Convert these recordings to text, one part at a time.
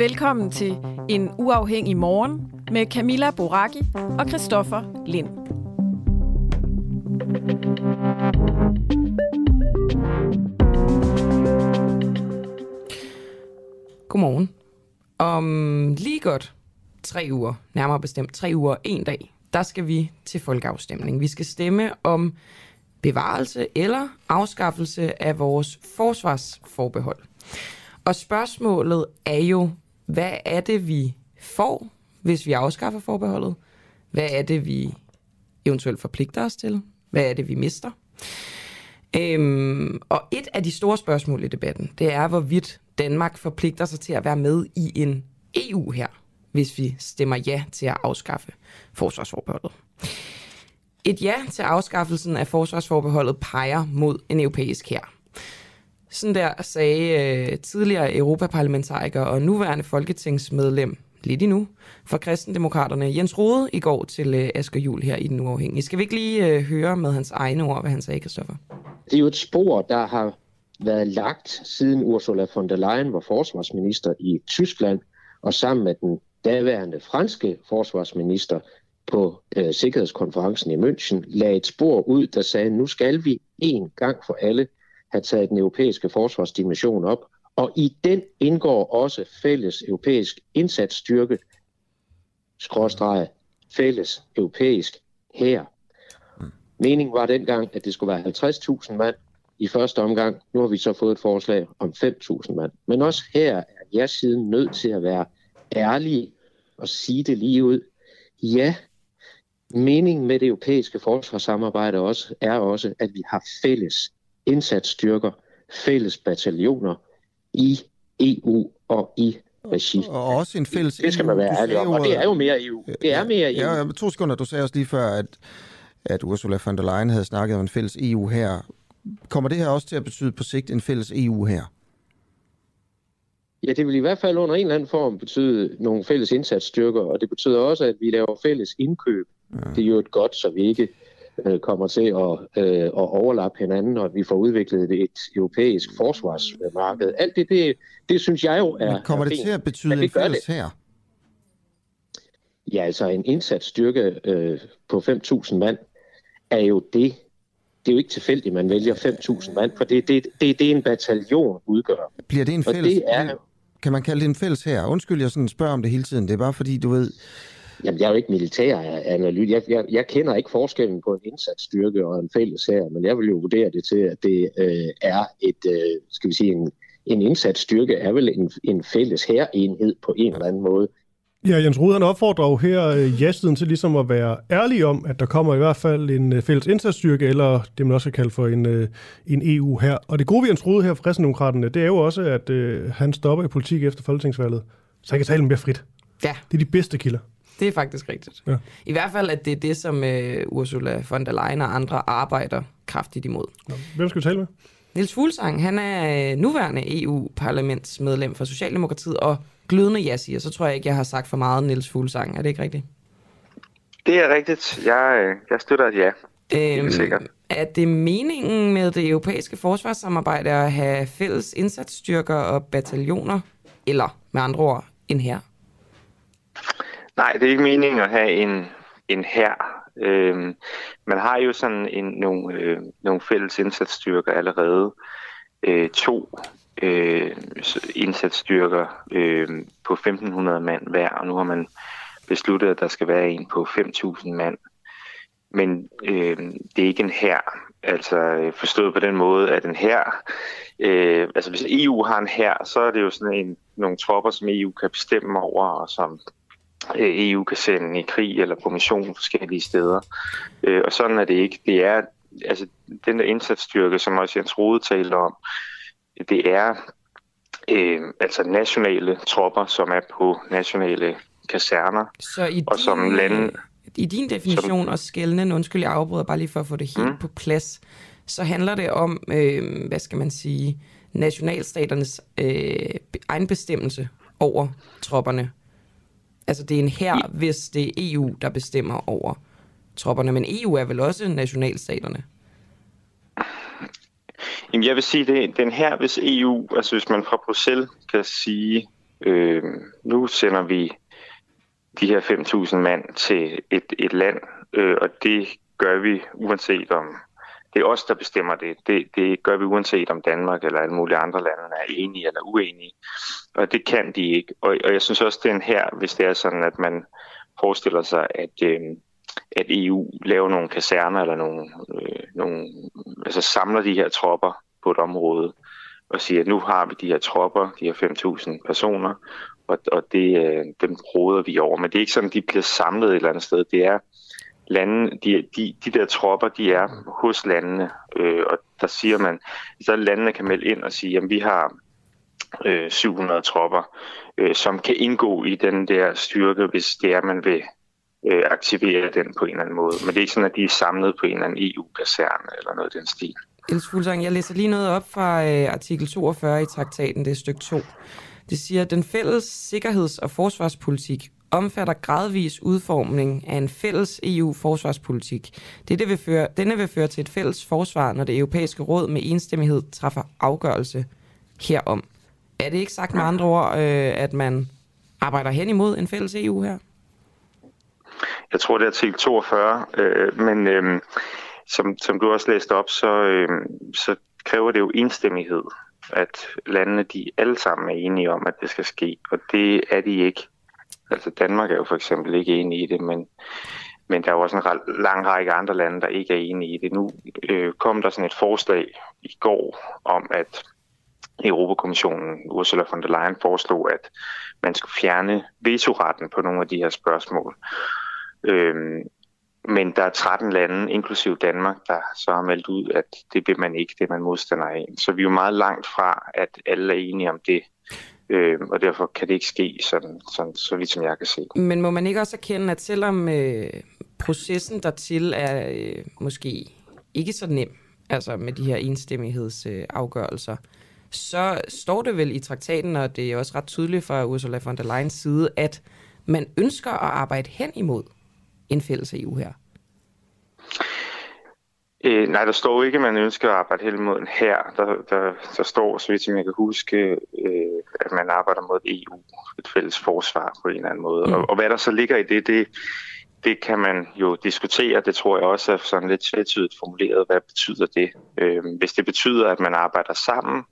Velkommen til En Uafhængig Morgen med Camilla Boraki og Christoffer Lind. Godmorgen. Om lige godt tre uger, nærmere bestemt tre uger en dag, der skal vi til folkeafstemning. Vi skal stemme om bevarelse eller afskaffelse af vores forsvarsforbehold. Og spørgsmålet er jo, hvad er det, vi får, hvis vi afskaffer forbeholdet? Hvad er det, vi eventuelt forpligter os til? Hvad er det, vi mister? Øhm, og et af de store spørgsmål i debatten, det er, hvorvidt Danmark forpligter sig til at være med i en EU her, hvis vi stemmer ja til at afskaffe forsvarsforbeholdet. Et ja til afskaffelsen af forsvarsforbeholdet peger mod en europæisk her. Sådan der sagde øh, tidligere europaparlamentariker og nuværende folketingsmedlem, lidt endnu, for kristendemokraterne Jens Rode i går til øh, Asger Jul her i Den Uafhængige. Skal vi ikke lige øh, høre med hans egne ord, hvad han sagde, Kristoffer? Det er jo et spor, der har været lagt siden Ursula von der Leyen var forsvarsminister i Tyskland, og sammen med den daværende franske forsvarsminister på øh, Sikkerhedskonferencen i München, lagde et spor ud, der sagde, nu skal vi en gang for alle have taget den europæiske forsvarsdimension op, og i den indgår også fælles europæisk indsatsstyrke, skråstrege, fælles europæisk her. Meningen var dengang, at det skulle være 50.000 mand i første omgang. Nu har vi så fået et forslag om 5.000 mand. Men også her er jeg siden nødt til at være ærlig og sige det lige ud. Ja, meningen med det europæiske forsvarssamarbejde også, er også, at vi har fælles indsatsstyrker, fælles bataljoner i EU og i regi. Og også en fælles Det skal man være ærlig om, og det er jo mere EU. Det er mere EU. Ja, ja, to sekunder, du sagde også lige før, at, at Ursula von der Leyen havde snakket om en fælles EU her. Kommer det her også til at betyde på sigt en fælles EU her? Ja, det vil i hvert fald under en eller anden form betyde nogle fælles indsatsstyrker, og det betyder også, at vi laver fælles indkøb. Ja. Det er jo et godt, så vi ikke øh, kommer til at, øh, at overlappe hinanden, og at vi får udviklet et europæisk forsvarsmarked. Alt det, det, det synes jeg jo er Men kommer er det fint. til at betyde det en fælles det. her? Ja, altså en indsatsstyrke øh, på 5.000 mand er jo det. Det er jo ikke tilfældigt, man vælger 5.000 mand, for det, det, det, det er en bataljon udgør. Bliver det en Og fælles... det er, Kan man kalde det en fælles her? Undskyld, jeg sådan spørger om det hele tiden. Det er bare fordi, du ved... Jamen, jeg er jo ikke militær analyt. Jeg, jeg, jeg kender ikke forskellen på en indsatsstyrke og en fælles her, men jeg vil jo vurdere det til, at det øh, er et, øh, skal vi sige, en, en indsatsstyrke er vel en, en fælles hærenhed på en eller anden måde. Ja, Jens Rode han opfordrer jo her øh, ja-siden til ligesom at være ærlig om, at der kommer i hvert fald en øh, fælles indsatsstyrke, eller det man også kan kalde for en, øh, en EU her. Og det gode ved Jens Rode her fra Kristendemokraterne, det er jo også, at øh, han stopper i politik efter folketingsvalget, så han kan tale mere frit. Ja, Det er de bedste kilder. Det er faktisk rigtigt. Ja. I hvert fald, at det er det, som øh, Ursula von der Leyen og andre arbejder kraftigt imod. Nå, Hvem skal vi tale med? Niels Fuglsang, han er øh, nuværende EU-parlamentsmedlem for Socialdemokratiet, og glødende ja siger, så tror jeg ikke, jeg har sagt for meget Niels Fuglsang. Er det ikke rigtigt? Det er rigtigt. Jeg, øh, jeg støtter et ja. Øhm, sikkert. er det meningen med det europæiske forsvarssamarbejde at have fælles indsatsstyrker og bataljoner, eller med andre ord, en her? Nej, det er ikke meningen at have en, en her. Øhm, man har jo sådan en, nogle, øh, nogle fælles indsatsstyrker allerede. Øh, to øh, indsatsstyrker øh, på 1.500 mand hver, og nu har man besluttet, at der skal være en på 5.000 mand. Men øh, det er ikke en her. Altså øh, forstået på den måde, at en her, øh, altså hvis EU har en her, så er det jo sådan en, nogle tropper, som EU kan bestemme over, og som EU kan sende i krig eller på mission forskellige steder. Øh, og sådan er det ikke. Det er, altså den der indsatsstyrke, som også Jens Rode taler om, det er øh, altså nationale tropper, som er på nationale kaserner. Så i og din, som lande, i din definition som, og skældende, undskyld, jeg afbryder bare lige for at få det helt mm. på plads, så handler det om, øh, hvad skal man sige, nationalstaternes øh, egenbestemmelse over tropperne. Altså det er en her, hvis det er EU, der bestemmer over tropperne, men EU er vel også nationalstaterne? Jamen jeg vil sige, det den her, hvis EU, altså hvis man fra Bruxelles kan sige, øh, nu sender vi de her 5.000 mand til et, et land, øh, og det gør vi uanset om, det er os, der bestemmer det. det. Det gør vi uanset om Danmark eller alle mulige andre lande er enige eller uenige. Og det kan de ikke. Og, og jeg synes også, det er en her, hvis det er sådan, at man forestiller sig, at, øh, at EU laver nogle kaserner eller nogle, øh, nogle, altså samler de her tropper på et område og siger, at nu har vi de her tropper, de her 5.000 personer, og, og det, øh, dem råder vi over. Men det er ikke sådan, at de bliver samlet et eller andet sted. Det er lande, de, de, de der tropper, de er hos landene, øh, og der siger man, så landene kan melde ind og sige, at vi har øh, 700 tropper, øh, som kan indgå i den der styrke, hvis det er, man vil øh, aktivere den på en eller anden måde. Men det er ikke sådan, at de er samlet på en eller anden EU-kaserne eller noget i den stil. Else Fuglsang, jeg læser lige noget op fra øh, artikel 42 i traktaten, det er stykke 2. Det siger, at den fælles sikkerheds- og forsvarspolitik omfatter gradvis udformning af en fælles EU-forsvarspolitik. Dette vil føre, denne vil føre til et fælles forsvar, når det europæiske råd med enstemmighed træffer afgørelse herom. Er det ikke sagt med andre ord, øh, at man arbejder hen imod en fælles EU her? Jeg tror, det er til 42, øh, men øh, som, som du også læste op, så, øh, så kræver det jo enstemmighed, at landene de alle sammen er enige om, at det skal ske, og det er de ikke. Altså Danmark er jo for eksempel ikke enig i det, men, men der er jo også en lang række andre lande, der ikke er enige i det. Nu øh, kom der sådan et forslag i går om, at Europakommissionen, Ursula von der Leyen, foreslog, at man skulle fjerne vetoretten på nogle af de her spørgsmål. Øhm, men der er 13 lande, inklusiv Danmark, der så har meldt ud, at det vil man ikke, det man modstander af. Så vi er jo meget langt fra, at alle er enige om det. Øh, og derfor kan det ikke ske sådan, sådan, så vidt som jeg kan se. Men må man ikke også erkende, at selvom øh, processen dertil er øh, måske ikke så nem, altså med de her enstemmighedsafgørelser, øh, så står det vel i traktaten, og det er også ret tydeligt fra Ursula von der Leyen's side, at man ønsker at arbejde hen imod en fælles EU her. Øh, nej, der står ikke, at man ønsker at arbejde hen mod en her. Der, der, der står, så vidt jeg kan huske, øh, at man arbejder mod et EU, et fælles forsvar på en eller anden måde. Mm. Og, og hvad der så ligger i det, det, det kan man jo diskutere. Det tror jeg også er sådan lidt tvetydigt formuleret. Hvad betyder det? Øh, hvis det betyder, at man arbejder sammen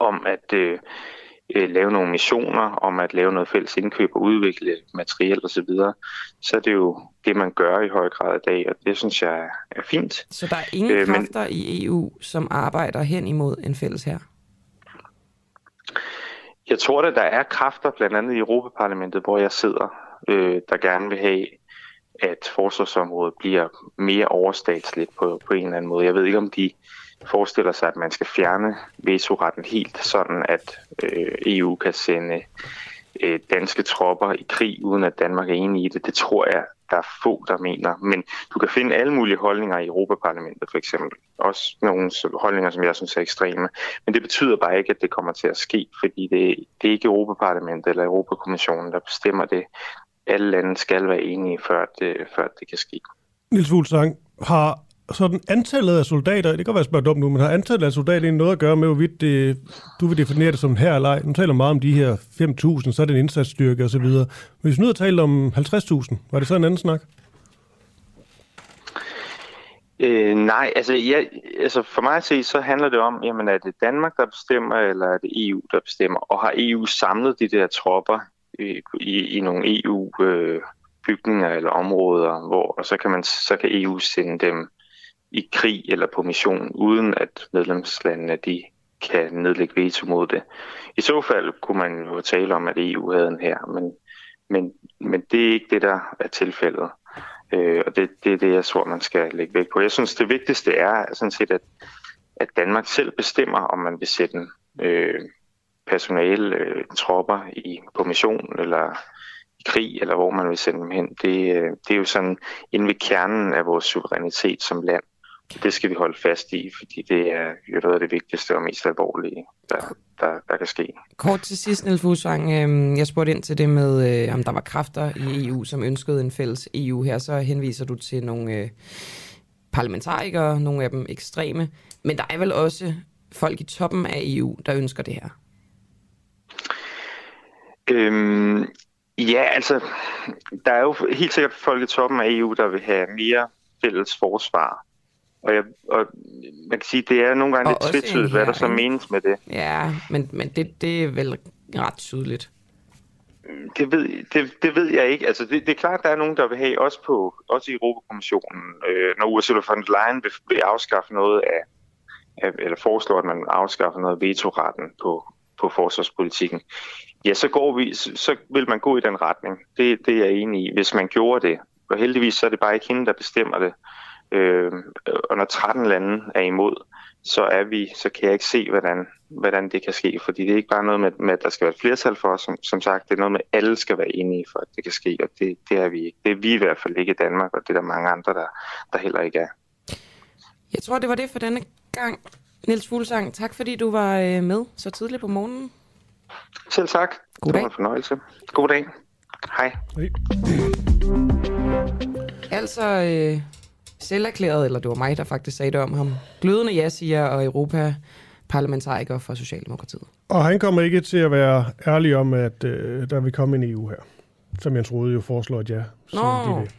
om at øh, øh, lave nogle missioner, om at lave noget fælles indkøb og udvikle materiel osv., så, videre, så er det jo det, man gør i høj grad i dag, og det synes jeg er fint. Så der er ingen øh, kræfter men, i EU, som arbejder hen imod en fælles her? Jeg tror, at der er kræfter, blandt andet i Europaparlamentet, hvor jeg sidder, øh, der gerne vil have, at forsvarsområdet bliver mere overstatsligt på, på en eller anden måde. Jeg ved ikke, om de forestiller sig, at man skal fjerne vetoretten helt, sådan at øh, EU kan sende øh, danske tropper i krig, uden at Danmark er enig i det. Det tror jeg, der er få, der mener. Men du kan finde alle mulige holdninger i Europaparlamentet, for eksempel. Også nogle holdninger, som jeg synes er ekstreme. Men det betyder bare ikke, at det kommer til at ske, fordi det, det er ikke Europaparlamentet eller Europakommissionen, der bestemmer det. Alle lande skal være enige, før det, før det kan ske. Nils Fuglsang, har sådan antallet af soldater, det kan være spørge dumt nu, men har antallet af soldater noget at gøre med, hvorvidt det, du vil definere det som her eller ej? Nu taler meget om de her 5.000, så er det en indsatsstyrke osv. Hvis vi nu havde talt om 50.000, var det så en anden snak? Øh, nej, altså, ja, altså for mig at se, så handler det om, jamen er det Danmark, der bestemmer, eller er det EU, der bestemmer? Og har EU samlet de der tropper i, i, i nogle EU-bygninger øh, eller områder, hvor og så kan, man, så kan EU sende dem i krig eller på mission, uden at medlemslandene de kan nedlægge veto mod det. I så fald kunne man jo tale om, at EU havde en her, men, men, men det er ikke det, der er tilfældet. Øh, og det, det er det, jeg tror, man skal lægge vægt på. Jeg synes, det vigtigste er sådan set, at, at Danmark selv bestemmer, om man vil sætte øh, personale, øh, tropper i, på mission eller i krig, eller hvor man vil sende dem hen. Det, øh, det er jo sådan inde ved kernen af vores suverænitet som land. Det skal vi holde fast i, fordi det er jo noget af det vigtigste og mest alvorlige, der, der, der kan ske. Kort til sidst, Niels Fuglsang. Øh, jeg spurgte ind til det med, øh, om der var kræfter i EU, som ønskede en fælles EU her. Så henviser du til nogle øh, parlamentarikere, nogle af dem ekstreme. Men der er vel også folk i toppen af EU, der ønsker det her? Øhm, ja, altså, der er jo helt sikkert folk i toppen af EU, der vil have mere fælles forsvar. Og, jeg, og man kan sige, det er nogle gange og lidt tvetydigt, hvad der så menes med det. Ja, men, men det, det er vel ret tydeligt. Det ved, det, det ved jeg ikke. Altså, det, det er klart, at der er nogen, der vil have, også, på, også i Europakommissionen, øh, når Ursula von der Leyen vil, vil afskaffe noget af, af, eller foreslår, at man afskaffer noget af vetoretten på, på forsvarspolitikken, ja, så, går vi, så vil man gå i den retning. Det, det er jeg enig i, hvis man gjorde det. Og heldigvis så er det bare ikke hende, der bestemmer det. Øh, og når 13 lande er imod, så er vi, så kan jeg ikke se, hvordan, hvordan det kan ske. Fordi det er ikke bare noget med, med at der skal være et flertal for os. Som, som sagt, det er noget med, at alle skal være enige for, at det kan ske. Og det, det er vi ikke. Det er vi i hvert fald ikke i Danmark, og det er der mange andre, der, der heller ikke er. Jeg tror, det var det for denne gang. Niels Fuglsang, tak fordi du var øh, med så tidligt på morgenen. Selv tak. God dag. Det var en fornøjelse. God dag. Hej. Hej. Altså, øh, selverklæret, eller det var mig, der faktisk sagde det om ham, glødende ja-siger og Europa parlamentariker for Socialdemokratiet. Og han kommer ikke til at være ærlig om, at øh, der vil komme en EU her. Som Jens Rode jo foreslår, at ja. Så Nå. de vil.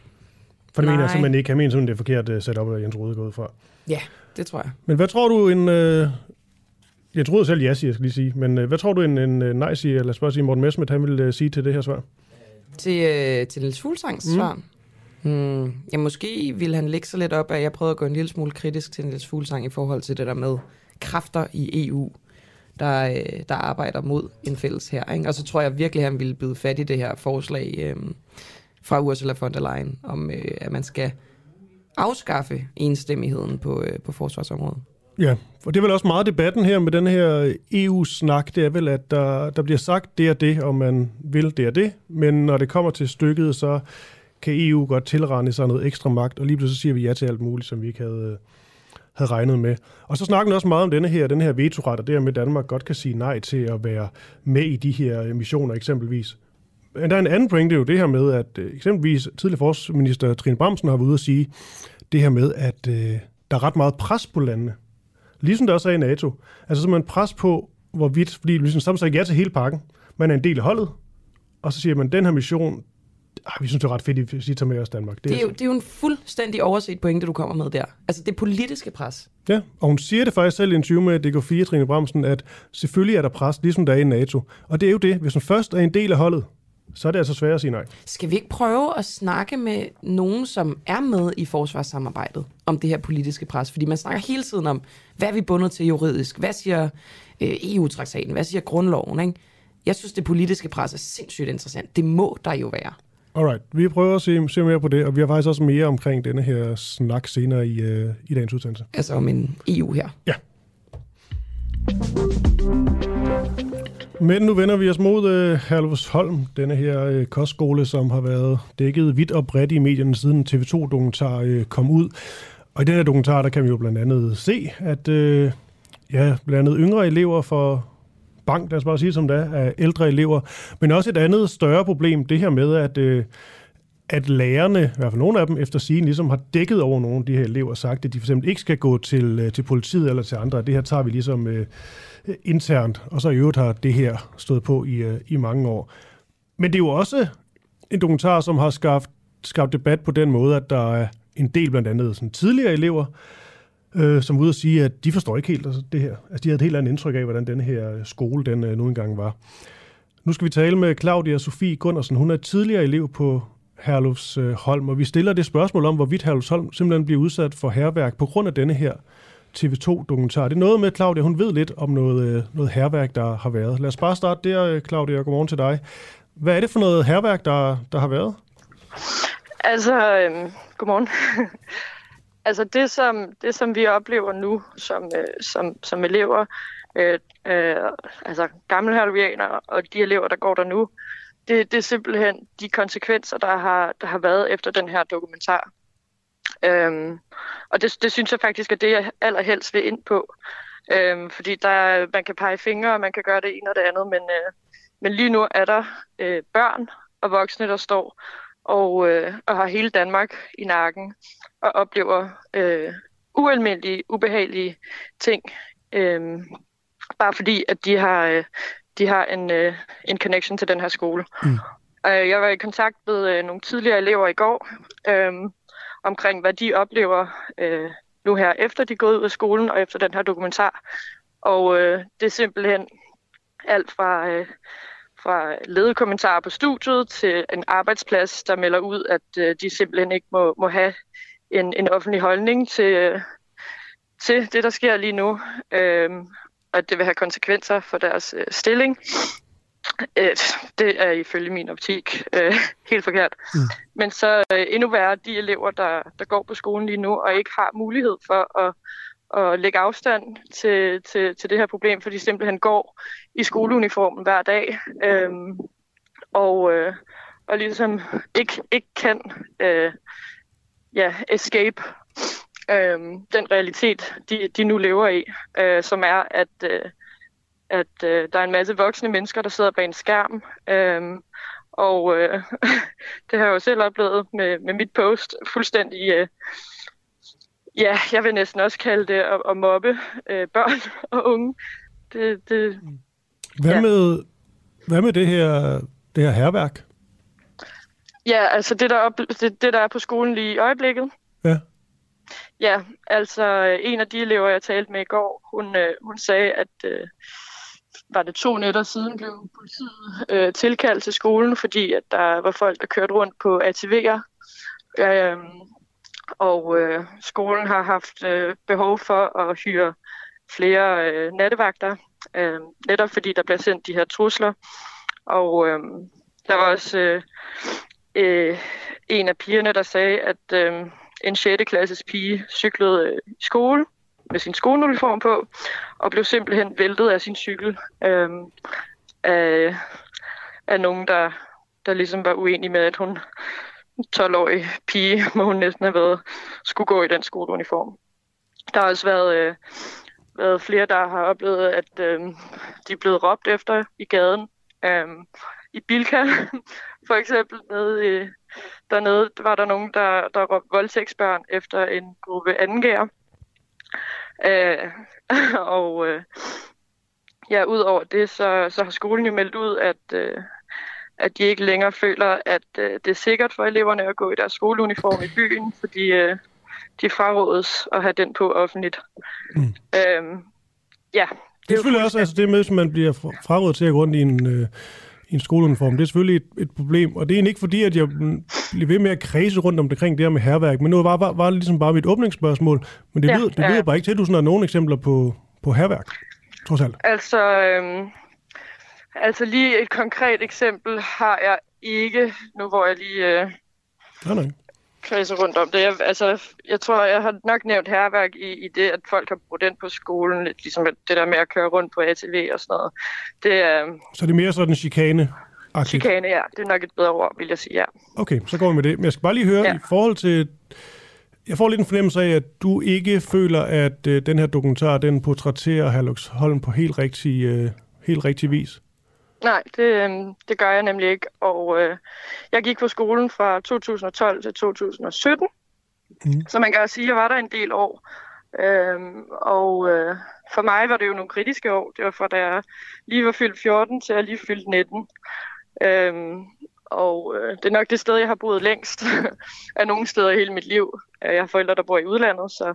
For det mener jeg Nej. simpelthen ikke. Han mener simpelthen, det er forkert uh, sat op, at Jens Rode er gået fra. Ja, det tror jeg. Men hvad tror du en... Øh, jeg troede selv ja, siger jeg skal lige sige. Men øh, hvad tror du en, en øh, nej siger, eller spørg sige Morten Messmet, han vil øh, sige til det her svar? Til, øh, til Niels Fuglsangs mm. svar. Hmm, ja, måske ville han lægge sig lidt op, at jeg prøvede at gå en lille smule kritisk til Niels Fuglsang i forhold til det der med kræfter i EU, der, øh, der arbejder mod en fælles her. Ikke? Og så tror jeg virkelig, at han ville byde fat i det her forslag øh, fra Ursula von der Leyen, om øh, at man skal afskaffe enstemmigheden på, øh, på forsvarsområdet. Ja, for det er vel også meget debatten her med den her EU-snak, det er vel, at der, der bliver sagt det og det, og man vil det og det, men når det kommer til stykket, så kan EU godt tilrende sig noget ekstra magt, og lige pludselig siger vi ja til alt muligt, som vi ikke havde, øh, havde regnet med. Og så snakker vi også meget om denne her, den her vetoret, og det her med, at Danmark godt kan sige nej til at være med i de her missioner eksempelvis. Men der er en anden pointe, det er jo det her med, at øh, eksempelvis tidligere forsvarsminister Trine Bramsen har været ude at sige det her med, at øh, der er ret meget pres på landene. Ligesom der også er i NATO. Altså simpelthen pres på, hvorvidt, fordi ligesom sammen sagt ja til hele pakken. Man er en del af holdet, og så siger man, den her mission, ah, vi synes, det er ret fedt, at I tager med os Danmark. Det er, jo, det er jo en fuldstændig overset pointe, du kommer med der. Altså det politiske pres. Ja, og hun siger det faktisk selv i en interview med DK4, Trine Bramsen, at selvfølgelig er der pres, ligesom der er i NATO. Og det er jo det, hvis man først er en del af holdet, så er det altså svært at sige nej. Skal vi ikke prøve at snakke med nogen, som er med i forsvarssamarbejdet, om det her politiske pres? Fordi man snakker hele tiden om, hvad er vi bundet til juridisk? Hvad siger øh, EU-traktaten? Hvad siger grundloven? Ikke? Jeg synes, det politiske pres er sindssygt interessant. Det må der jo være. Alright, vi prøver at se, se mere på det, og vi har faktisk også mere omkring denne her snak senere i, øh, i dagens udsendelse. Altså om en EU her. Ja. Men nu vender vi os mod øh, Herlufsholm, denne her øh, kostskole, som har været dækket vidt og bredt i medierne siden TV2-dokumentar øh, kom ud. Og i den her dokumentar, der kan vi jo blandt andet se, at øh, ja, blandt andet yngre elever for bank, lad os bare sige som det er, af ældre elever, men også et andet større problem, det her med, at, øh, at lærerne, i hvert fald nogle af dem, efter sigende, ligesom har dækket over nogle af de her elever og sagt, at de for eksempel ikke skal gå til, øh, til politiet eller til andre. Det her tager vi ligesom øh, internt, og så i øvrigt har det her stået på i, øh, i mange år. Men det er jo også en dokumentar, som har skabt, skabt debat på den måde, at der er en del blandt andet sådan tidligere elever, øh, som var ude og sige, at de forstår ikke helt altså, det her. Altså, de havde et helt andet indtryk af, hvordan den her øh, skole den øh, nu engang var. Nu skal vi tale med Claudia Sofie Gundersen. Hun er tidligere elev på Herlufs øh, Holm, og vi stiller det spørgsmål om, hvorvidt Herlufs Holm simpelthen bliver udsat for herværk på grund af denne her TV2-dokumentar. Det er noget med, Claudia, hun ved lidt om noget, øh, noget herværk, der har været. Lad os bare starte der, øh, Claudia, og godmorgen til dig. Hvad er det for noget herværk, der, der har været? Altså, øh, godmorgen. altså det som, det, som vi oplever nu som, øh, som, som elever, øh, øh, altså gamle halvianere og de elever, der går der nu, det, det er simpelthen de konsekvenser, der har, der har været efter den her dokumentar. Øhm, og det, det synes jeg faktisk er det, jeg allerhelst vil ind på. Øhm, fordi der, man kan pege fingre, og man kan gøre det ene og det andet, men, øh, men lige nu er der øh, børn og voksne, der står og, øh, og har hele Danmark i nakken og oplever øh, ualmindelige, ubehagelige ting, øh, bare fordi, at de har, øh, de har en, øh, en connection til den her skole. Mm. Øh, jeg var i kontakt med øh, nogle tidligere elever i går, øh, omkring hvad de oplever øh, nu her, efter de er gået ud af skolen og efter den her dokumentar. Og øh, det er simpelthen alt fra... Øh, fra lederkommentarer på studiet til en arbejdsplads, der melder ud, at øh, de simpelthen ikke må, må have en, en offentlig holdning til, øh, til det, der sker lige nu, øh, og at det vil have konsekvenser for deres øh, stilling. Øh, det er ifølge min optik øh, helt forkert. Mm. Men så øh, endnu værre de elever, der, der går på skolen lige nu og ikke har mulighed for at at lægge afstand til, til, til det her problem, for de simpelthen går i skoleuniformen hver dag, øhm, og, øh, og ligesom ikke, ikke kan øh, ja, escape øh, den realitet, de, de nu lever i, øh, som er, at, øh, at øh, der er en masse voksne mennesker, der sidder bag en skærm, øh, og øh, det har jeg jo selv oplevet med, med mit post, fuldstændig øh, ja, jeg vil næsten også kalde det at, at mobbe øh, børn og unge. Det, det, hvad, ja. med, hvad med det her, det her herværk? Ja, altså det der, op, det, det, der er på skolen lige i øjeblikket. Ja. Ja, altså en af de elever, jeg talte med i går, hun, øh, hun sagde, at øh, var det to nætter siden blev politiet øh, tilkaldt til skolen, fordi at der var folk, der kørte rundt på ATV'er. Øh, og øh, skolen har haft øh, behov for at hyre flere øh, nattevagter, øh, netop fordi der bliver sendt de her trusler. Og øh, der var også øh, øh, en af pigerne, der sagde, at øh, en 6. klasses pige cyklede øh, i skole med sin skoleuniform på, og blev simpelthen væltet af sin cykel øh, af, af nogen, der, der ligesom var uenige med, at hun 12-årig pige, må hun næsten have været, skulle gå i den skoleuniform. Der har også været, øh, været flere, der har oplevet, at øh, de er blevet råbt efter i gaden. Øh, I Bilka, for eksempel, nede i, dernede var der nogen, der, der råbte voldtægtsbørn efter en gruppe angærer. Øh, og øh, ja, ud over det, så, så har skolen jo meldt ud, at, øh, at de ikke længere føler, at øh, det er sikkert for eleverne at gå i deres skoleuniform i byen, fordi øh, de frarådes at have den på offentligt. Mm. Øhm, ja. Det, det er selvfølgelig også altså det med, at man bliver frarådet til at gå rundt i en, øh, i en skoleuniform. Det er selvfølgelig et, et problem, og det er egentlig ikke fordi, at jeg bliver ved med at kredse rundt omkring det her med herværk, men nu var, var, var det ligesom bare mit åbningsspørgsmål, men det, ja, lyder, det ja. lyder bare ikke til, at du sådan har nogle eksempler på, på herværk, trods alt. Altså, øhm, Altså lige et konkret eksempel har jeg ikke, nu hvor jeg lige øh, nej, nej. Kredser rundt om det. Jeg, altså, jeg tror, jeg har nok nævnt herværk i, i det, at folk har brugt den på skolen, lidt ligesom det der med at køre rundt på ATV og sådan noget. Det, øh, Så det er mere sådan chikane? Aktivt. Chikane, ja. Det er nok et bedre ord, vil jeg sige, ja. Okay, så går vi med det. Men jeg skal bare lige høre, ja. i forhold til... Jeg får lidt en fornemmelse af, at du ikke føler, at øh, den her dokumentar, den portrætterer Herlux Holm på helt rigtig, øh, helt rigtig vis. Nej, det, øhm, det gør jeg nemlig ikke. Og øh, jeg gik på skolen fra 2012 til 2017. Mm. Så man kan sige, at jeg var der en del år. Øhm, og øh, for mig var det jo nogle kritiske år. Det var fra da jeg lige var fyldt 14 til jeg lige fyldt 19. Øhm, og øh, det er nok det sted, jeg har boet længst af nogle steder i hele mit liv. Øh, jeg har forældre, der bor i udlandet, så,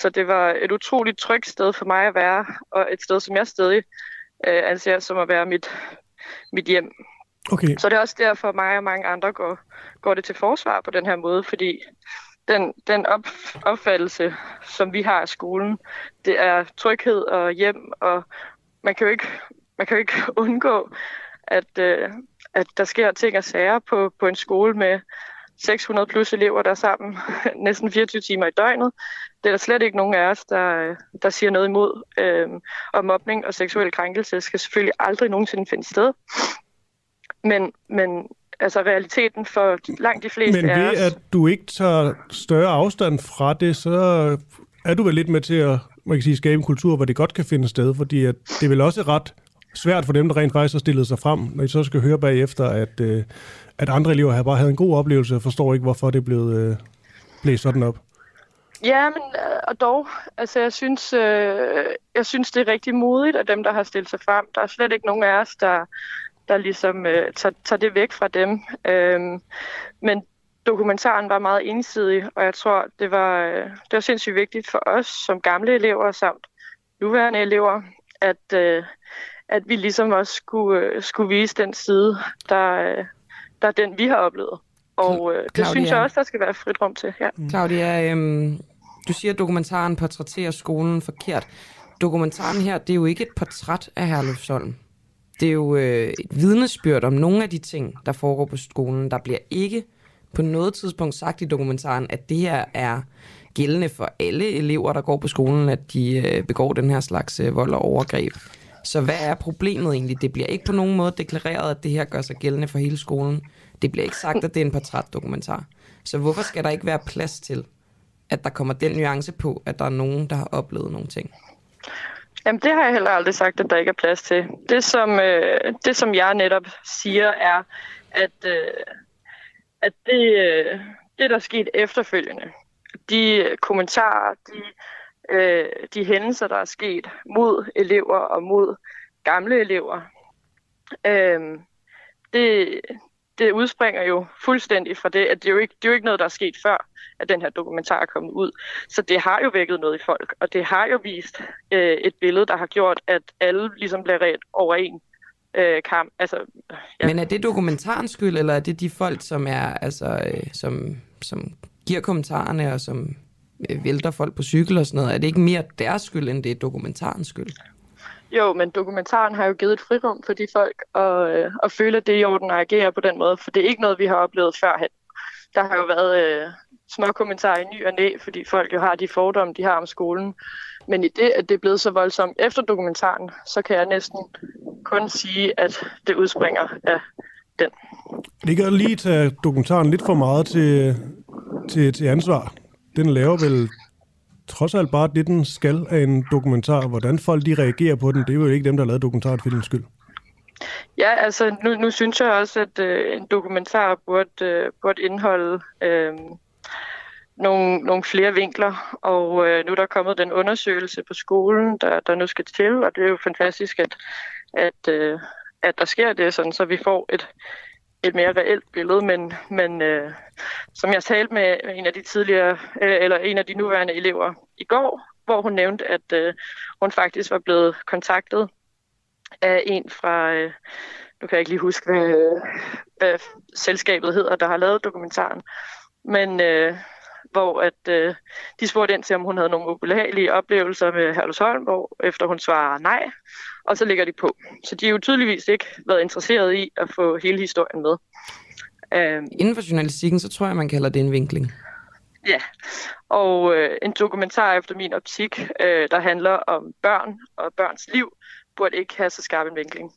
så det var et utroligt trygt sted for mig at være, og et sted, som jeg stadig øh, anser som at være mit, mit hjem. Okay. Så det er også derfor, mig og mange andre går, går det til forsvar på den her måde, fordi den, den op, opfattelse, som vi har af skolen, det er tryghed og hjem, og man kan jo ikke, man kan jo ikke undgå, at, øh, at der sker ting og sager på, på en skole med 600 plus elever, der er sammen næsten 24 timer i døgnet. Det er der slet ikke nogen af os, der, der siger noget imod. Øhm, og mobning og seksuel krænkelse skal selvfølgelig aldrig nogensinde finde sted. Men, men altså realiteten for langt de fleste Men ved os... at du ikke tager større afstand fra det, så er du vel lidt med til at man kan sige, skabe en kultur, hvor det godt kan finde sted, fordi at det er vel også ret svært for dem, der rent faktisk har stillet sig frem, når I så skal høre bagefter, at, øh, at andre elever har bare havde en god oplevelse, og forstår ikke, hvorfor det er blevet øh, blevet sådan op. Ja, men øh, og dog, altså jeg synes, øh, jeg synes, det er rigtig modigt af dem, der har stillet sig frem. Der er slet ikke nogen af os, der, der ligesom øh, tager, tager det væk fra dem. Øh, men dokumentaren var meget ensidig, og jeg tror, det var, øh, det var sindssygt vigtigt for os som gamle elever samt nuværende elever, at, øh, at vi ligesom også skulle, øh, skulle vise den side, der, øh, der er den, vi har oplevet. Og øh, det Claudia. synes jeg også, der skal være frit rum til. Ja. Claudia, øhm, du siger, at dokumentaren portrætterer skolen forkert. Dokumentaren her, det er jo ikke et portræt af Herlufsholm. Det er jo øh, et vidnesbyrd om nogle af de ting, der foregår på skolen. Der bliver ikke på noget tidspunkt sagt i dokumentaren, at det her er gældende for alle elever, der går på skolen, at de øh, begår den her slags øh, vold og overgreb. Så hvad er problemet egentlig? Det bliver ikke på nogen måde deklareret, at det her gør sig gældende for hele skolen. Det bliver ikke sagt, at det er en portrætdokumentar. Så hvorfor skal der ikke være plads til, at der kommer den nuance på, at der er nogen, der har oplevet nogle ting? Jamen, det har jeg heller aldrig sagt, at der ikke er plads til. Det, som, øh, det, som jeg netop siger, er, at, øh, at det, øh, det, der er sket efterfølgende, de kommentarer, de, øh, de hændelser, der er sket mod elever og mod gamle elever, øh, det, det udspringer jo fuldstændig fra det, at det er, jo ikke, det er jo ikke noget, der er sket før, at den her dokumentar er kommet ud. Så det har jo vækket noget i folk, og det har jo vist øh, et billede, der har gjort, at alle ligesom bliver ret over en øh, kamp. Altså, Ja. Men er det dokumentarens skyld, eller er det de folk, som er altså, øh, som, som giver kommentarerne og som vælter folk på cykel og sådan noget? Er det ikke mere deres skyld, end det er dokumentarens skyld? Jo, men dokumentaren har jo givet et frirum for de folk at, øh, at føle, at det er i orden at agere på den måde, for det er ikke noget, vi har oplevet førhen. Der har jo været øh, små kommentarer i ny og næ, fordi folk jo har de fordomme, de har om skolen. Men i det, at det er blevet så voldsomt efter dokumentaren, så kan jeg næsten kun sige, at det udspringer af den. Det kan lige tage dokumentaren lidt for meget til, til, til ansvar. Den laver vel trods alt bare det, den skal af en dokumentar. Hvordan folk de reagerer på den, det er jo ikke dem, der har lavet dokumentaren for skyld. Ja, altså nu, nu synes jeg også, at øh, en dokumentar burde, øh, burde indeholde øh, nogle, nogle flere vinkler, og øh, nu er der kommet den undersøgelse på skolen, der, der nu skal til, og det er jo fantastisk, at, at, øh, at der sker det, sådan, så vi får et, et mere reelt billede, men, men øh, som jeg talte med en af de tidligere, øh, eller en af de nuværende elever i går, hvor hun nævnte, at øh, hun faktisk var blevet kontaktet af en fra, øh, nu kan jeg ikke lige huske, hvad, hvad selskabet hedder, der har lavet dokumentaren, men øh, hvor at øh, de spurgte ind til, om hun havde nogle ubehagelige oplevelser med Herlufsholm, hvor efter hun svarer nej, og så ligger de på. Så de har jo tydeligvis ikke været interesseret i at få hele historien med. Øhm, Inden for journalistikken, så tror jeg, man kalder det en vinkling. Ja, og øh, en dokumentar efter min optik, øh, der handler om børn og børns liv, burde ikke have så skarp en vinkling.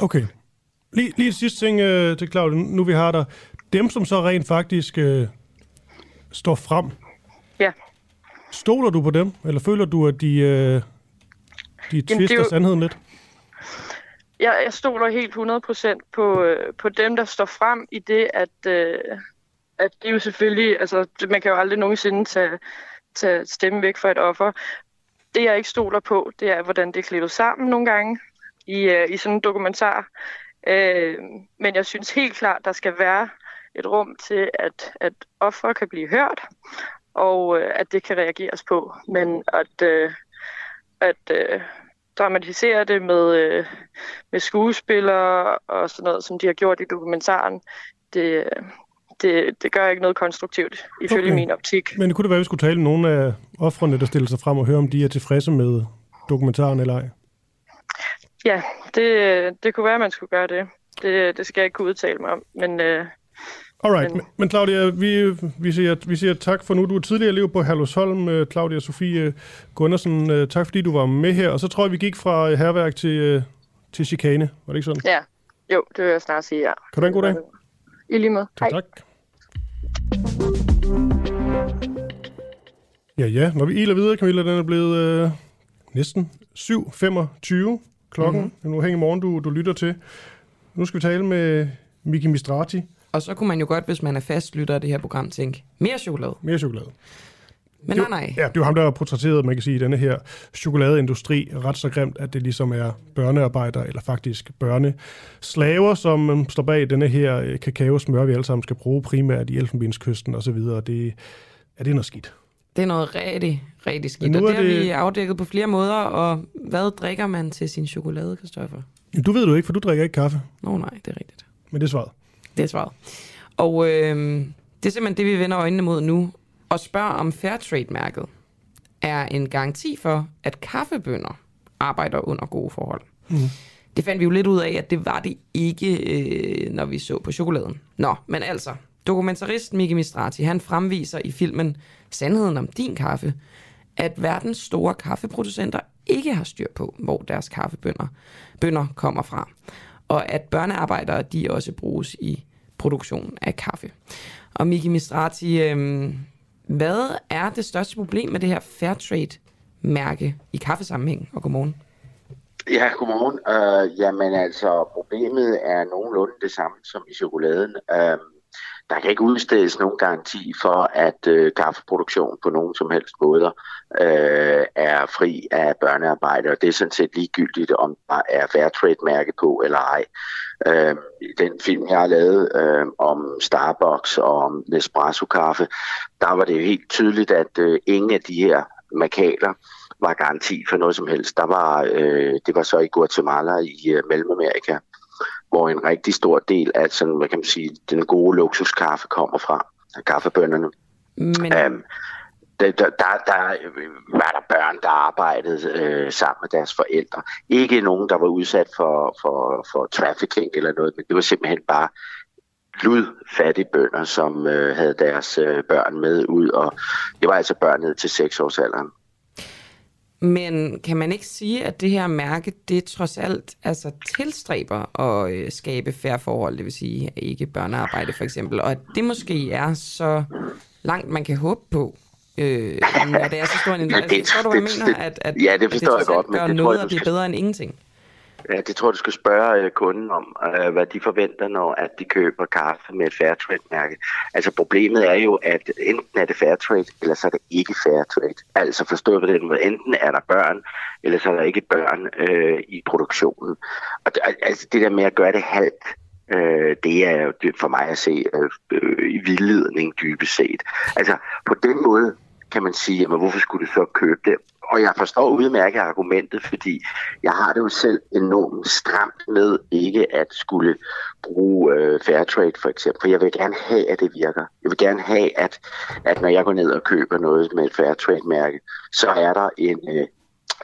Okay. Lige, lige sidste ting øh, til Claudia, nu vi har der. Dem, som så rent faktisk øh, står frem, Ja. stoler du på dem? Eller føler du, at de, øh, de tvister jo- sandheden lidt? Jeg, jeg stoler helt 100% på, øh, på dem, der står frem i det, at, øh, at det er jo selvfølgelig, altså man kan jo aldrig nogensinde tage, tage stemme væk fra et offer. Det jeg ikke stoler på, det er, hvordan det er klippet sammen nogle gange i, øh, i sådan en dokumentar. Øh, men jeg synes helt klart, der skal være et rum til, at, at ofre kan blive hørt, og øh, at det kan reageres på. Men at, øh, at øh, dramatisere det med, øh, med skuespillere og sådan noget, som de har gjort i dokumentaren, det, det, det gør ikke noget konstruktivt, ifølge okay. min optik. Men det kunne det være, at vi skulle tale med nogle af offrene, der stiller sig frem og høre, om de er tilfredse med dokumentaren eller ej? Ja, det, det kunne være, at man skulle gøre det. Det, det skal jeg ikke kunne udtale mig om, men... Øh, Alright, men, men Claudia, vi, vi, siger, vi siger tak for nu. Du er tidligere elev på Herlufsholm, øh, Claudia Sofie Gundersen. Øh, tak fordi du var med her. Og så tror jeg, vi gik fra herværk til, til chikane. Var det ikke sådan? Ja, jo, det vil jeg snart sige, ja. Kan du have en god dag? I lige måde. Tak, Hej. tak. Ja, ja. Når vi iler videre, Camilla, den er blevet øh, næsten 7.25 klokken. Mm-hmm. En uafhængig morgen, du, du lytter til. Nu skal vi tale med Miki Mistrati. Og så kunne man jo godt, hvis man er fastlytter af det her program, tænke, mere chokolade. Mere chokolade. Men nej, nej. Ja, det er jo ham, der har portrætteret, man kan sige, denne her chokoladeindustri ret så grimt, at det ligesom er børnearbejdere, eller faktisk børneslaver, som øhm, står bag denne her øh, kakaosmør, vi alle sammen skal bruge primært i Elfenbenskysten og så videre. Det, er det noget skidt? Det er noget rigtig, rigtig skidt. Men Og nu det er har det- vi afdækket på flere måder. Og hvad drikker man til sin chokolade, Christoffer? Du ved du ikke, for du drikker ikke kaffe, Nå nej, det er rigtigt. men det er svaret. Det er svaret. Og øh, det er simpelthen det, vi vender øjnene mod nu. Og spørger om Fairtrade-mærket er en garanti for, at kaffebønder arbejder under gode forhold. Mm. Det fandt vi jo lidt ud af, at det var det ikke, øh, når vi så på chokoladen. Nå, men altså, dokumentarist Miki Mistrati, han fremviser i filmen Sandheden om din kaffe, at verdens store kaffeproducenter ikke har styr på, hvor deres kaffebønder bønder kommer fra. Og at børnearbejdere, de også bruges i produktionen af kaffe. Og Miki Mistrati, øh, hvad er det største problem med det her Fairtrade-mærke i kaffesammenhæng? Og godmorgen. Ja, godmorgen. Uh, jamen altså, problemet er nogenlunde det samme som i chokoladen. Uh, der kan ikke udstedes nogen garanti for, at øh, kaffeproduktion på nogen som helst måder øh, er fri af børnearbejde, og det er sådan set ligegyldigt, om der er Fairtrade-mærke på eller ej. Øh, den film, jeg har lavet øh, om Starbucks og om Nespresso-kaffe, der var det jo helt tydeligt, at øh, ingen af de her markader var garanti for noget som helst. Der var, øh, det var så i Guatemala i øh, Mellemamerika, hvor en rigtig stor del af sådan, hvad kan man sige, den gode luksuskaffe kommer fra, af kaffebønderne. Men, Øhm, der, der, der, der var der børn, der arbejdede øh, sammen med deres forældre. Ikke nogen, der var udsat for, for, for trafficking eller noget, men det var simpelthen bare ludfattige bønder, som øh, havde deres øh, børn med ud, og det var altså børn ned til 6 års alderen. Men kan man ikke sige, at det her mærke, det trods alt altså, tilstræber at øh, skabe færre forhold, det vil sige ikke børnearbejde for eksempel, og at det måske er så langt, man kan håbe på, øh, når det er så stor en... Men Altså, det- forstår du, hvad jeg det- mener? det- At, at, ja, det at forstår jeg trods alt godt, men det tror noget, jeg, at du det er skal- bedre end ingenting. Ja, det tror jeg, du skal spørge øh, kunden om, øh, hvad de forventer, når at de køber kaffe med et Fairtrade-mærke. Altså problemet er jo, at enten er det Fairtrade, eller så er det ikke Fairtrade. Altså forstået på den måde, enten er der børn, eller så er der ikke børn øh, i produktionen. Og det, altså det der med at gøre det halvt, øh, det er jo for mig at se øh, øh, i vildledning dybest set. Altså på den måde kan man sige, jamen, hvorfor skulle du så købe det? Og jeg forstår udmærket argumentet, fordi jeg har det jo selv enormt stramt med ikke at skulle bruge øh, Fairtrade for eksempel. For jeg vil gerne have, at det virker. Jeg vil gerne have, at, at når jeg går ned og køber noget med et Fairtrade-mærke, så er der en øh,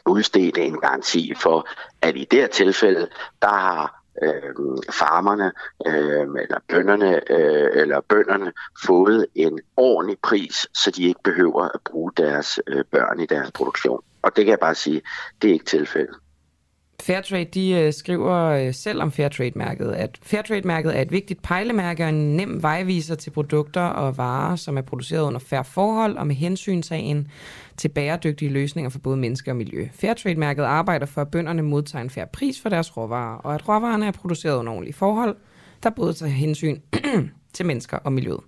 udstedt en garanti for, at i det her tilfælde, der har øh, farmerne øh, eller bønderne øh, eller bønderne fået en ordentlig pris, så de ikke behøver at bruge deres øh, børn i deres produktion. Og det kan jeg bare sige, det er ikke tilfældet. Fairtrade de øh, skriver øh, selv om Fairtrade-mærket, at Fairtrade-mærket er et vigtigt pejlemærke og en nem vejviser til produkter og varer, som er produceret under færre forhold og med hensyntagen til bæredygtige løsninger for både mennesker og miljø. Fairtrade-mærket arbejder for, at bønderne modtager en færre pris for deres råvarer, og at råvarerne er produceret under ordentlige forhold, der både tager hensyn til mennesker og miljøet.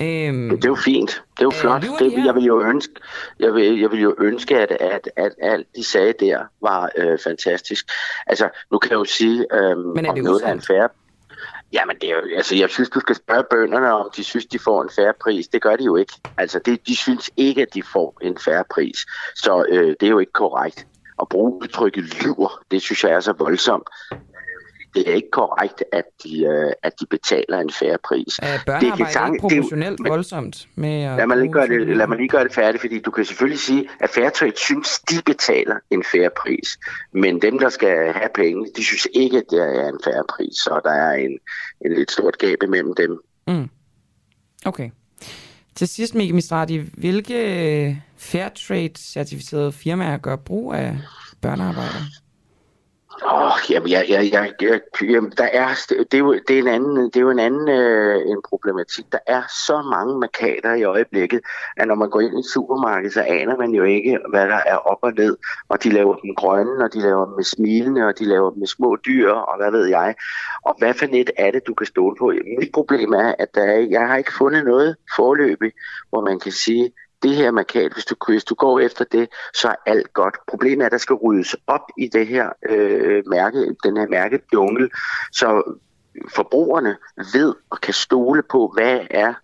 Øhm, Det er jo fint. Det er jo Øh, flot. de Det, jeg vil jo ønske, jeg vil, jeg vil jo ønske at, at, at alt de sagde der var øh, fantastisk. Altså, nu kan jeg jo sige, øh, Men er om det noget er en færre Jamen, det er jo, altså, jeg synes, du skal spørge bønderne, om de synes, de får en færre pris. Det gør de jo ikke. Altså, det, de synes ikke, at de får en færre pris. Så øh, det er jo ikke korrekt. At bruge udtrykket lyver, det synes jeg er så voldsomt. Det er ikke korrekt, at de, øh, at de betaler en færre pris. er det børnearbejde kan ikke det er jo- proportionelt men- voldsomt med at Lad mig, lige gøre det, lad mig lige gøre det færdigt, fordi du kan selvfølgelig sige, at Fairtrade synes, de betaler en færre pris. Men dem, der skal have penge, de synes ikke, at det er en færre pris. Så der er en, en lidt stort gab imellem dem. Mm. Okay. Til sidst, Miki Mistrati, hvilke Fairtrade-certificerede firmaer gør brug af børnearbejde? Åh, jamen, jeg, jeg, jeg, jeg, jamen, der er, det, er jo, det, er en anden, det er jo en anden øh, en problematik. Der er så mange markader i øjeblikket, at når man går ind i et supermarked, så aner man jo ikke, hvad der er op og ned. Og de laver dem grønne, og de laver dem med smilende, og de laver dem med små dyr, og hvad ved jeg. Og hvad for net er det, du kan stole på? Mit problem er, at der er, jeg har ikke fundet noget forløbig, hvor man kan sige, det her markat, hvis du, hvis du går efter det, så er alt godt. Problemet er, at der skal ryddes op i det her øh, mærke, den her mærkedjungle, så forbrugerne ved og kan stole på, hvad er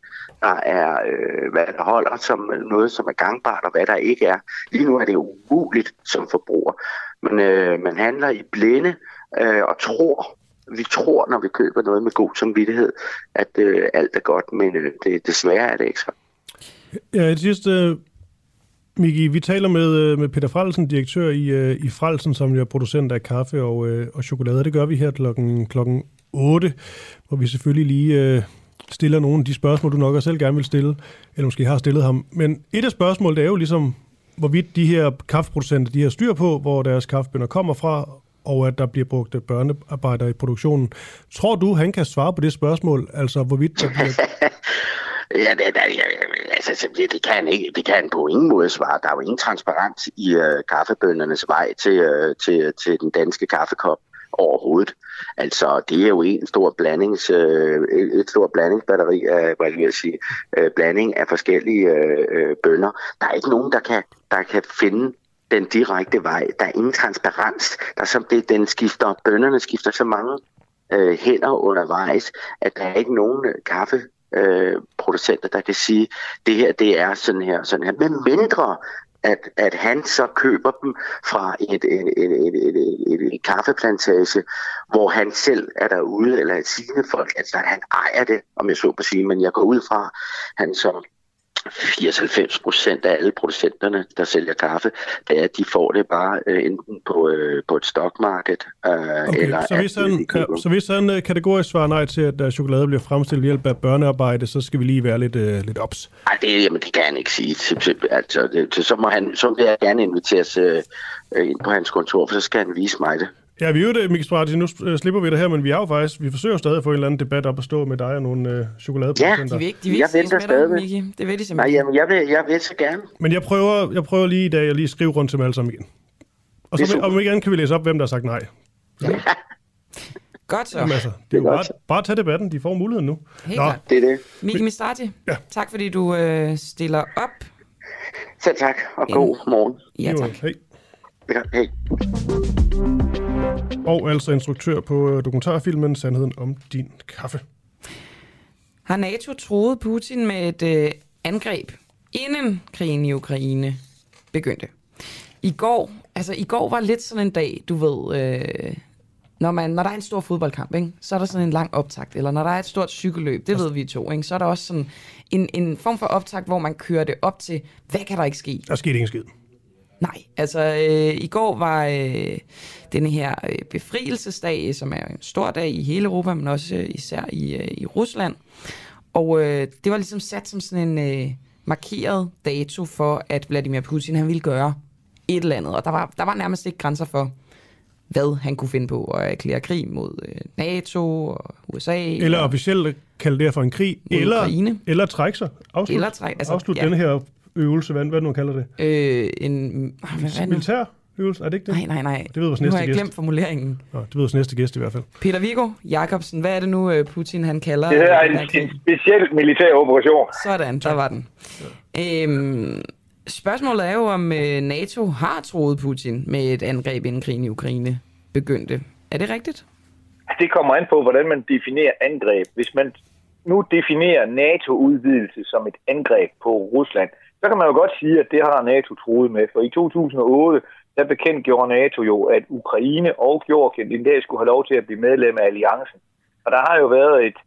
der er, øh, hvad der holder som noget, som er gangbart, og hvad der ikke er. Lige nu er det umuligt som forbruger. Men øh, man handler i blinde øh, og tror, vi tror, når vi køber noget med god samvittighed, at øh, alt er godt, men øh, det, desværre er det ikke sådan. Ja, det sidste, Miki, vi taler med, øh, med Peter Frelsen, direktør i, øh, i Frelsen, som jo er producent af kaffe og, øh, og chokolade. Det gør vi her klokken, klokken 8, hvor vi selvfølgelig lige stiller nogle af de spørgsmål, du nok også selv gerne vil stille, eller måske har stillet ham. Men et af spørgsmålene, det er jo ligesom, hvorvidt de her kaffeproducenter, de har styr på, hvor deres kaffebønder kommer fra, og at der bliver brugt børnearbejdere i produktionen. Tror du, han kan svare på det spørgsmål? Altså, hvorvidt der bliver Ja, det, det, ja, altså, det, det, kan han ikke, det kan han på ingen måde svare. Der er jo ingen transparens i uh, kaffebøndernes vej til, uh, til, til den danske kaffekop overhovedet. Altså, det er jo en stor blandings, øh, et stort blandingsbatteri af, hvad vil jeg sige, øh, blanding af forskellige øh, øh bønder. Der er ikke nogen, der kan, der kan finde den direkte vej. Der er ingen transparens. Der er som det, den skifter, bønderne skifter så mange øh, hænder undervejs, at der er ikke nogen kaffe øh, producenter, der kan sige, det her, det er sådan her, sådan her. Men mindre, at, at han så køber dem fra et, et, et, et, et, et, et kaffeplantage, hvor han selv er derude, eller et sine folk, altså han ejer det, om jeg så på sige, men jeg går ud fra, han som 80-90 procent af alle producenterne, der sælger kaffe, det er, at de får det bare øh, enten på, øh, på et stokmarked, øh, Okay, eller så hvis, han, ja, så hvis han øh, kategorisk svarer nej til, at uh, chokolade bliver fremstillet ved hjælp af børnearbejde, så skal vi lige være lidt, uh, lidt ops. Nej, det, jamen, det kan han ikke sige. Altså, det, så, må han, så vil jeg gerne inviteres øh, øh, ind på hans kontor, for så skal han vise mig det. Ja, vi er jo det, Mikkel Sprati, nu øh, slipper vi det her, men vi er jo faktisk, vi forsøger stadig at få en eller anden debat op at stå med dig og nogle øh, chokoladeproducenter. De vil ikke, de vil Jeg venter med dig. Miki. Det vil de Nej, simpelthen. jamen, jeg vil, jeg vil så gerne. Men jeg prøver, jeg prøver lige i dag at lige skrive rundt til dem alle sammen igen. Og så om ikke andet kan vi læse op, hvem der har sagt nej. Godt så. Jamen altså, det er Det er jo bare, godt. bare at tage debatten, de får muligheden nu. Helt Nå, klart. Det er det. Miki Mistrati, Ja. tak fordi du øh, stiller op. Så tak, og god morgen. Ja, tak. Hej. Ja, hej. Og altså instruktør på øh, dokumentarfilmen Sandheden om din kaffe. Har NATO troet Putin med et øh, angreb, inden krigen i Ukraine begyndte? I går, altså i går var lidt sådan en dag, du ved, øh, når, man, når der er en stor fodboldkamp, ikke, så er der sådan en lang optakt, eller når der er et stort cykelløb, det ved vi to, ikke, så er der også sådan en, en form for optakt, hvor man kører det op til, hvad kan der ikke ske? Der skete ingen skid. Nej, altså øh, i går var øh, denne her øh, befrielsesdag, som er en stor dag i hele Europa, men også øh, især i, øh, i Rusland. Og øh, det var ligesom sat som sådan en øh, markeret dato for, at Vladimir Putin han ville gøre et eller andet. Og der var, der var nærmest ikke grænser for, hvad han kunne finde på at erklære krig mod øh, NATO og USA. Eller og, officielt kalde det her for en krig, eller, Ukraine. eller trække sig. Afslut, Eller træk- altså, afslut ja. denne her øvelse, hvad, hvad du nu kalder det. øh, en... Hvad er det nu? Militær Jules? Er det ikke det? Nej, nej, nej. Det ved vores nu næste har jeg gæst. glemt formuleringen. Nå, det ved vores næste gæst i hvert fald. Peter Viggo Jacobsen, hvad er det nu, øh, Putin han kalder Det her er en, en speciel militær operation. Sådan, der var den. Øhm, spørgsmålet er jo, om øh, NATO har troet Putin med et angreb, inden krigen i Ukraine begyndte. Er det rigtigt? Det kommer an på, hvordan man definerer angreb. Hvis man nu definerer NATO-udvidelse som et angreb på Rusland, så kan man jo godt sige, at det har NATO troet med. For i 2008, der bekendtgjorde NATO jo, at Ukraine og Georgien en dag skulle have lov til at blive medlem af alliancen. Og der har jo været et,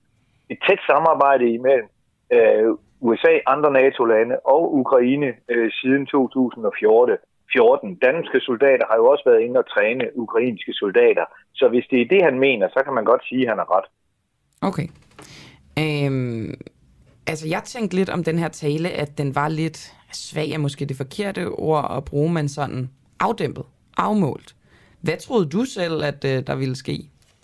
et tæt samarbejde imellem øh, USA, andre NATO-lande og Ukraine øh, siden 2014. 14. Danske soldater har jo også været inde og træne ukrainske soldater. Så hvis det er det, han mener, så kan man godt sige, at han er ret. Okay. Øhm, altså, jeg tænkte lidt om den her tale, at den var lidt svag, er måske det forkerte ord at bruge, men sådan afdæmpet, afmålt. Hvad troede du selv, at øh, der ville ske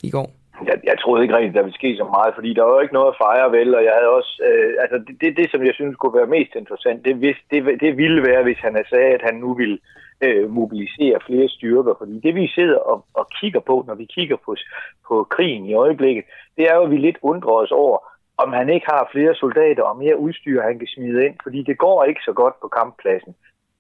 i går? Jeg, jeg troede ikke rigtigt, der ville ske så meget, fordi der var jo ikke noget at fejre vel, og jeg havde også, øh, altså det, det, det, som jeg synes kunne være mest interessant, det, hvis, det, det ville være, hvis han havde sagt, at han nu ville øh, mobilisere flere styrker, fordi det vi sidder og, og kigger på, når vi kigger på, på krigen i øjeblikket, det er jo, at vi lidt undrer os over, om han ikke har flere soldater og mere udstyr, han kan smide ind, fordi det går ikke så godt på kamppladsen.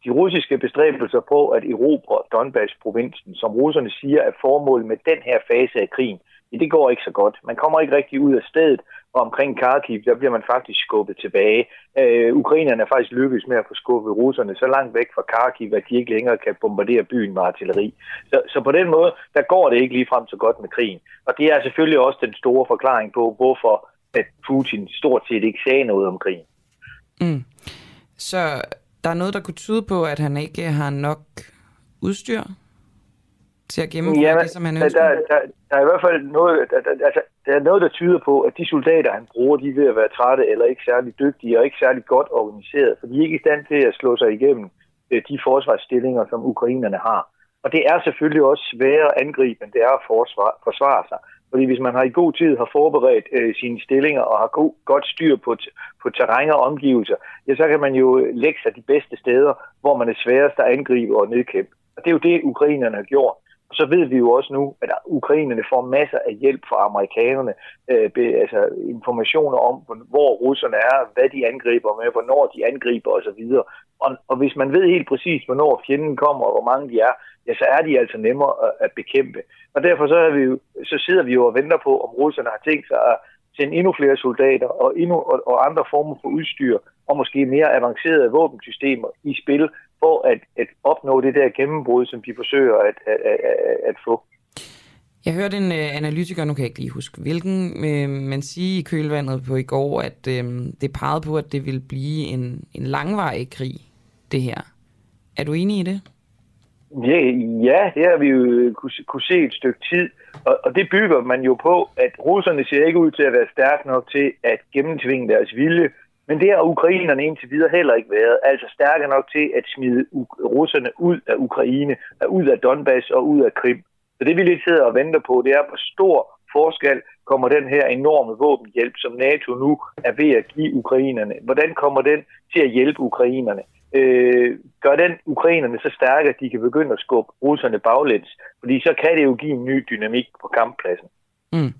De russiske bestræbelser på at erobre Donbass-provinsen, som russerne siger er formålet med den her fase af krigen, ja, det går ikke så godt. Man kommer ikke rigtig ud af stedet, og omkring Kharkiv, der bliver man faktisk skubbet tilbage. Øh, ukrainerne er faktisk lykkedes med at få skubbet russerne så langt væk fra Kharkiv, at de ikke længere kan bombardere byen med artilleri. Så, så på den måde, der går det ikke lige frem så godt med krigen. Og det er selvfølgelig også den store forklaring på, hvorfor at Putin stort set ikke sagde noget om krigen. Mm. Så der er noget, der kunne tyde på, at han ikke har nok udstyr til at gennemføre Ja, det, som han ønsker? der, der, der er i hvert fald noget, der, der, altså, der er noget, der tyder på, at de soldater, han bruger, de er ved at være trætte eller ikke særlig dygtige og ikke særlig godt organiseret, for de er ikke i stand til at slå sig igennem øh, de forsvarsstillinger, som ukrainerne har. Og det er selvfølgelig også sværere at angribe, end det er at forsvare, forsvare sig. Fordi hvis man har i god tid har forberedt øh, sine stillinger og har god, godt styr på, på terræn og omgivelser, ja, så kan man jo lægge sig de bedste steder, hvor man er sværest at angribe og nedkæmpe. Og det er jo det, ukrainerne har gjort. Og så ved vi jo også nu, at ukrainerne får masser af hjælp fra amerikanerne, øh, be, altså informationer om, hvor russerne er, hvad de angriber med, hvornår de angriber osv. Og, og hvis man ved helt præcis, hvornår fjenden kommer og hvor mange de er, ja, så er de altså nemmere at, at bekæmpe. Og derfor så, er vi jo, så sidder vi jo og venter på, om russerne har tænkt sig at sende endnu flere soldater og, endnu, og, og andre former for udstyr, og måske mere avancerede våbensystemer i spil, for at, at opnå det der gennembrud, som de forsøger at, at, at, at få. Jeg hørte en øh, analytiker, nu kan jeg ikke lige huske hvilken, øh, men sige i kølvandet på i går, at øh, det pegede på, at det ville blive en, en langvarig krig, det her. Er du enig i det? Ja, ja det har vi jo kunne, kunne se et stykke tid, og, og det bygger man jo på, at russerne ser ikke ud til at være stærke nok til at gennemtvinge deres vilje, men det har ukrainerne indtil videre heller ikke været, altså stærke nok til at smide russerne ud af Ukraine, ud af Donbass og ud af Krim. Så det vi lige sidder og venter på, det er, hvor stor forskel kommer den her enorme våbenhjælp, som NATO nu er ved at give ukrainerne. Hvordan kommer den til at hjælpe ukrainerne? Øh, gør den ukrainerne så stærke, at de kan begynde at skubbe russerne baglæns? Fordi så kan det jo give en ny dynamik på kamppladsen. Mm.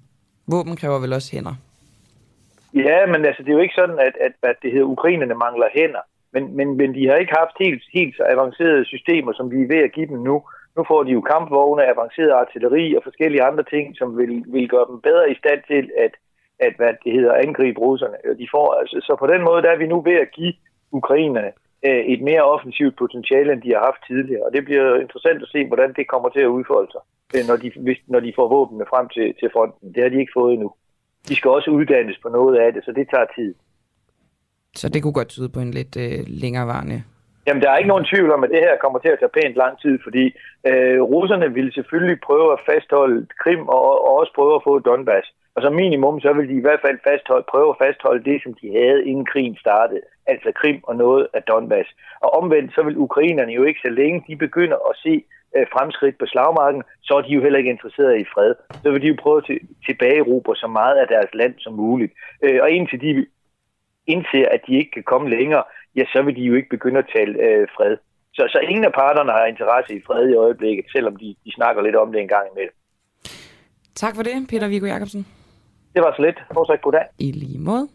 Våben kræver vel også hænder? Ja, men altså, det er jo ikke sådan, at, at, at det hedder, ukrainerne mangler hænder. Men, men, men de har ikke haft helt, helt så avancerede systemer, som vi er ved at give dem nu. Nu får de jo kampvogne, avanceret artilleri og forskellige andre ting, som vil, vil gøre dem bedre i stand til at, at hvad det hedder, angribe russerne. De får, altså, så på den måde der er vi nu ved at give ukrainerne øh, et mere offensivt potentiale, end de har haft tidligere. Og det bliver interessant at se, hvordan det kommer til at udfolde sig, øh, når de, hvis, når de får våbnene frem til, til fronten. Det har de ikke fået endnu. De skal også uddannes på noget af det, så det tager tid. Så det kunne godt tyde på en lidt øh, længerevarende Jamen, der er ikke nogen tvivl om, at det her kommer til at tage pænt lang tid, fordi øh, russerne ville selvfølgelig prøve at fastholde Krim og, og også prøve at få Donbass. Og som minimum, så vil de i hvert fald fastholde, prøve at fastholde det, som de havde, inden krigen startede. Altså Krim og noget af Donbass. Og omvendt, så vil ukrainerne jo ikke så længe, de begynder at se øh, fremskridt på slagmarken, så er de jo heller ikke interesserede i fred. Så vil de jo prøve at tilbagerubre så meget af deres land som muligt. Øh, og indtil de indser, at de ikke kan komme længere, ja, så vil de jo ikke begynde at tale øh, fred. Så, så ingen af parterne har interesse i fred i øjeblikket, selvom de, de snakker lidt om det en gang imellem. Tak for det, Peter Viggo Jacobsen. Det var så lidt. Fortsat goddag. I lige måde.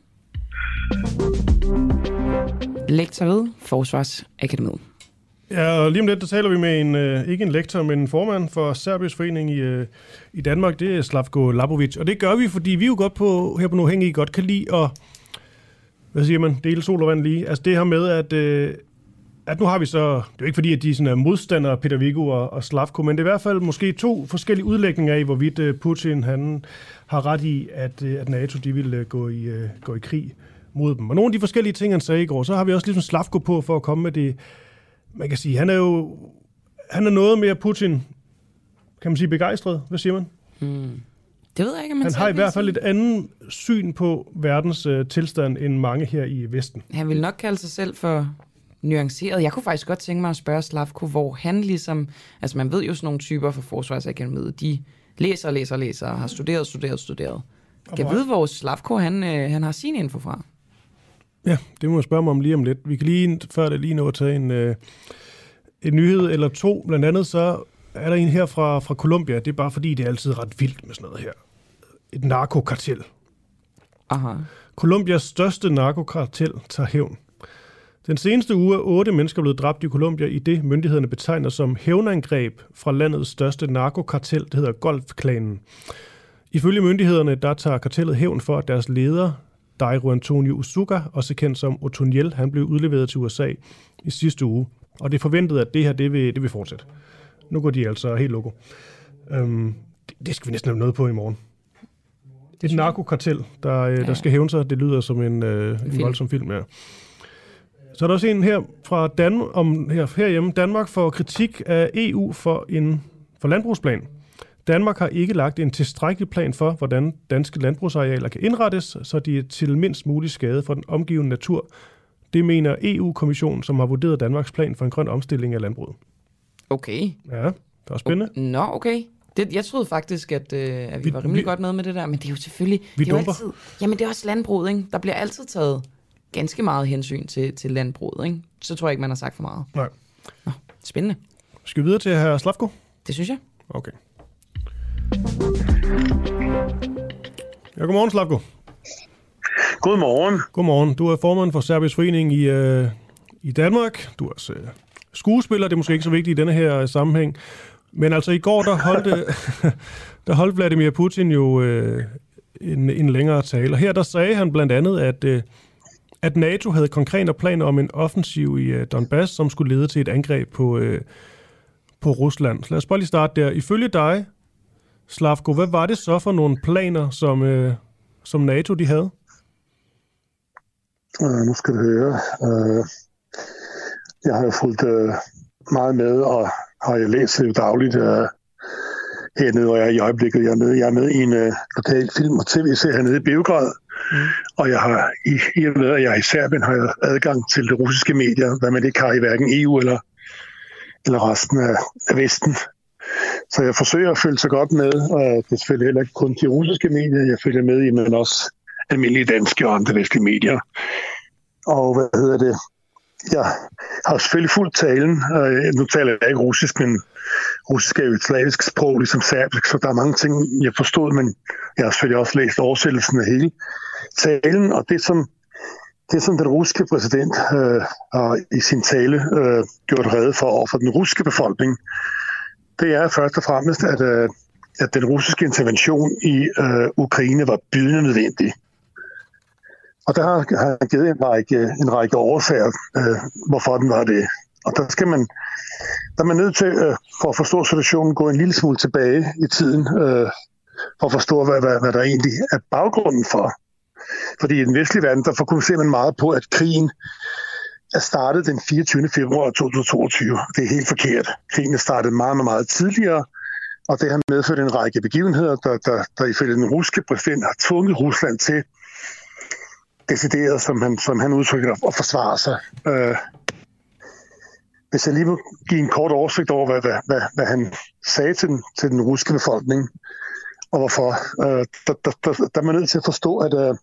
Lektor ved Forsvarsakademiet. Ja, og lige om lidt, der taler vi med en, øh, ikke en lektor, men en formand for Serbisk Forening i, øh, i Danmark. Det er Slavko Labovic. Og det gør vi, fordi vi jo godt på, her på Nuhængi godt kan lide at, hvad siger man, dele sol og vand lige. Altså det her med, at, øh, at nu har vi så, det er jo ikke fordi, at de sådan er modstandere, Peter Viggo og, og Slavko, men det er i hvert fald måske to forskellige udlægninger af, hvorvidt øh, Putin han har ret i, at, øh, at NATO de vil øh, gå, i, øh, gå i krig mod dem. Og nogle af de forskellige ting, han sagde i går, så har vi også ligesom Slavko på for at komme med det, man kan sige, han er jo han er noget mere Putin, kan man sige, begejstret. Hvad siger man? Hmm. Det ved jeg ikke, man Han har i hvert fald et andet syn på verdens øh, tilstand end mange her i Vesten. Han vil nok kalde sig selv for nuanceret. Jeg kunne faktisk godt tænke mig at spørge Slavko, hvor han ligesom... Altså, man ved jo sådan nogle typer fra Forsvarsakademiet, de læser, læser, læser, har studeret, studeret, studeret. Kan vide, hvor Slavko han, øh, han har sin info fra? Ja, det må jeg spørge mig om lige om lidt. Vi kan lige, før det lige nå at tage en, øh, en nyhed eller to. Blandt andet så er der en her fra, fra Colombia. Det er bare fordi, det er altid ret vildt med sådan noget her. Et narkokartel. Aha. Colombias største narkokartel tager hævn. Den seneste uge er otte mennesker blevet dræbt i Colombia i det, myndighederne betegner som hævnangreb fra landets største narkokartel, det hedder Golfklanen. Ifølge myndighederne, der tager kartellet hævn for, at deres leder, Dairo Antonio Usuga, også kendt som Otoniel, han blev udleveret til USA i sidste uge. Og det er forventet, at det her det vil, det vil fortsætte. Nu går de altså helt logo. Øhm, det, det skal vi næsten have noget på i morgen. Et narkokartel, der, øh, der skal hævne sig. Det lyder som en, øh, en film. voldsom film, ja. Så er der også en her fra Dan om her, herhjemme. Danmark får kritik af EU for en for landbrugsplan. Danmark har ikke lagt en tilstrækkelig plan for, hvordan danske landbrugsarealer kan indrettes, så de er til mindst mulig skade for den omgivende natur. Det mener EU-kommissionen, som har vurderet Danmarks plan for en grøn omstilling af landbruget. Okay. Ja, det er spændende. Nå, okay. Det, jeg troede faktisk, at, øh, at vi, Vi- var rimelig vi- godt med med det der, men det er jo selvfølgelig... Vi det er jo dumper. altid, Jamen, det er også landbruget, ikke? Der bliver altid taget ganske meget hensyn til, til landbruget, ikke? Så tror jeg ikke, man har sagt for meget. Nej. Nå, spændende. Skal vi videre til herr Slavko? Det synes jeg. Okay. Ja, godmorgen, Slavko. Godmorgen. Godmorgen. Du er formand for Serbisk Forening i, øh, i Danmark. Du er også øh, skuespiller. Det er måske ikke så vigtigt i denne her øh, sammenhæng. Men altså i går, der holdt, øh, der holdt Vladimir Putin jo øh, en, en længere tale. Og her der sagde han blandt andet, at, øh, at NATO havde konkrete planer om en offensiv i øh, Donbass, som skulle lede til et angreb på, øh, på Rusland. Så lad os bare lige starte der. Ifølge dig, Slavko, hvad var det så for nogle planer, som, øh, som NATO de havde? Uh, nu skal du høre. Uh, jeg har jo fulgt uh, meget med, og har jeg læst det dagligt uh, hernede, hvor jeg er i øjeblikket. Jeg er med, jeg er med i en uh, lokal film- og tv-serie hernede i Beograd. Mm. Og jeg har, i, i og med, at jeg er i Serbien, har jeg adgang til de russiske medier, hvad man ikke har i hverken EU eller, eller resten af, af Vesten. Så jeg forsøger at følge så godt med, og det er selvfølgelig heller ikke kun de russiske medier, jeg følger med i, men også almindelige danske og andre vestlige medier. Og hvad hedder det? Jeg har selvfølgelig fuldt talen. Nu taler jeg ikke russisk, men russisk er jo et slavisk sprog, ligesom serbisk, så der er mange ting, jeg forstod, men jeg har selvfølgelig også læst oversættelsen af hele talen, og det som, det, som den russiske præsident øh, har i sin tale øh, gjort redde for over for den russiske befolkning, det er først og fremmest, at, øh, at den russiske intervention i øh, Ukraine var bydende nødvendig. Og der har har han givet en række, en række årsager, øh, hvorfor den var det. Og der skal man, der er man nødt til, øh, for at forstå situationen, gå en lille smule tilbage i tiden, øh, for at forstå, hvad, hvad, hvad der egentlig er baggrunden for. Fordi i den vestlige verden, der fokuserer man meget på, at krigen er startet den 24. februar 2022. Det er helt forkert. Krigen er startet meget, meget, meget tidligere, og det har medført en række begivenheder, der, der, der ifølge den russiske præsident har tvunget Rusland til decideret, som han, som han udtrykker, at forsvare sig. Øh, hvis jeg lige må give en kort oversigt over, hvad, hvad, hvad, hvad han sagde til den, til den russiske befolkning, og hvorfor, øh, der, der, der, der er man nødt til at forstå, at, øh,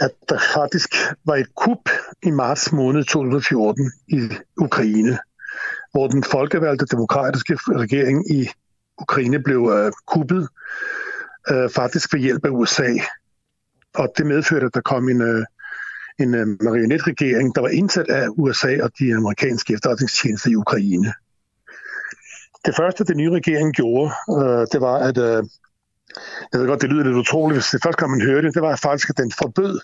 at der faktisk var et kup i marts måned 2014 i Ukraine, hvor den folkevalgte demokratiske regering i Ukraine blev uh, kuppet uh, faktisk ved hjælp af USA. Og det medførte, at der kom en, uh, en uh, marionetregering, der var indsat af USA og de amerikanske efterretningstjenester i Ukraine. Det første, den nye regering gjorde, uh, det var, at uh, jeg ved godt, det lyder lidt utroligt, hvis det første gang man hørte det, det var faktisk, at den forbød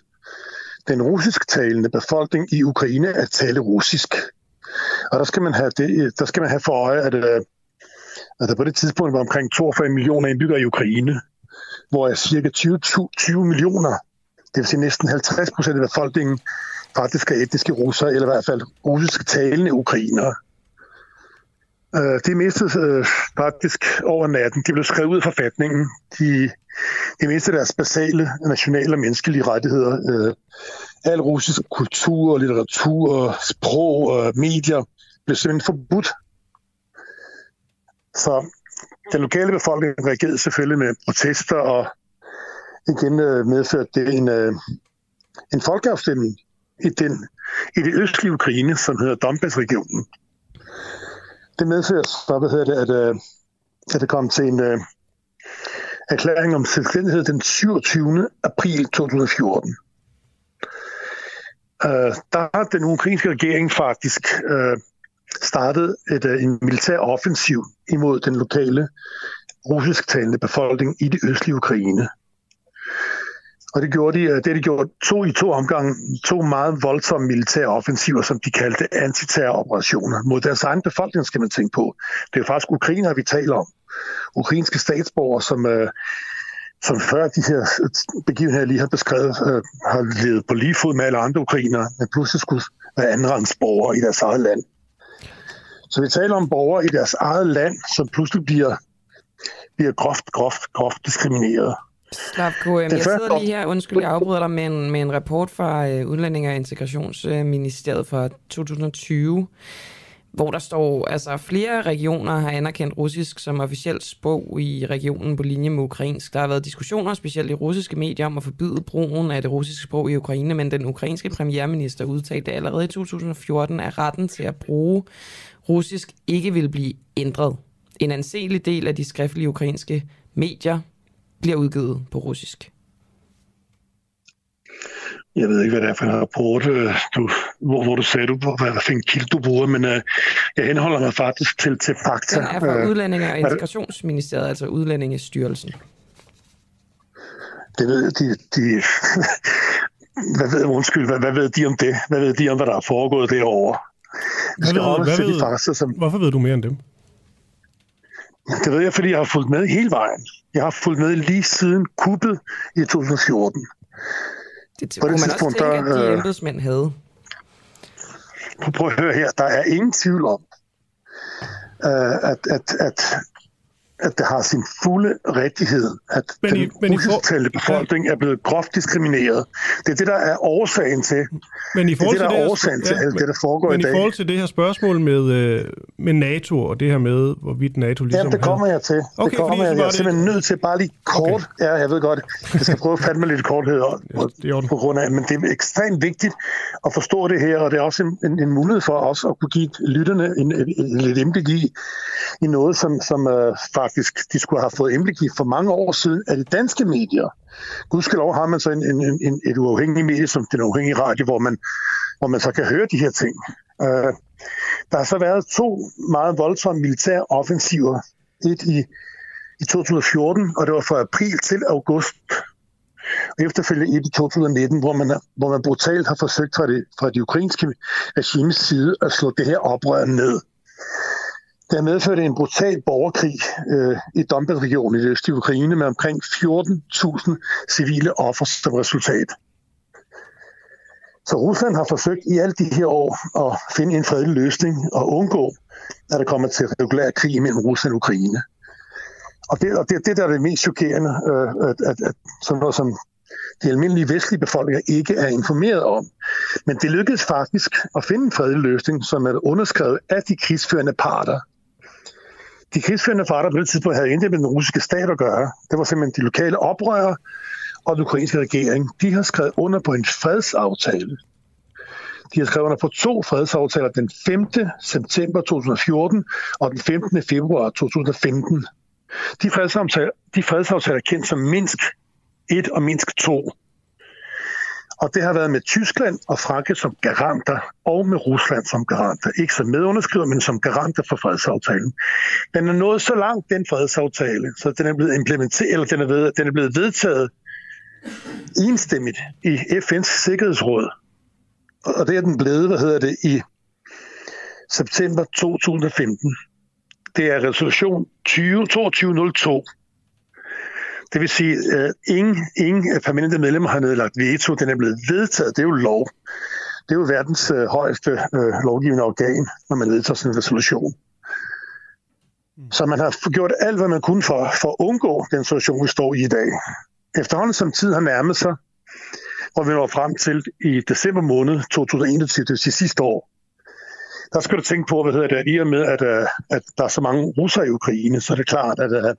den russisktalende befolkning i Ukraine at tale russisk. Og der skal man have, det, øh, der skal man have for øje, at, øh, at der på det tidspunkt var omkring 42 millioner indbyggere i Ukraine, hvor cirka 20, 20 millioner, det vil sige næsten 50 procent af befolkningen, faktisk er etniske russere, eller i hvert fald russisk talende ukrainere. Øh, de mistede øh, faktisk over natten. De blev skrevet ud af forfatningen. De, de mistede deres basale nationale og menneskelige rettigheder. Øh, al russisk kultur, litteratur, sprog og medier blev simpelthen forbudt. Så den lokale befolkning reagerede selvfølgelig med protester, og igen øh, medførte det en, øh, en folkeafstemning i, den, i det østlige Ukraine, som hedder Donbass-regionen. Det medfører så, hvad hedder det, at, øh, at det kom til en øh, erklæring om selvstændighed den 27. april 2014. Øh, der har den ukrainske regering faktisk øh, startet et, øh, en militær offensiv imod den lokale russisktalende befolkning i det østlige Ukraine. Og det gjorde de, øh, det de gjorde to i to omgange, to meget voldsomme militære offensiver, som de kaldte antiterroroperationer mod deres egen befolkning, skal man tænke på. Det er faktisk ukrainer, vi taler om. Ukrainske statsborgere, som, øh, som før de her øh, begivenheder, lige har beskrevet, øh, har levet på lige fod med alle andre ukrainere, men pludselig skulle være andenrangsborgere i deres eget land. Så vi taler om borgere i deres eget land, som pludselig bliver, bliver groft, groft, groft diskrimineret. Slavko, jeg sidder lige her, undskyld, jeg afbryder dig med en, med en rapport fra uh, Udlænding- og Integrationsministeriet fra 2020, hvor der står, altså flere regioner har anerkendt russisk som officielt sprog i regionen på linje med ukrainsk. Der har været diskussioner, specielt i russiske medier, om at forbyde brugen af det russiske sprog i Ukraine, men den ukrainske premierminister udtalte allerede i 2014, at retten til at bruge russisk ikke vil blive ændret. En anselig del af de skriftlige ukrainske medier bliver udgivet på russisk. Jeg ved ikke, hvad det er for en rapport, øh, du, hvor, hvor du sagde, du, hvad, hvad for en kilde du bruger, men uh, jeg henholder mig faktisk til, til fakta. Den er fra uh, Udlændinge- og Integrationsministeriet, altså Udlændingestyrelsen. Det ved de... de hvad ved, undskyld, hvad, hvad ved de om det? Hvad ved de om, hvad der er foregået derovre? Hvad ved, hvad ved, de fakta, som... Hvorfor ved du mere end dem? Det ved jeg, fordi jeg har fulgt med hele vejen. Jeg har fulgt med lige siden kuppet i 2014. Det kunne man også tænke, der, at de øh, embedsmænd havde. Prøv at høre her. Der er ingen tvivl om, uh, at, at, at at det har sin fulde rigtighed, at men i, den men russisktalende befolkning er blevet groft diskrimineret. Det er det, der er årsagen til. Men i forhold det er det, der er årsagen til ja, alt det, der foregår men i dag. Men i forhold til det her spørgsmål med, øh, med NATO, og det her med, hvorvidt NATO ligesom... Ja, det kommer jeg til. Okay, det kommer jeg, jeg er simpelthen nødt til bare lige kort... Okay. Ja, jeg ved godt, jeg skal prøve at fatte mig lidt korthed ja, på grund af, men det er ekstremt vigtigt at forstå det her, og det er også en, en, en mulighed for os at kunne give lytterne en, en, en, lidt indblik i, i noget, som, som uh, faktisk de skulle have fået indblik i for mange år siden af de danske medier. Gudskelov har man så en, en, en, et uafhængigt medie som den uafhængige radio, hvor man, hvor man så kan høre de her ting. Uh, der har så været to meget voldsomme militære offensiver. Et i, i 2014, og det var fra april til august. Og efterfølgende et i 2019, hvor man, hvor man brutalt har forsøgt fra det, fra det ukrainske regimes side at slå det her oprør ned. Det har medført en brutal borgerkrig øh, i Donbass-regionen i det østlige Ukraine med omkring 14.000 civile offer som resultat. Så Rusland har forsøgt i alle de her år at finde en fredelig løsning og undgå, at der kommer til regulær krig mellem Rusland og Ukraine. Og det, og det, det der er det mest chokerende, øh, at, at, at sådan noget som de almindelige vestlige befolkninger ikke er informeret om. Men det lykkedes faktisk at finde en fredelig løsning, som er underskrevet af de krigsførende parter de krigsførende parter på det tidspunkt havde intet med den russiske stat at gøre. Det var simpelthen de lokale oprørere og den ukrainske regering, de har skrevet under på en fredsaftale. De har skrevet under på to fredsaftaler den 5. september 2014 og den 15. februar 2015. De fredsaftaler, de fredsaftaler er kendt som Minsk 1 og Minsk 2. Og det har været med Tyskland og Frankrig som garanter, og med Rusland som garanter. Ikke som medunderskriver, men som garanter for fredsaftalen. Den er nået så langt, den fredsaftale, så den er blevet implementeret, eller den er, ved, den er blevet vedtaget enstemmigt i FN's Sikkerhedsråd. Og det er den blevet, hvad hedder det, i september 2015. Det er resolution 20, 2202 det vil sige, at uh, ingen, ingen permanente medlemmer har nedlagt veto. Den er blevet vedtaget. Det er jo lov. Det er jo verdens uh, højeste uh, lovgivende organ, når man vedtager sådan en resolution. Så man har gjort alt, hvad man kunne for, for at undgå den situation, vi står i i dag. Efterhånden som tid har nærmet sig, og vi når frem til i december måned 2021, det vil sige sidste år, der skal du tænke på, hvad hedder det, i og med, at, at der er så mange russer i Ukraine, så er det klart, at, at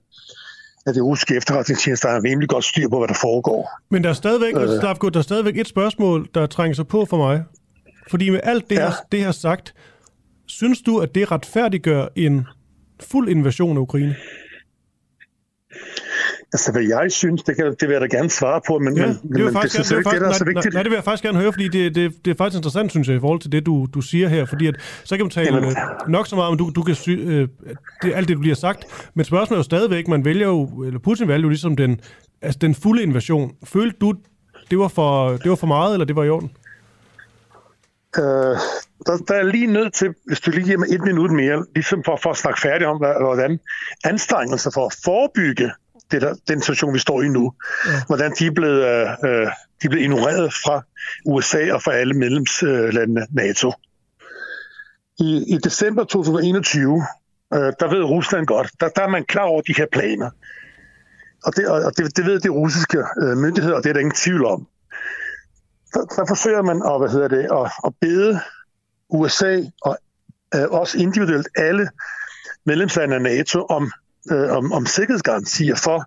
det russiske efterretningstjeneste har rimelig godt styr på, hvad der foregår. Men der er stadigvæk, øh. der, er, der er stadigvæk et spørgsmål, der trænger sig på for mig. Fordi med alt det, ja. her, det her sagt, synes du, at det retfærdiggør en fuld invasion af Ukraine? Altså, hvad jeg synes, det, kan, det vil jeg da gerne svare på, men, ja, det, men, men faktisk, det, det, det, det, der er så vigtigt. Nej, det vil jeg faktisk gerne høre, fordi det, det, det er faktisk interessant, synes jeg, i forhold til det, du, du siger her, fordi at, så kan man tale Jamen, nok så meget om, du, du kan sy, øh, det, alt det, du lige har sagt, men spørgsmålet er jo stadigvæk, man vælger jo, eller Putin vælger jo ligesom den, altså den fulde invasion. Følte du, det var, for, det var for meget, eller det var i orden? Øh, der, der er lige nødt til, hvis du lige giver mig et minut mere, ligesom for, for at snakke færdigt om, hvordan anstrengelser for at forebygge det der, den situation, vi står i nu. Ja. Hvordan de er, blevet, øh, øh de er blevet ignoreret fra USA og fra alle medlemslandene NATO. I, I december 2021, øh, der ved Rusland godt, der, der er man klar over de her planer. Og det, og det, det ved de russiske øh, myndigheder, og det er der ingen tvivl om. Der, der forsøger man at, hvad hedder det, at, at bede USA og øh, også individuelt alle medlemslande af NATO om øh, om, om sikkerhedsgarantier for,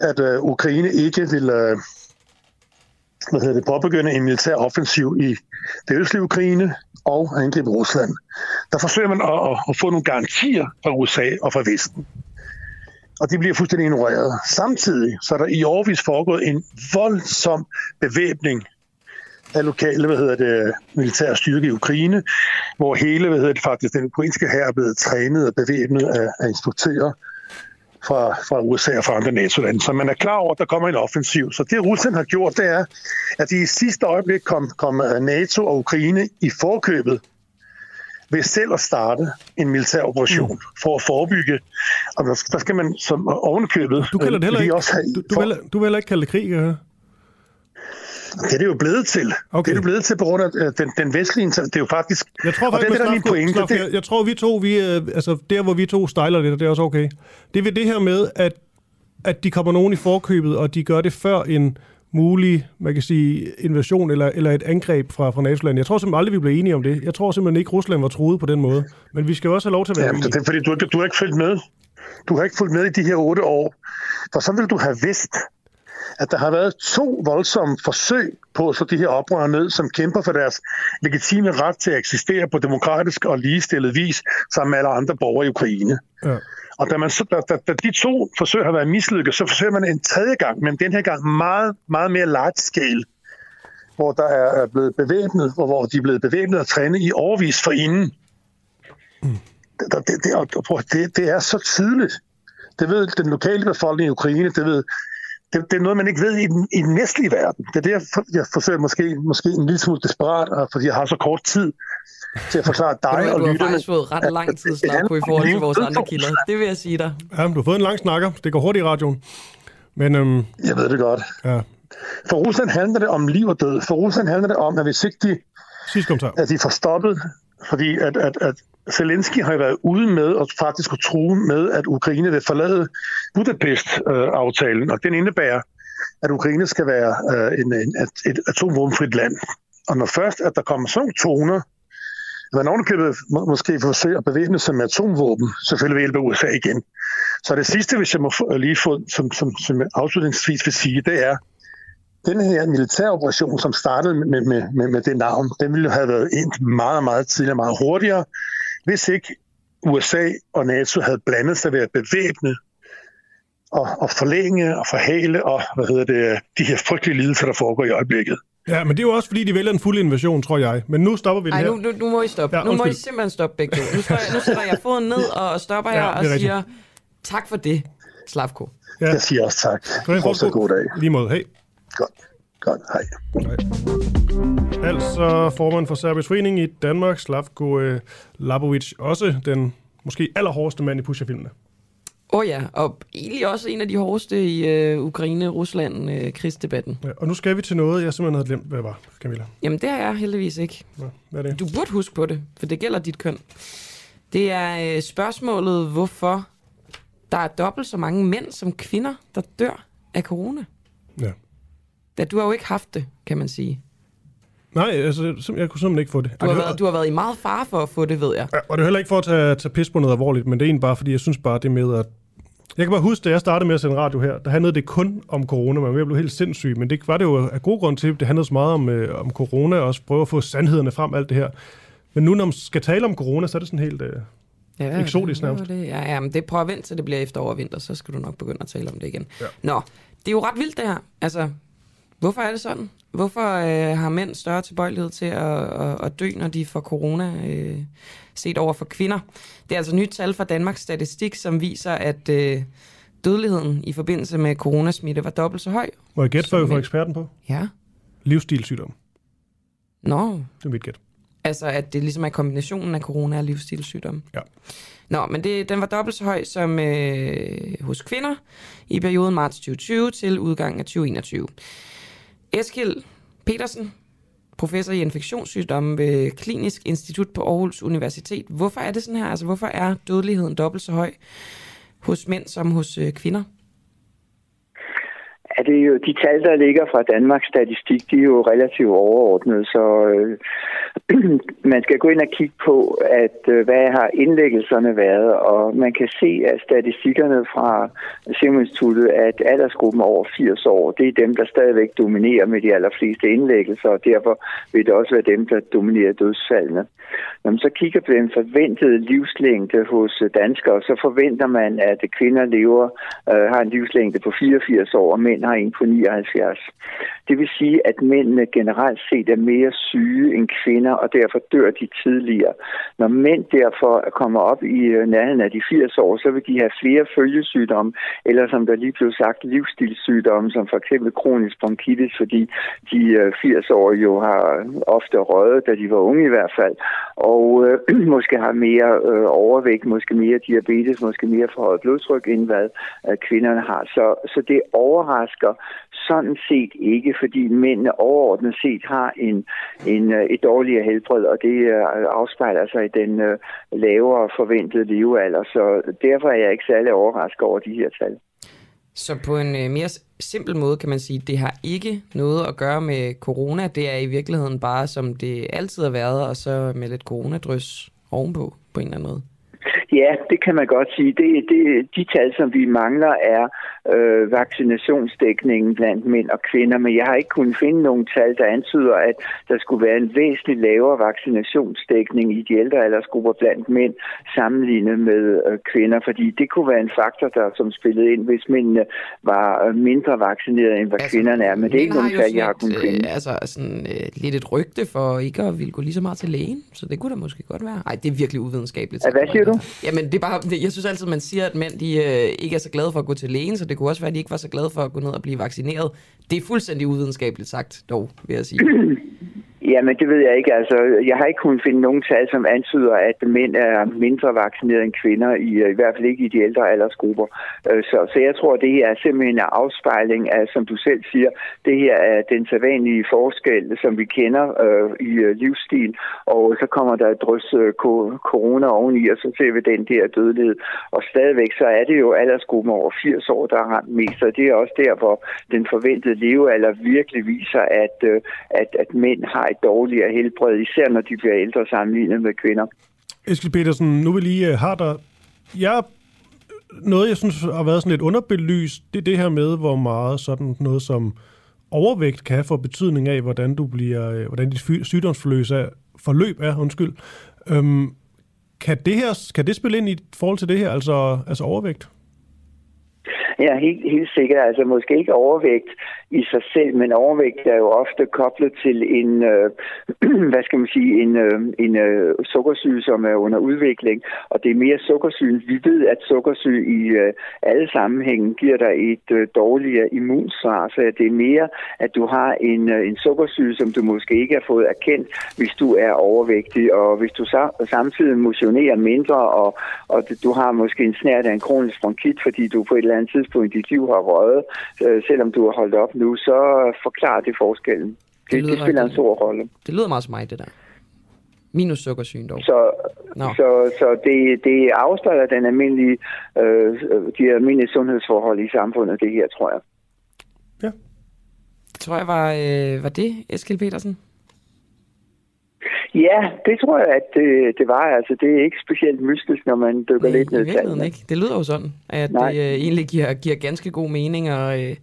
at øh, Ukraine ikke vil øh, hvad hedder det, påbegynde en militær offensiv i det østlige Ukraine og angribe Rusland. Der forsøger man at, at, at få nogle garantier fra USA og fra Vesten. Og de bliver fuldstændig ignoreret. Samtidig så er der i årvis foregået en voldsom bevæbning af lokale hvad hedder det, militære styrke i Ukraine, hvor hele hvad hedder det, faktisk den ukrainske her er blevet trænet og bevæbnet af, af instruktører fra, fra USA og fra andre NATO-lande. Så man er klar over, at der kommer en offensiv. Så det Rusland har gjort, det er, at de i sidste øjeblik kom, kom øh, NATO og Ukraine i forkøbet ved selv at starte en militær operation mm. for at forebygge. Og der, der skal man som ovenkøbet... Du kalder det heller ikke, også have, du, du, for, vil, du vil heller ikke kalde det krig, ja? Det er det jo blevet til. Okay. Det er det blevet til på grund af øh, den, den vestlige... Det er jo faktisk... Jeg tror faktisk, og det, er min pointe. Slaf, jeg, jeg tror, vi to, vi, øh, altså der hvor vi to stejler lidt, det er også okay. Det er det her med, at, at de kommer nogen i forkøbet, og de gør det før en mulig, man kan sige, invasion eller, eller et angreb fra, fra NATO-landet. Jeg tror simpelthen aldrig, vi blev enige om det. Jeg tror simpelthen ikke, Rusland var truet på den måde. Men vi skal også have lov til at være ja, det er fordi, du, du har ikke fulgt med. Du har ikke fulgt med i de her otte år. For så vil du have vidst, at der har været to voldsomme forsøg på at slå de her oprørere ned, som kæmper for deres legitime ret til at eksistere på demokratisk og ligestillet vis sammen med alle andre borgere i Ukraine. Ja. Og da, man, da, da, da de to forsøg har været mislykket, så forsøger man en tredje gang, men den her gang meget, meget mere large scale, hvor der er blevet bevæbnet, og hvor de er blevet bevæbnet og trænet i overvis for inden. Mm. Det, det, det, det, det er så tydeligt. Det ved den lokale befolkning i Ukraine, det ved det, det er noget, man ikke ved i den, i den næstlige verden. Det er det, jeg, jeg forsøger måske, måske en lille smule desperat, fordi jeg har så kort tid til at forklare dig og lytterne. Du har faktisk fået ret lang tid slag på i forhold til vores andre kilder. Det vil jeg sige dig. Ja, du har fået en lang snakker. Det går hurtigt i radioen. Men, øhm, jeg ved det godt. Ja. For Rusland handler det om liv og død. For Rusland handler det om, at hvis ikke de, at de får stoppet, fordi at, at, at Zelensky har været ude med og faktisk at true med, at Ukraine vil forlade Budapest-aftalen, og den indebærer, at Ukraine skal være øh, en, en, et, et atomvåbenfrit land. Og når først, at der kommer sådan toner, at man ovenikøbet må, måske forsøger at bevæbne sig med atomvåben, selvfølgelig ved hjælp af USA igen, Så det sidste, hvis jeg må få, lige få som, som, som afslutningsvis vil sige, det er, den her militæroperation, som startede med, med, med, med det navn, den ville have været endt meget, meget tidligere, meget hurtigere, hvis ikke USA og NATO havde blandet sig ved at bevæbne og, og forlænge og forhale og hvad hedder det, de her frygtelige lidelser, der foregår i øjeblikket. Ja, men det er jo også, fordi de vælger en fuld invasion, tror jeg. Men nu stopper vi det Ej, her. nu, nu, nu må I stoppe. Ja, nu må I simpelthen stoppe begge to. Nu, står jeg, nu sætter jeg foden ned og stopper Ja, og rigtigt. siger, tak for det, Slavko. Ja. Jeg siger også tak. Fortsat god dag. Lige måde. Hej. Godt. Godt. Hej. Altså formand for Serbisk Forening i Danmark, Slavko øh, Labovic, også den måske allerhårdeste mand i Pusher-filmene. Åh oh ja, og egentlig også en af de hårdeste i øh, Ukraine-Rusland-krigsdebatten. Ja, og nu skal vi til noget, jeg simpelthen havde glemt, hvad var, Camilla. Jamen, det har jeg heldigvis ikke. Nå, hvad er det? Du burde huske på det, for det gælder dit køn. Det er øh, spørgsmålet, hvorfor der er dobbelt så mange mænd som kvinder, der dør af corona. Ja. Ja, du har jo ikke haft det, kan man sige. Nej, altså, jeg kunne simpelthen ikke få det. Du har, været, du har været i meget fare for at få det, ved jeg. Ja, og det er heller ikke for at tage, tage pis på noget alvorligt, men det er egentlig bare, fordi jeg synes bare, det med at... Jeg kan bare huske, da jeg startede med at sende radio her, der handlede det kun om corona. Man at blive helt sindssyg, men det var det jo af god grund til. Det handlede så meget om, øh, om corona, og også prøve at få sandhederne frem, alt det her. Men nu, når man skal tale om corona, så er det sådan helt... Øh, Ja, Eksotisk nærmest. Det. Ja, ja, men det prøver at vente til det bliver efterår og vinter, så skal du nok begynde at tale om det igen. Ja. Nå, det er jo ret vildt det her. Altså, hvorfor er det sådan? Hvorfor øh, har mænd større tilbøjelighed til at, at, at dø, når de får corona, øh, set over for kvinder? Det er altså nyt tal fra Danmarks Statistik, som viser, at øh, dødeligheden i forbindelse med coronasmitte var dobbelt så høj. må jeg gætte, før vi får eksperten på? Ja. Livsstilssygdom. Nå, Det er mit gæt. Altså, at det ligesom er kombinationen af corona og livsstilssygdom. Ja. Nå, men det, den var dobbelt så høj som øh, hos kvinder i perioden marts 2020 til udgangen af 2021. Eskild Petersen, professor i infektionssygdomme ved Klinisk Institut på Aarhus Universitet. Hvorfor er det sådan her? Altså, hvorfor er dødeligheden dobbelt så høj hos mænd som hos øh, kvinder? Ja, det er jo de tal, der ligger fra Danmarks Statistik, de er jo relativt overordnet, så øh, man skal gå ind og kigge på, at øh, hvad har indlæggelserne været, og man kan se af statistikkerne fra Serum Instituttet, at aldersgruppen over 80 år, det er dem, der stadigvæk dominerer med de allerfleste indlæggelser, og derfor vil det også være dem, der dominerer dødsfaldene. Når man så kigger på den forventede livslængde hos øh, danskere, så forventer man, at kvinder lever, øh, har en livslængde på 84 år, og mænd har en på 79. Det vil sige, at mændene generelt set er mere syge end kvinder, og derfor dør de tidligere. Når mænd derfor kommer op i øh, nærheden af de 80 år, så vil de have flere følgesygdomme, eller som der lige blev sagt, livsstilssygdomme, som for eksempel kronisk bronkitis, fordi de øh, 80 år jo har ofte røget, da de var unge i hvert fald, og øh, måske har mere øh, overvægt, måske mere diabetes, måske mere forhøjet blodtryk, end hvad øh, kvinderne har. Så, så det overrasker sådan set ikke, fordi mændene overordnet set har en, en, øh, et dårligere helbred, og det øh, afspejler sig i den øh, lavere forventede levealder. Så derfor er jeg ikke særlig overrasket over de her tal. Så på en mere simpel måde kan man sige, at det har ikke noget at gøre med corona. Det er i virkeligheden bare, som det altid har været, og så med lidt coronadrys ovenpå, på en eller anden måde. Ja, det kan man godt sige. Det, det, de tal, som vi mangler, er øh, vaccinationsdækningen blandt mænd og kvinder, men jeg har ikke kunnet finde nogen tal, der antyder, at der skulle være en væsentligt lavere vaccinationsdækning i de ældre aldersgrupper blandt mænd sammenlignet med øh, kvinder, fordi det kunne være en faktor, der som spillede ind, hvis mændene var øh, mindre vaccineret, end hvad altså, kvinderne er. Men det er ikke nogen tal, jeg har kunnet et, finde. øh, altså sådan øh, lidt et rygte for ikke at ville gå lige så meget til lægen, så det kunne da måske godt være. Nej, det er virkelig uvidenskabeligt. Hvad siger du? Jamen, det er bare, det, jeg synes altid, man siger, at mænd de, øh, ikke er så glade for at gå til lægen, så det kunne også være, at de ikke var så glade for at gå ned og blive vaccineret. Det er fuldstændig uvidenskabeligt sagt, dog, vil jeg sige. Jamen, det ved jeg ikke. Altså, jeg har ikke kunnet finde nogen tal, som antyder, at mænd er mindre vaccineret end kvinder, i, øh, i hvert fald ikke i de ældre aldersgrupper. Øh, så, så jeg tror, det her er simpelthen en afspejling af, som du selv siger, det her er den sædvanlige forskel, som vi kender øh, i øh, livsstil, og så kommer der et drys øh, corona oveni, og så ser vi den der dødelighed. Og stadigvæk, så er det jo aldersgruppen over 80 år, der har ramt mest, og det er også der, hvor den forventede levealder virkelig viser, at, øh, at, at mænd har et dårligere helbred, især når de bliver ældre sammenlignet med kvinder. Eskild Petersen, nu vil lige øh, har der... Jeg noget, jeg synes har været sådan lidt underbelyst, det er det her med, hvor meget sådan noget som overvægt kan få betydning af, hvordan du bliver, øh, hvordan dit sygdomsforløb er, forløb er, undskyld. Øhm, kan, det her, kan det spille ind i forhold til det her, altså, altså overvægt? Ja, helt, helt sikkert. Altså måske ikke overvægt i sig selv, men overvægt er jo ofte koblet til en, øh, hvad skal man sige, en, øh, en øh, sukkersyge, som er under udvikling. Og det er mere sukkersyge. Vi ved, at sukkersyge i øh, alle sammenhænge giver dig et øh, dårligere immunsvar. Så det er mere, at du har en, øh, en sukkersyge, som du måske ikke har fået erkendt, hvis du er overvægtig. Og hvis du så, samtidig motionerer mindre, og, og du har måske en snært af en kronisk bronkit, fordi du på et eller andet tidspunkt i dit liv har røget, øh, selvom du har holdt op nu, så forklarer det forskellen. Det, det, det spiller en stor rolle. Det lyder meget som mig, det der. Minus sukkersyn dog. Så, no. så, så det, det afslører den almindelige, øh, de almindelige sundhedsforhold i samfundet, det her, tror jeg. Ja. Det tror jeg var, øh, var det, Eskild Petersen? Ja, det tror jeg, at det, det var. Altså, det er ikke specielt mystisk, når man dykker Nej, lidt ned i tallene. ikke. Det lyder jo sådan, at Nej. det øh, egentlig giver, giver ganske god mening, og øh,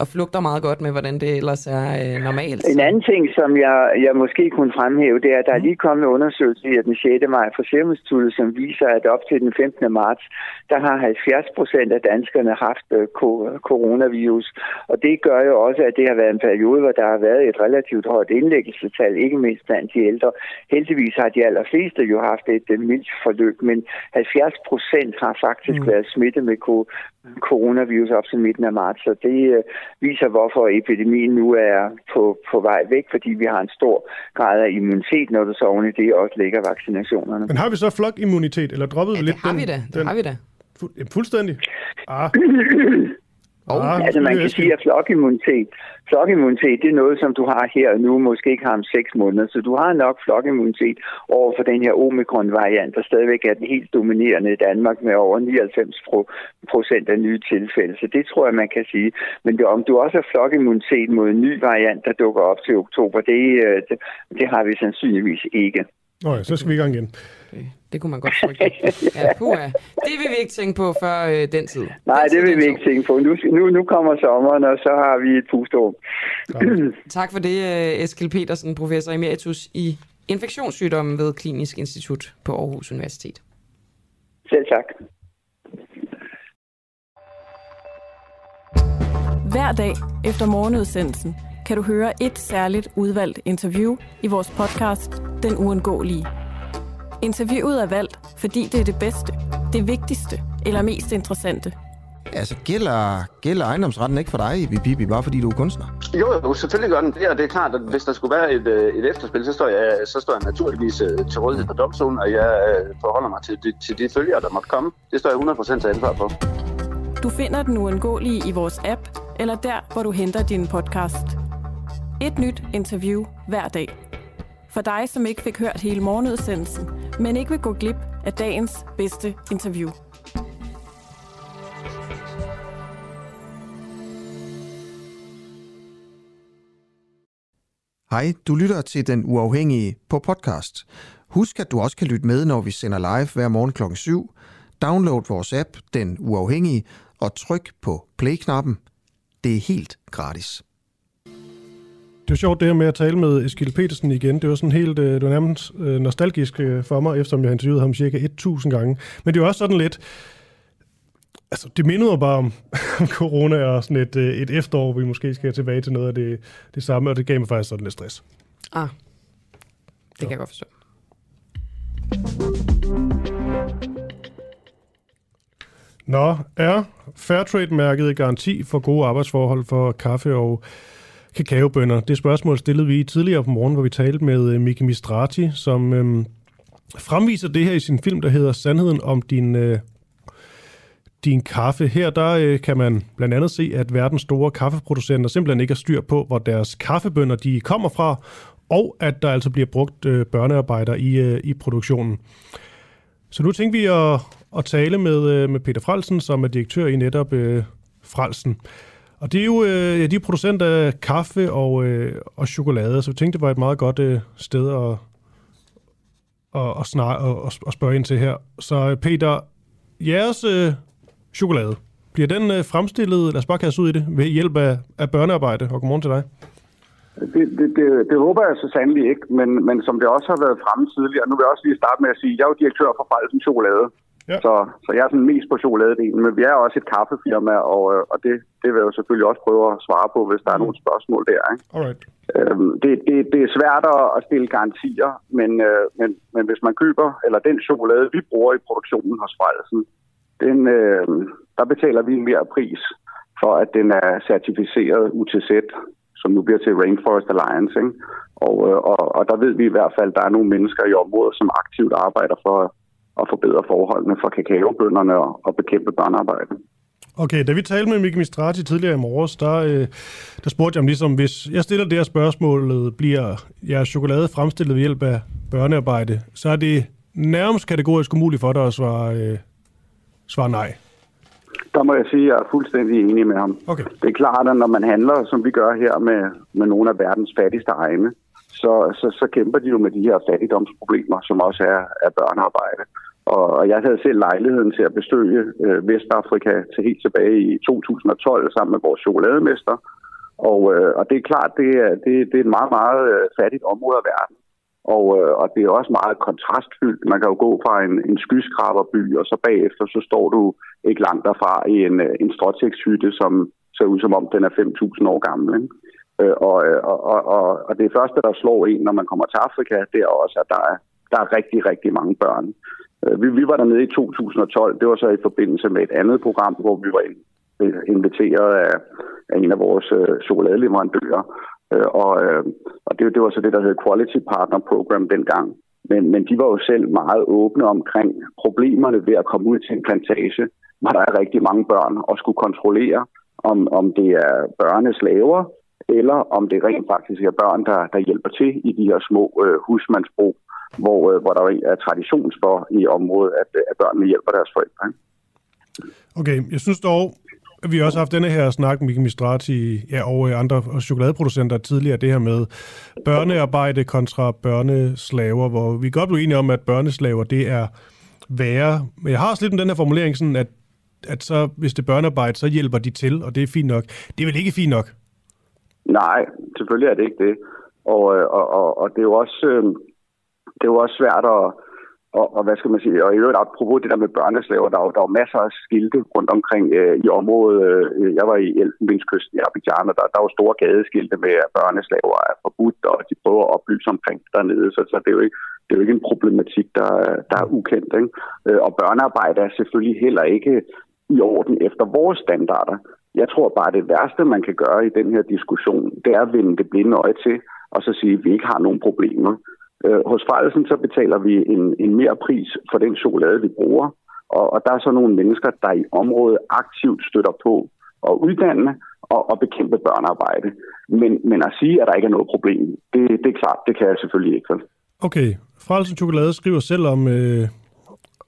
og flugter meget godt med, hvordan det ellers er øh, normalt. En anden ting, som jeg, jeg måske kunne fremhæve, det er, at der er lige kommet en undersøgelse her den 6. maj fra Serum som viser, at op til den 15. marts, der har 70 procent af danskerne haft øh, coronavirus. Og det gør jo også, at det har været en periode, hvor der har været et relativt højt indlæggelsetal, ikke mindst blandt de ældre. Heldigvis har de allerfleste jo haft et øh, mildt forløb, men 70 procent har faktisk mm. været smittet med coronavirus op til midten af marts. Så det øh, viser, hvorfor epidemien nu er på, på vej væk, fordi vi har en stor grad af immunitet, når du så oven i det også lægger vaccinationerne. Men har vi så flokimmunitet, eller droppede ja, vi lidt det har den? Vi da. Det den, har vi da. Fu- fuldstændig? Ah. Oh, ah, altså man kan sige, at flokimmunitet, flokimmunitet, det er noget, som du har her og nu, måske ikke har om seks måneder. Så du har nok flokimmunitet over for den her omikron-variant, der stadigvæk er den helt dominerende i Danmark med over 99 procent af nye tilfælde. Så det tror jeg, man kan sige. Men det, om du også har flokimmunitet mod en ny variant, der dukker op til oktober, det, øh, det, det har vi sandsynligvis ikke. Nå ja, så skal vi i gang igen. Okay. Det kunne man godt trykke. ja, puha. Det vil vi ikke tænke på før øh, den tid. Nej, den det vil vi ikke tænke på. Nu, nu, nu kommer sommeren, og så har vi et pusterum. tak for det, øh, Eskil Petersen, professor emeritus i infektionssygdomme ved Klinisk Institut på Aarhus Universitet. Selv tak. Hver dag efter morgenudsendelsen kan du høre et særligt udvalgt interview i vores podcast Den Uundgåelige. Interviewet er valgt, fordi det er det bedste, det vigtigste eller mest interessante. Altså, gælder, gælder ejendomsretten ikke for dig, Bibi, bare fordi du er kunstner? Jo, jo, selvfølgelig gør den det, og det er klart, at hvis der skulle være et, øh, et efterspil, så står, jeg, så står jeg naturligvis øh, til rådighed for domstolen, og jeg øh, forholder mig til, til de følger, der måtte komme. Det står jeg 100% til ansvar for. Du finder den uundgåelige i vores app, eller der, hvor du henter din podcast. Et nyt interview hver dag. For dig, som ikke fik hørt hele morgenudsendelsen, men ikke vil gå glip af dagens bedste interview. Hej, du lytter til Den Uafhængige på podcast. Husk, at du også kan lytte med, når vi sender live hver morgen kl. 7. Download vores app, Den Uafhængige, og tryk på play-knappen. Det er helt gratis. Det er sjovt det her med at tale med Eskil Petersen igen. Det var sådan helt, øh, det var nærmest øh, nostalgisk øh, for mig, eftersom jeg har interviewet ham cirka 1000 gange. Men det er også sådan lidt, altså det mindede bare om, om corona og sådan et, et efterår, hvor vi måske skal tilbage til noget af det, det samme, og det gav mig faktisk sådan lidt stress. Ah, det kan jeg godt forstå. Nå, er Fairtrade-mærket garanti for gode arbejdsforhold for kaffe og kakaobønder? Det spørgsmål stillede vi tidligere på morgen, hvor vi talte med øh, Miki Mistrati, som øhm, fremviser det her i sin film, der hedder Sandheden om din, øh, din kaffe. Her der øh, kan man blandt andet se, at verdens store kaffeproducenter simpelthen ikke har styr på, hvor deres kaffebønder de kommer fra, og at der altså bliver brugt øh, børnearbejder i, øh, i produktionen. Så nu tænker vi at, at tale med, øh, med Peter Frelsen, som er direktør i netop øh, Fralsen. Og det er jo øh, de er producent af kaffe og, øh, og chokolade, så vi tænkte, det var et meget godt øh, sted at, at, at, snak, at, at spørge ind til her. Så øh, Peter, jeres øh, chokolade. Bliver den øh, fremstillet, lad os bare kaste ud i det, ved hjælp af, af børnearbejde? Og godmorgen til dig. Det, det, det, det håber jeg så sandelig ikke, men, men som det også har været fremme tidligere, nu vil jeg også lige starte med at sige, at jeg er jo direktør for Frelsen Chokolade. Ja. Så, så jeg er sådan mest på chokoladedelen, men vi er også et kaffefirma, og, øh, og det, det vil jeg jo selvfølgelig også prøve at svare på, hvis der er mm. nogle spørgsmål der. Ikke? Alright. Øhm, det, det, det er svært at stille garantier, men, øh, men, men hvis man køber, eller den chokolade, vi bruger i produktionen hos Frelsen, den, øh, der betaler vi en mere pris for, at den er certificeret UTZ, som nu bliver til Rainforest Alliance. Ikke? Og, øh, og, og der ved vi i hvert fald, at der er nogle mennesker i området, som aktivt arbejder for at forbedre forholdene for kakaobønderne og, og bekæmpe børnearbejde. Okay, da vi talte med Miki Mistrati tidligere i morges, der, øh, der spurgte jeg ham ligesom, hvis jeg stiller det her spørgsmål, bliver jeres chokolade fremstillet ved hjælp af børnearbejde, så er det nærmest kategorisk umuligt for dig at svare, øh, svare nej. Der må jeg sige, at jeg er fuldstændig enig med ham. Okay. Det er klart, at når man handler, som vi gør her med, med nogle af verdens fattigste egne, så, så, så kæmper de jo med de her fattigdomsproblemer, som også er, er børnearbejde. Og jeg havde selv lejligheden til at besøge øh, Vestafrika til helt tilbage i 2012 sammen med vores chokolademester. Og, øh, og det er klart, det er, det, det er et meget, meget øh, fattigt område af verden. Og, øh, og det er også meget kontrastfyldt. Man kan jo gå fra en, en skyskraberby, og så bagefter så står du ikke langt derfra i en, øh, en stråtægtshytte, som ser ud som om den er 5.000 år gammel. Ikke? Øh, øh, og, og, og, og det første, der slår en, når man kommer til Afrika, det er også, at der er, der er rigtig, rigtig mange børn. Øh, vi, vi var dernede i 2012. Det var så i forbindelse med et andet program, hvor vi var øh, inviteret af, af en af vores øh, chokoladeleverandører. Øh, og øh, og det, det var så det, der hed Quality Partner Program dengang. Men, men de var jo selv meget åbne omkring problemerne ved at komme ud til en plantage, hvor der er rigtig mange børn, og skulle kontrollere, om, om det er børneslaver, eller om det rent faktisk er børn, der, der hjælper til i de her små øh, husmandsbrug, hvor, øh, hvor der er tradition for i området, at, at børnene hjælper deres forældre. Okay, jeg synes dog, at vi også har haft denne her snak med Mistrati ja, og andre chokoladeproducenter tidligere, det her med børnearbejde kontra børneslaver, hvor vi godt blev enige om, at børneslaver, det er værre. Men jeg har også lidt med den her formulering, sådan at, at så, hvis det er børnearbejde, så hjælper de til, og det er fint nok. Det er vel ikke fint nok? Nej, selvfølgelig er det ikke det. Og, øh, og, og, og det er jo også... Øh, det er jo også svært at, og, og hvad skal man sige, og i øvrigt apropos det der med børneslaver, der der var masser af skilte rundt omkring øh, i området. Øh, jeg var i Elfenbenskysten i Abidjan, og der, der var store gadeskilte med, at børneslaver er forbudt, og de prøver at oplyse omkring dernede, så, så det er jo ikke det er jo ikke en problematik, der, der er ukendt. Ikke? Øh, og børnearbejde er selvfølgelig heller ikke i orden efter vores standarder. Jeg tror bare, det værste, man kan gøre i den her diskussion, det er at vende det blinde øje til, og så sige, at vi ikke har nogen problemer. Øh, hos Frelsen så betaler vi en, en mere pris for den chokolade, vi bruger, og, og der er så nogle mennesker, der i området aktivt støtter på at uddanne og, og bekæmpe børnearbejde. Men, men at sige, at der ikke er noget problem, det, det er klart, det kan jeg selvfølgelig ikke. Okay, Frelsen Chokolade skriver selv om, øh,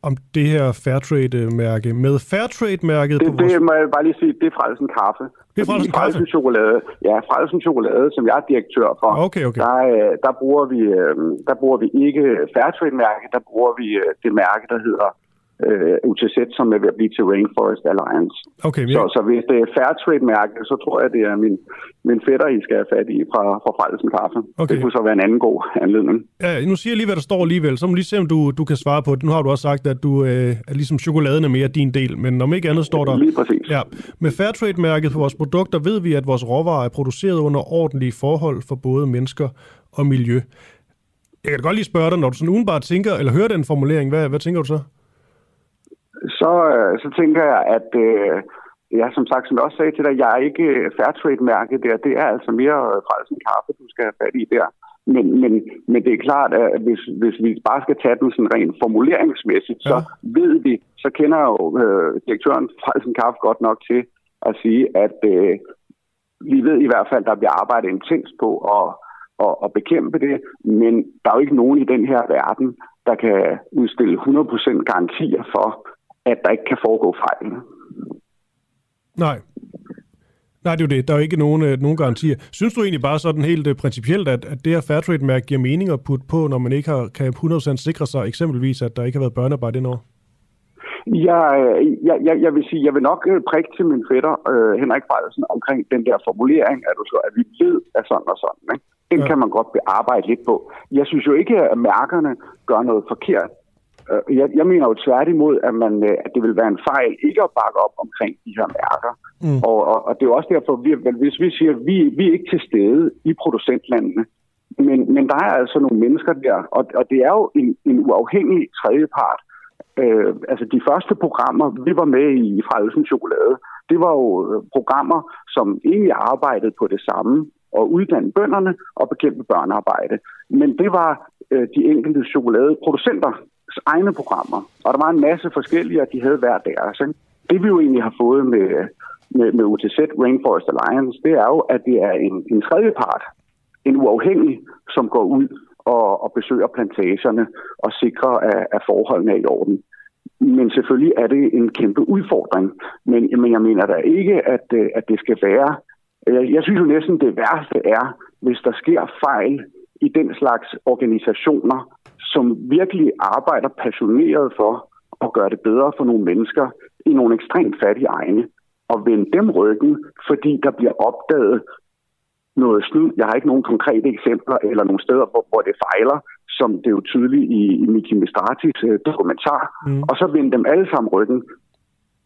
om det her Fairtrade-mærke. Med Fairtrade-mærket det, på vores... Det må jeg bare lige sige, det er Frelsen Kaffe. Det er Frelsen Kaffe? Frelsen Chokolade. Ja, Frelsen Chokolade, som jeg er direktør for. Okay, okay. Der, øh, der, bruger vi, øh, der bruger vi ikke Fairtrade-mærke, der bruger vi øh, det mærke, der hedder øh, UTZ, som er ved at blive til Rainforest Alliance. Okay, så, så hvis det er Fairtrade-mærke, så tror jeg, det er min, min fætter, I skal have fat i fra, fra Frelsen Kaffe. Okay. Det kunne så være en anden god anledning. Ja, nu siger jeg lige, hvad der står alligevel. Så må lige se, om du, du kan svare på det. Nu har du også sagt, at du øh, er ligesom chokoladen er mere din del, men om ikke andet står der... Lige præcis. Ja. Med Fairtrade-mærket på vores produkter ved vi, at vores råvarer er produceret under ordentlige forhold for både mennesker og miljø. Jeg kan godt lige spørge dig, når du sådan udenbart tænker, eller hører den formulering, hvad, hvad tænker du så? Så, øh, så tænker jeg, at øh, ja, som sagt, som jeg også sagde til dig, jeg er ikke Fairtrade-mærket der. Det er altså mere frelsen kaffe, du skal have fat i der. Men, men, men det er klart, at hvis, hvis vi bare skal tage den sådan rent formuleringsmæssigt, ja. så ved vi, så kender jo øh, direktøren Frelsen Kaffe godt nok til at sige, at øh, vi ved i hvert fald, at der bliver arbejdet intens på at, at, at bekæmpe det, men der er jo ikke nogen i den her verden, der kan udstille 100% garantier for, at der ikke kan foregå fejl. Nej. Nej, det er jo det. Der er jo ikke nogen, øh, nogen garantier. Synes du egentlig bare sådan helt uh, principielt, at, at det her Fairtrade-mærke giver mening at putte på, når man ikke har, kan 100% sikre sig eksempelvis, at der ikke har været børnearbejde indover? Jeg, jeg, jeg, jeg vil sige, jeg vil nok øh, prikke til min fætter, øh, Henrik Frederiksen, omkring den der formulering, at, du så, at vi ved, at sådan og sådan. Ikke? Den ja. kan man godt arbejde lidt på. Jeg synes jo ikke, at mærkerne gør noget forkert. Øh, jeg, jeg mener jo tværtimod, at, man, øh, at det vil være en fejl ikke at bakke op omkring de her mærker. Mm. Og, og, og det er også derfor, vi, hvis vi siger, at vi, vi er ikke til stede i producentlandene, men, men der er altså nogle mennesker der, og, og det er jo en, en uafhængig tredjepart. Øh, altså de første programmer, vi var med i fra Elsen Chokolade, det var jo øh, programmer, som egentlig arbejdede på det samme, og uddanne bønderne og bekæmpe børnearbejde. Men det var øh, de enkelte chokoladeproducenter egne programmer. Og der var en masse forskellige, og de havde hver deres. Altså, ikke? Det vi jo egentlig har fået med, med, med UTZ Rainforest Alliance, det er jo, at det er en, en tredje part, en uafhængig, som går ud og, og besøger plantagerne og sikrer, at, at forholdene er i orden. Men selvfølgelig er det en kæmpe udfordring. Men, men jeg mener da ikke, at, at det skal være... Jeg, jeg synes jo næsten, det værste er, hvis der sker fejl i den slags organisationer, som virkelig arbejder passioneret for at gøre det bedre for nogle mennesker i nogle ekstremt fattige egne, og vende dem ryggen, fordi der bliver opdaget noget snyd. Jeg har ikke nogen konkrete eksempler eller nogle steder, hvor, hvor det fejler, som det er jo tydeligt i, i Miki Mistratis uh, dokumentar, mm. og så vende dem alle sammen ryggen.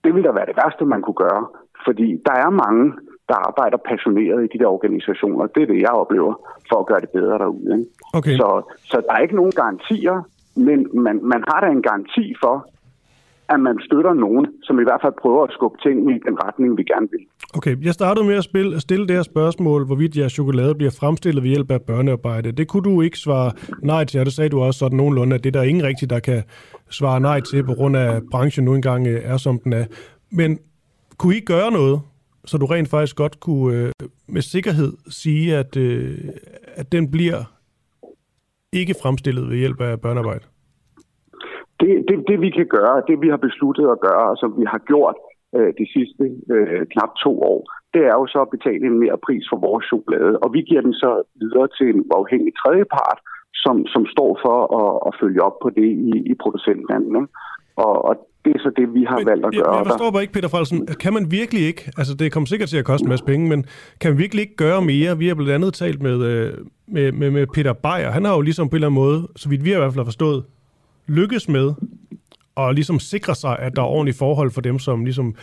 Det ville da være det værste, man kunne gøre, fordi der er mange, der arbejder passioneret i de der organisationer. Det er det, jeg oplever, for at gøre det bedre derude. Ikke? Okay. Så, så der er ikke nogen garantier, men man, man har da en garanti for, at man støtter nogen, som i hvert fald prøver at skubbe ting i den retning, vi gerne vil. Okay, jeg startede med at spille, stille det her spørgsmål, hvorvidt jeres chokolade bliver fremstillet ved hjælp af børnearbejde. Det kunne du ikke svare nej til, og det sagde du også sådan nogenlunde, at det er der ingen rigtig, der kan svare nej til, på grund af, at branchen nu engang øh, er, som den er. Men kunne I gøre noget så du rent faktisk godt kunne øh, med sikkerhed sige, at, øh, at den bliver ikke fremstillet ved hjælp af børnearbejde? Det, det, det vi kan gøre, det vi har besluttet at gøre, og som vi har gjort øh, de sidste øh, knap to år, det er jo så at betale en mere pris for vores chokolade. Og vi giver den så videre til en uafhængig tredjepart, som, som står for at, at følge op på det i, i producentlandet. Og, og det er så det, vi har men, valgt at gøre. Jeg forstår bare ikke, Peter Frelsen. Kan man virkelig ikke, altså det kommer sikkert til at koste en masse penge, men kan man virkelig ikke gøre mere? Vi har blandt andet talt med, øh, med, med, med Peter Beyer. Han har jo ligesom på en eller anden måde, så vidt vi har i hvert fald har forstået, lykkes med og ligesom sikre sig, at der er ordentlige forhold for dem, som ligesom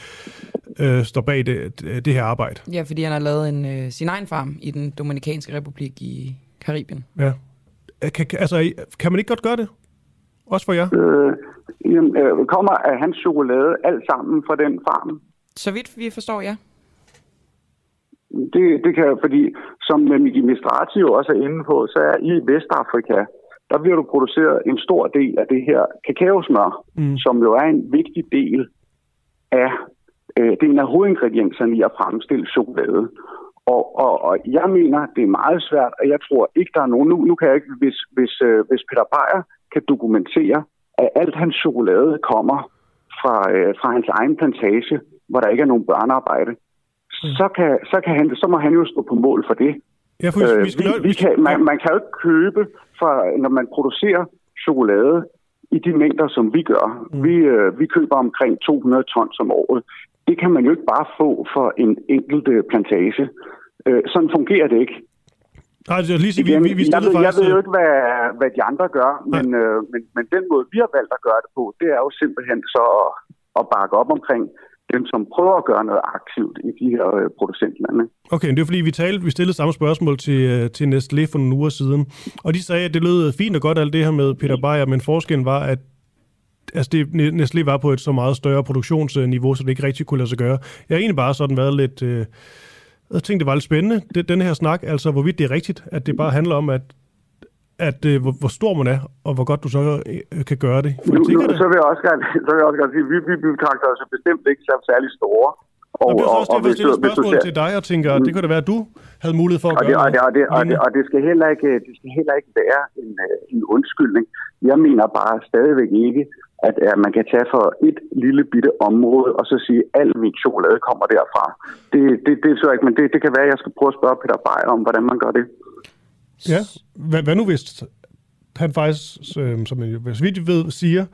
øh, står bag det, det her arbejde. Ja, fordi han har lavet en, øh, sin egen farm i den Dominikanske Republik i Karibien. Ja. Kan, altså, kan man ikke godt gøre det? Også for jer? Øh, jamen, øh, kommer af hans chokolade alt sammen fra den farm? Så vidt vi forstår, ja. Det, det kan fordi som Miki Mistrati jo også er inde på, så er i Vestafrika, der bliver du produceret en stor del af det her kakaosmør, mm. som jo er en vigtig del af, øh, det er en af hovedingredienserne i at fremstille chokolade. Og, og, og jeg mener, det er meget svært, og jeg tror ikke, der er nogen... Nu, nu kan jeg ikke, hvis, hvis, øh, hvis Peter Beyer kan dokumentere, at alt hans chokolade kommer fra, øh, fra hans egen plantage, hvor der ikke er nogen børnearbejde, mm. så, kan, så, kan han, så må han jo stå på mål for det. Ja, for øh, vi, vi, vi kan, man, man kan jo ikke købe, fra, når man producerer chokolade i de mængder, som vi gør. Mm. Vi, øh, vi køber omkring 200 tons om året. Det kan man jo ikke bare få for en enkelt plantage. Øh, sådan fungerer det ikke. Nej, er lige sige, vi, vi, vi jeg, ved, faktisk... jeg ved jo ikke, hvad, hvad de andre gør, men, øh, men, men den måde, vi har valgt at gøre det på, det er jo simpelthen så at, at bakke op omkring dem, som prøver at gøre noget aktivt i de her øh, producentlande. Okay, det er fordi, vi, talte, vi stillede samme spørgsmål til, øh, til Nestlé for nogle uger siden, og de sagde, at det lød fint og godt alt det her med Peter Beyer, men forskellen var, at altså det, Nestlé var på et så meget større produktionsniveau, så det ikke rigtig kunne lade sig gøre. Jeg har egentlig bare sådan været lidt... Øh, jeg tænkte, det var lidt spændende, det, den her snak, altså hvorvidt det er rigtigt, at det bare handler om, at at øh, hvor, hvor stor man er, og hvor godt du så øh, kan gøre det. Nu, nu, det. så, vil jeg også gerne, så vil jeg også gerne sige, at vi, vi betragter os bestemt ikke så særlig store. Og, og det er også og, derfor, jeg spørgsmål til dig og tænker, mm. det kunne da være, at du havde mulighed for at og gøre det, og det, og det, og det, og det, skal heller ikke, det skal heller ikke være en, øh, en undskyldning. Jeg mener bare stadigvæk ikke, at, at man kan tage for et lille bitte område, og så sige, at al min chokolade kommer derfra. Det, det, det er så ikke, men det, det kan være, at jeg skal prøve at spørge Peter Beyer om, hvordan man gør det. Ja, hvad, hvad nu hvis han faktisk, øh, som jeg hvis vidt ved, siger,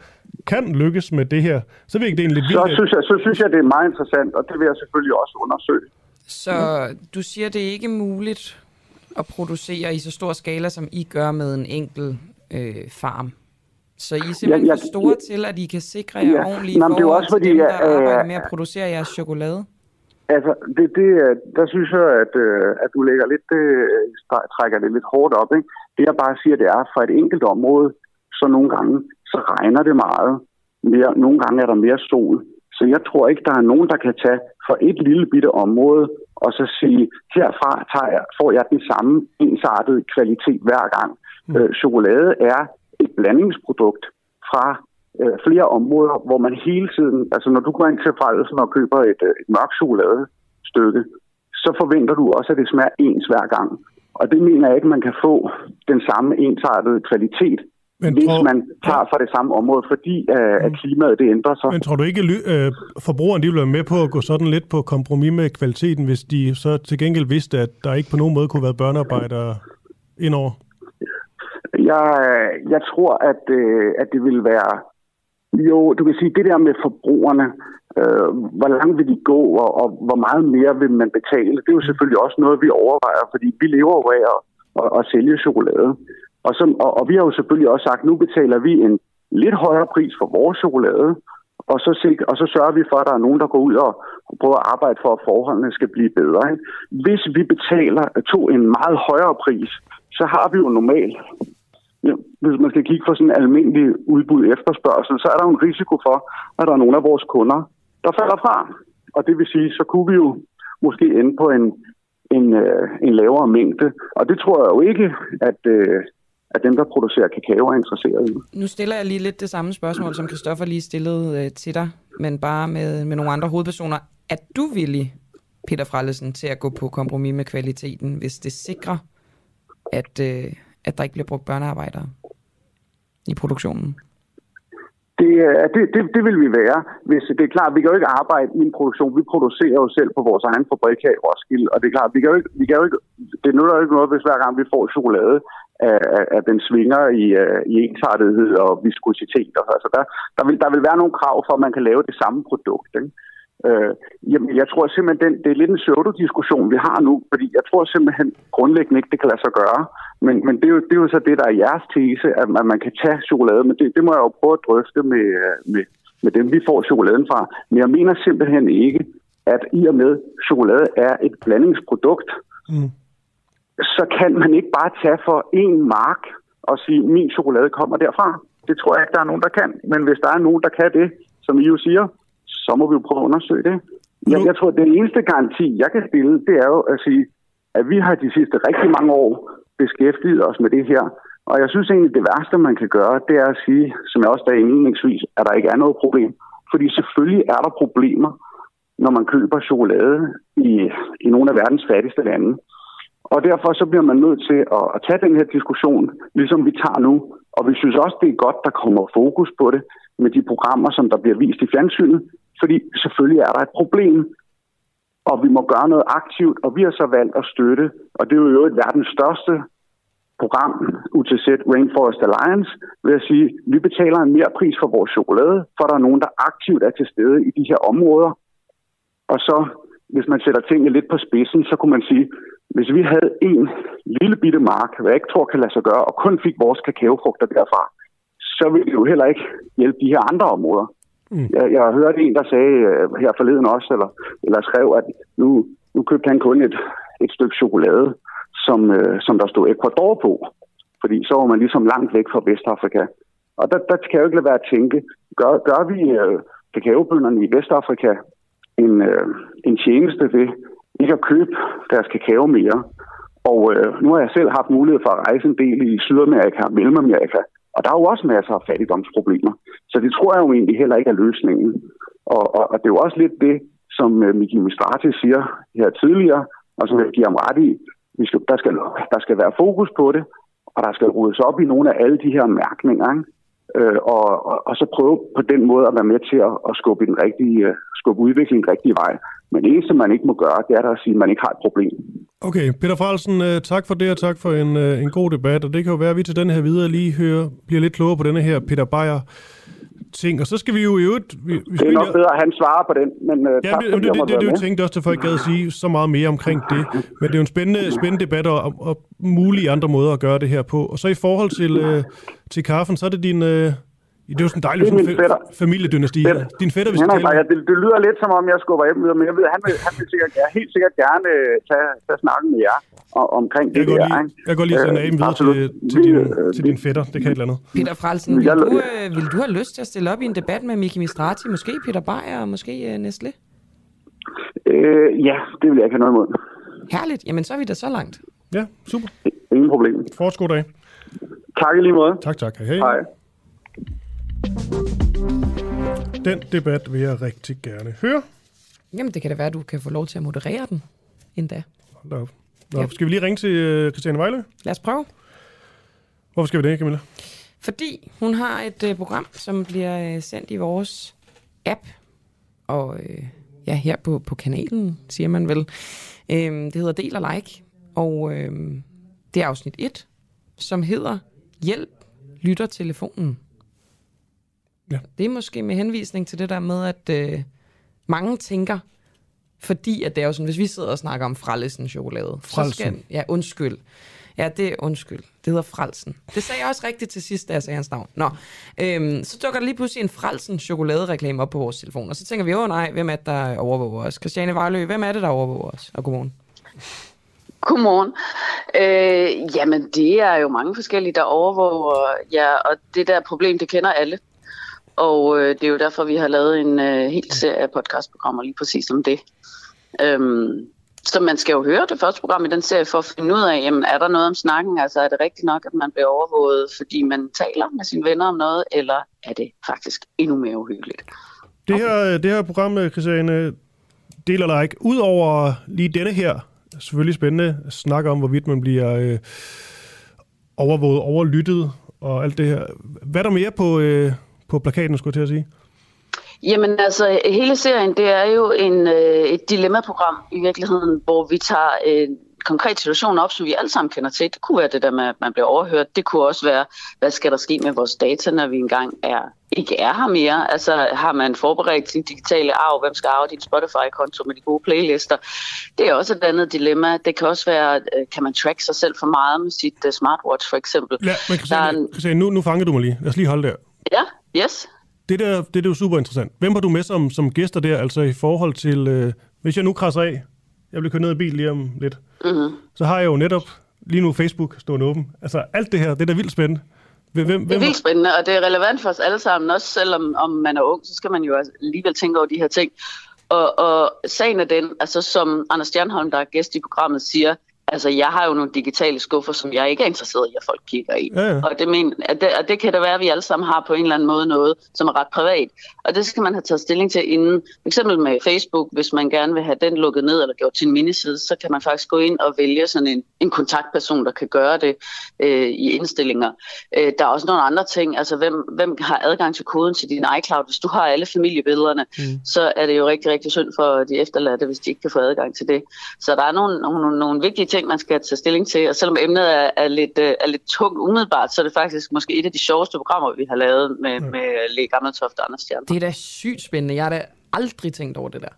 kan lykkes med det her, så virker det egentlig lidt Så synes, jeg, så synes jeg, det er meget interessant, og det vil jeg selvfølgelig også undersøge. Så du siger, det er ikke muligt at producere i så stor skala, som I gør med en enkel øh, farm. Så I er simpelthen Ja, ja, for store ja. til, at I kan sikre jer Ja, ordentlige nå, men det er også til dem, fordi, der øh, arbejder med at producere jeres chokolade? Altså, det, det, er- der synes jeg, at, øh, at du lægger lidt, øh, stre- trækker det lidt hårdt op. Ikke? Det jeg bare siger, det er, for et enkelt område, så nogle gange, så regner det meget. Mere, nogle gange er der mere sol. Så jeg tror ikke, der er nogen, der kan tage for et lille bitte område, og så sige, herfra tager jeg, får jeg den samme ensartede kvalitet hver gang. Mm. Øh, chokolade er et blandingsprodukt fra øh, flere områder, hvor man hele tiden, altså når du går ind til Frelsen og køber et, øh, et mørk chokoladestykke, så forventer du også, at det smager ens hver gang. Og det mener jeg ikke, man kan få den samme ensartede kvalitet, Men hvis tror- man tager fra det samme område, fordi øh, at klimaet det ændrer sig. Men tror du ikke, at øh, forbrugerne de vil være med på at gå sådan lidt på kompromis med kvaliteten, hvis de så til gengæld vidste, at der ikke på nogen måde kunne være børnearbejdere indover? Jeg, jeg tror, at, øh, at det vil være... Jo, du kan sige, det der med forbrugerne, øh, hvor langt vil de gå, og, og hvor meget mere vil man betale, det er jo selvfølgelig også noget, vi overvejer, fordi vi lever jo af at, at, at sælge chokolade. Og, som, og, og vi har jo selvfølgelig også sagt, nu betaler vi en lidt højere pris for vores chokolade, og så, sik- og så sørger vi for, at der er nogen, der går ud og prøver at arbejde for, at forholdene skal blive bedre. Ikke? Hvis vi betaler to en meget højere pris, så har vi jo normalt hvis man skal kigge på sådan en almindelig udbud efterspørgsel, så er der en risiko for, at der er nogle af vores kunder, der falder fra. Og det vil sige, så kunne vi jo måske ende på en, en, øh, en lavere mængde. Og det tror jeg jo ikke, at, øh, at dem, der producerer kakao, er interesseret i. Nu stiller jeg lige lidt det samme spørgsmål, som Christoffer lige stillede øh, til dig, men bare med, med nogle andre hovedpersoner. Er du villig, Peter Frellesen, til at gå på kompromis med kvaliteten, hvis det sikrer, at, øh, at der ikke bliver brugt børnearbejdere i produktionen? Det, er- det, det, det vil vi være. Hvis, det er klart, vi kan jo ikke arbejde i en produktion. Vi producerer jo selv på vores egen fabrik her i Roskilde. Og det er klart, vi kan jo ikke, vi kan jo ikke, det nytter jo ikke noget, hvis hver gang vi får chokolade, øh, øh, at, den svinger i, i ensartethed og viskositet. Og, altså der, der, vil, der vil være nogle krav for, at man kan lave det samme produkt. Ikke? Øh, jamen, jeg tror simpelthen, den, det er lidt en pseudo-diskussion, vi har nu, fordi jeg tror simpelthen grundlæggende ikke, det kan lade sig gøre. Men, men det, er jo, det er jo så det, der er jeres tese, at man, man kan tage chokolade, men det, det må jeg jo prøve at drøfte med, øh, med, med dem, vi får chokoladen fra. Men jeg mener simpelthen ikke, at i og med chokolade er et blandingsprodukt, Mm. så kan man ikke bare tage for en mark og sige, min chokolade kommer derfra. Det tror jeg ikke, der er nogen, der kan. Men hvis der er nogen, der kan det, som I jo siger, så må vi jo prøve at undersøge det. Jeg, jeg tror, at den eneste garanti, jeg kan stille, det er jo at sige, at vi har de sidste rigtig mange år beskæftiget os med det her. Og jeg synes egentlig, det værste, man kan gøre, det er at sige, som jeg også sagde indledningsvis, at der ikke er noget problem. Fordi selvfølgelig er der problemer, når man køber chokolade i, i nogle af verdens fattigste lande. Og derfor så bliver man nødt til at, at tage den her diskussion, ligesom vi tager nu. Og vi synes også, det er godt, der kommer fokus på det med de programmer, som der bliver vist i fjernsynet. Fordi selvfølgelig er der et problem, og vi må gøre noget aktivt, og vi har så valgt at støtte, og det er jo et verdens største program, UTZ Rainforest Alliance, vil jeg sige, vi betaler en mere pris for vores chokolade, for der er nogen, der aktivt er til stede i de her områder. Og så, hvis man sætter tingene lidt på spidsen, så kunne man sige, hvis vi havde en lille bitte mark, hvad jeg ikke tror kan lade sig gøre, og kun fik vores kakaofrugter derfra, så ville det jo heller ikke hjælpe de her andre områder. Mm. Jeg, jeg har hørt en, der sagde øh, her forleden også, eller, eller skrev, at nu, nu købte han kun et, et stykke chokolade, som, øh, som der stod Ecuador på. Fordi så var man ligesom langt væk fra Vestafrika. Og der, der kan jeg jo ikke lade være at tænke, gør, gør vi øh, kakaobønderne i Vestafrika en, øh, en tjeneste ved ikke at købe deres kakao mere. Og øh, nu har jeg selv haft mulighed for at rejse en del i Sydamerika og Mellemamerika, og der er jo også masser af fattigdomsproblemer. Så det tror jeg jo egentlig heller ikke er løsningen. Og, og, og det er jo også lidt det, som øh, Miki Mistrati siger her tidligere, og som jeg giver ham ret i. Vi skal, der, skal, der skal være fokus på det, og der skal ryddes op i nogle af alle de her mærkninger. Ikke? øh, og, og, og så prøve på den måde at være med til at, at skubbe, den rigtige, øh, skubbe udviklingen den rigtige vej. Men det eneste, man ikke må gøre, det er der at sige, at man ikke har et problem. Okay, Peter Frelsen, øh, tak for det, og tak for en, øh, en god debat. Og det kan jo være, at vi til den her videre lige hører, bliver lidt klogere på denne her Peter Beyer ting. Og så skal vi jo i øvrigt... Vi, vi Det er nok bedre, at han svarer på den, men uh, Ja, tak det, fordi det, jeg det, det, det, det med. tænkte jeg også, at folk gad at sige så meget mere omkring det. Men det er jo en spændende, spændende debat og, og mulige andre måder at gøre det her på. Og så i forhold til, øh, til kaffen, så er det din... Øh, det er jo sådan en dejlig Det er sådan min fætter. familiedynasti. her. Din fætter, vi skal Henrik, tale ja, det, det, lyder lidt som om, jeg skubber hjem videre, men jeg ved, han vil, han vil sikkert, ja, helt sikkert gerne øh, tage, tage snakken med jer og, omkring Jeg det godt der. ikke? jeg at sende Øh, aben videre til, til, din, øh, til din fætter. Det kan et eller andet. Peter Frelsen, vil du, øh, vil du have lyst til at stille op i en debat med Miki Mistrati, måske Peter Beyer og måske øh, Nestle? Øh, ja, det vil jeg ikke have noget imod. Herligt, jamen så er vi da så langt. Ja, super. Ingen problem. Fortsat god dag. Tak i lige måde. Tak, tak. Hej, hej. Den debat vil jeg rigtig gerne høre. Jamen det kan da være, at du kan få lov til at moderere den endda. Hold da op. Nå, skal vi lige ringe til øh, Christiane Vejle? Lad os prøve. Hvorfor skal vi det, Camilla? Fordi hun har et øh, program, som bliver øh, sendt i vores app. Og øh, ja, her på, på kanalen, siger man vel. Øh, det hedder Del og Like. Og øh, det er afsnit 1, som hedder Hjælp, lytter telefonen. Ja. Det er måske med henvisning til det der med, at øh, mange tænker, fordi at det er jo sådan, hvis vi sidder og snakker om frallesen chokolade. Så Frelsen. skal, ja, undskyld. Ja, det er undskyld. Det hedder Frelsen. Det sagde jeg også rigtigt til sidst, da jeg sagde hans navn. Nå, øhm, så dukker der lige pludselig en Frelsen chokoladereklame op på vores telefon. Og så tænker vi, åh nej, hvem er det, der overvåger os? Christiane Vejlø, hvem er det, der overvåger os? Og godmorgen. Godmorgen. Øh, jamen, det er jo mange forskellige, der overvåger ja, og det der problem, det kender alle. Og øh, det er jo derfor, vi har lavet en øh, hel serie af podcastprogrammer lige præcis om det. Øhm, så man skal jo høre det første program i den serie for at finde ud af, jamen, er der noget om snakken? Altså er det rigtigt nok, at man bliver overvåget, fordi man taler med sine venner om noget, eller er det faktisk endnu mere uhyggeligt? Det her, det her program, øh, Christiane, deler like. Udover lige denne her, selvfølgelig spændende, snak om, hvorvidt man bliver øh, overvåget, overlyttet og alt det her. Hvad er der mere på, øh, på plakaten, skulle jeg til at sige? Jamen altså, hele serien, det er jo en, øh, et dilemma-program i virkeligheden, hvor vi tager en konkret situation op, som vi alle sammen kender til. Det kunne være det der med, at man bliver overhørt. Det kunne også være, hvad skal der ske med vores data, når vi engang er, ikke er her mere? Altså, har man forberedt sin digitale arv? Hvem skal arve din Spotify-konto med de gode playlister? Det er også et andet dilemma. Det kan også være, øh, kan man track sig selv for meget med sit uh, smartwatch, for eksempel? Ja, men Christiane, Christiane nu, nu fanger du mig lige. Lad os lige holde der. Ja, yes. Det der, det, det er jo super interessant. Hvem har du med som, som gæster der, altså i forhold til, øh, hvis jeg nu krasser af, jeg bliver kørt ned i bil lige om lidt, Mm-hmm. så har jeg jo netop lige nu Facebook stående åben. Altså alt det her, det er da vildt spændende. Hvem, hvem, Det er vildt spændende, og det er relevant for os alle sammen. Også selvom om man er ung, så skal man jo alligevel tænke over de her ting. Og, og sagen er den, altså som Anders Stjernholm, der er gæst i programmet, siger, altså jeg har jo nogle digitale skuffer, som jeg ikke er interesseret i, at folk kigger i. Ja, ja. Og, det men, at det, og det kan da være, at vi alle sammen har på en eller anden måde noget, som er ret privat. Og det skal man have taget stilling til inden. For eksempel med Facebook, hvis man gerne vil have den lukket ned eller gjort til en miniside, så kan man faktisk gå ind og vælge sådan en, en kontaktperson, der kan gøre det øh, i indstillinger. Øh, der er også nogle andre ting, altså hvem, hvem har adgang til koden til din iCloud? Hvis du har alle familiebillederne, mm. så er det jo rigtig, rigtig synd for de efterladte, hvis de ikke kan få adgang til det. Så der er nogle, nogle, nogle vigtige ting, man skal tage stilling til, og selvom emnet er, er, lidt, øh, er lidt tungt umiddelbart, så er det faktisk måske et af de sjoveste programmer, vi har lavet med, mm. med Le Gammeltoft og Anders Stjern. Det er da sygt spændende. Jeg har da aldrig tænkt over det der.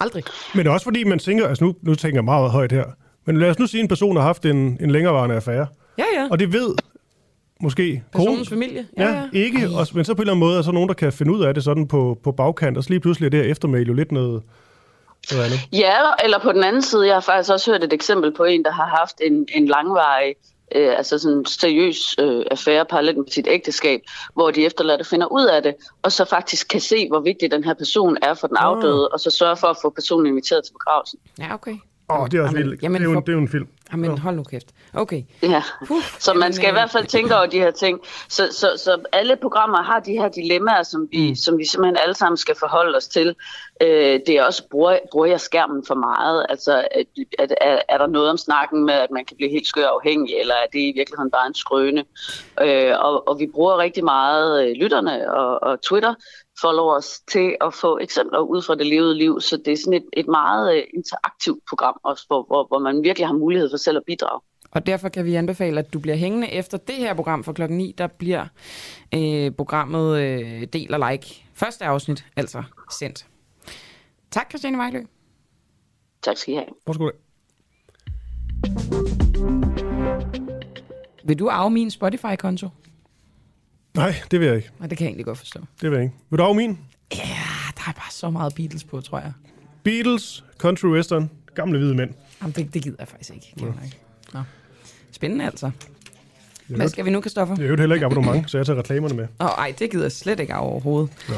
Aldrig. Men det også fordi, man tænker, altså nu, nu tænker jeg meget højt her, men lad os nu sige, at en person har haft en, en længerevarende affære. Ja, ja. Og det ved måske Personens konen. familie. Ja, ja. ikke. Og, men så på en eller anden måde er så nogen, der kan finde ud af det sådan på, på bagkant, og så lige pludselig er det her eftermæl jo lidt noget, andet. Ja, eller på den anden side, jeg har faktisk også hørt et eksempel på en, der har haft en, en langvarig, øh, altså sådan en seriøs øh, affære parallelt med sit ægteskab, hvor de efterladte finder ud af det, og så faktisk kan se, hvor vigtig den her person er for den Ah. afdøde, og så sørge for at få personen inviteret til begravelsen. Ja, okay. Åh, det er også vildt. Jamen, det, er jo, for- det er jo en film. Jamen, hold nu kæft. Okay. Ja, så man skal i hvert fald tænke over de her ting. Så, så, så alle programmer har de her dilemmaer, som vi, som vi simpelthen alle sammen skal forholde os til. Øh, det er også, bruger, bruger jeg skærmen for meget? Altså, at, at, er, er der noget om snakken med, at man kan blive helt skør afhængig, eller er det i virkeligheden bare en skrøne? Øh, og, og vi bruger rigtig meget øh, lytterne og, og Twitter followers til at få eksempler ud fra det levede liv, så det er sådan et, et meget øh, interaktivt program også, hvor, hvor, hvor man virkelig har mulighed for selv at bidrage. Og derfor kan vi anbefale, at du bliver hængende efter det her program fra klokken 9. Der bliver øh, programmet øh, del og like. Første afsnit, altså sendt. Tak, Christiane Vejlø. Tak skal I have. Værsgo. Vil du arve min Spotify-konto? Nej, det vil jeg ikke. Nej, det kan jeg egentlig godt forstå. Det vil jeg ikke. Vil du af min? Ja, der er bare så meget Beatles på, tror jeg. Beatles, country western, gamle hvide mænd. Jamen, det, det gider jeg faktisk ikke. Gider jeg ikke. Nå. Spændende altså. Ja. Hvad skal vi nu, Kristoffer? Det er jo heller ikke abonnement, så jeg tager reklamerne med. Åh, ej, det gider jeg slet ikke af overhovedet. Ja.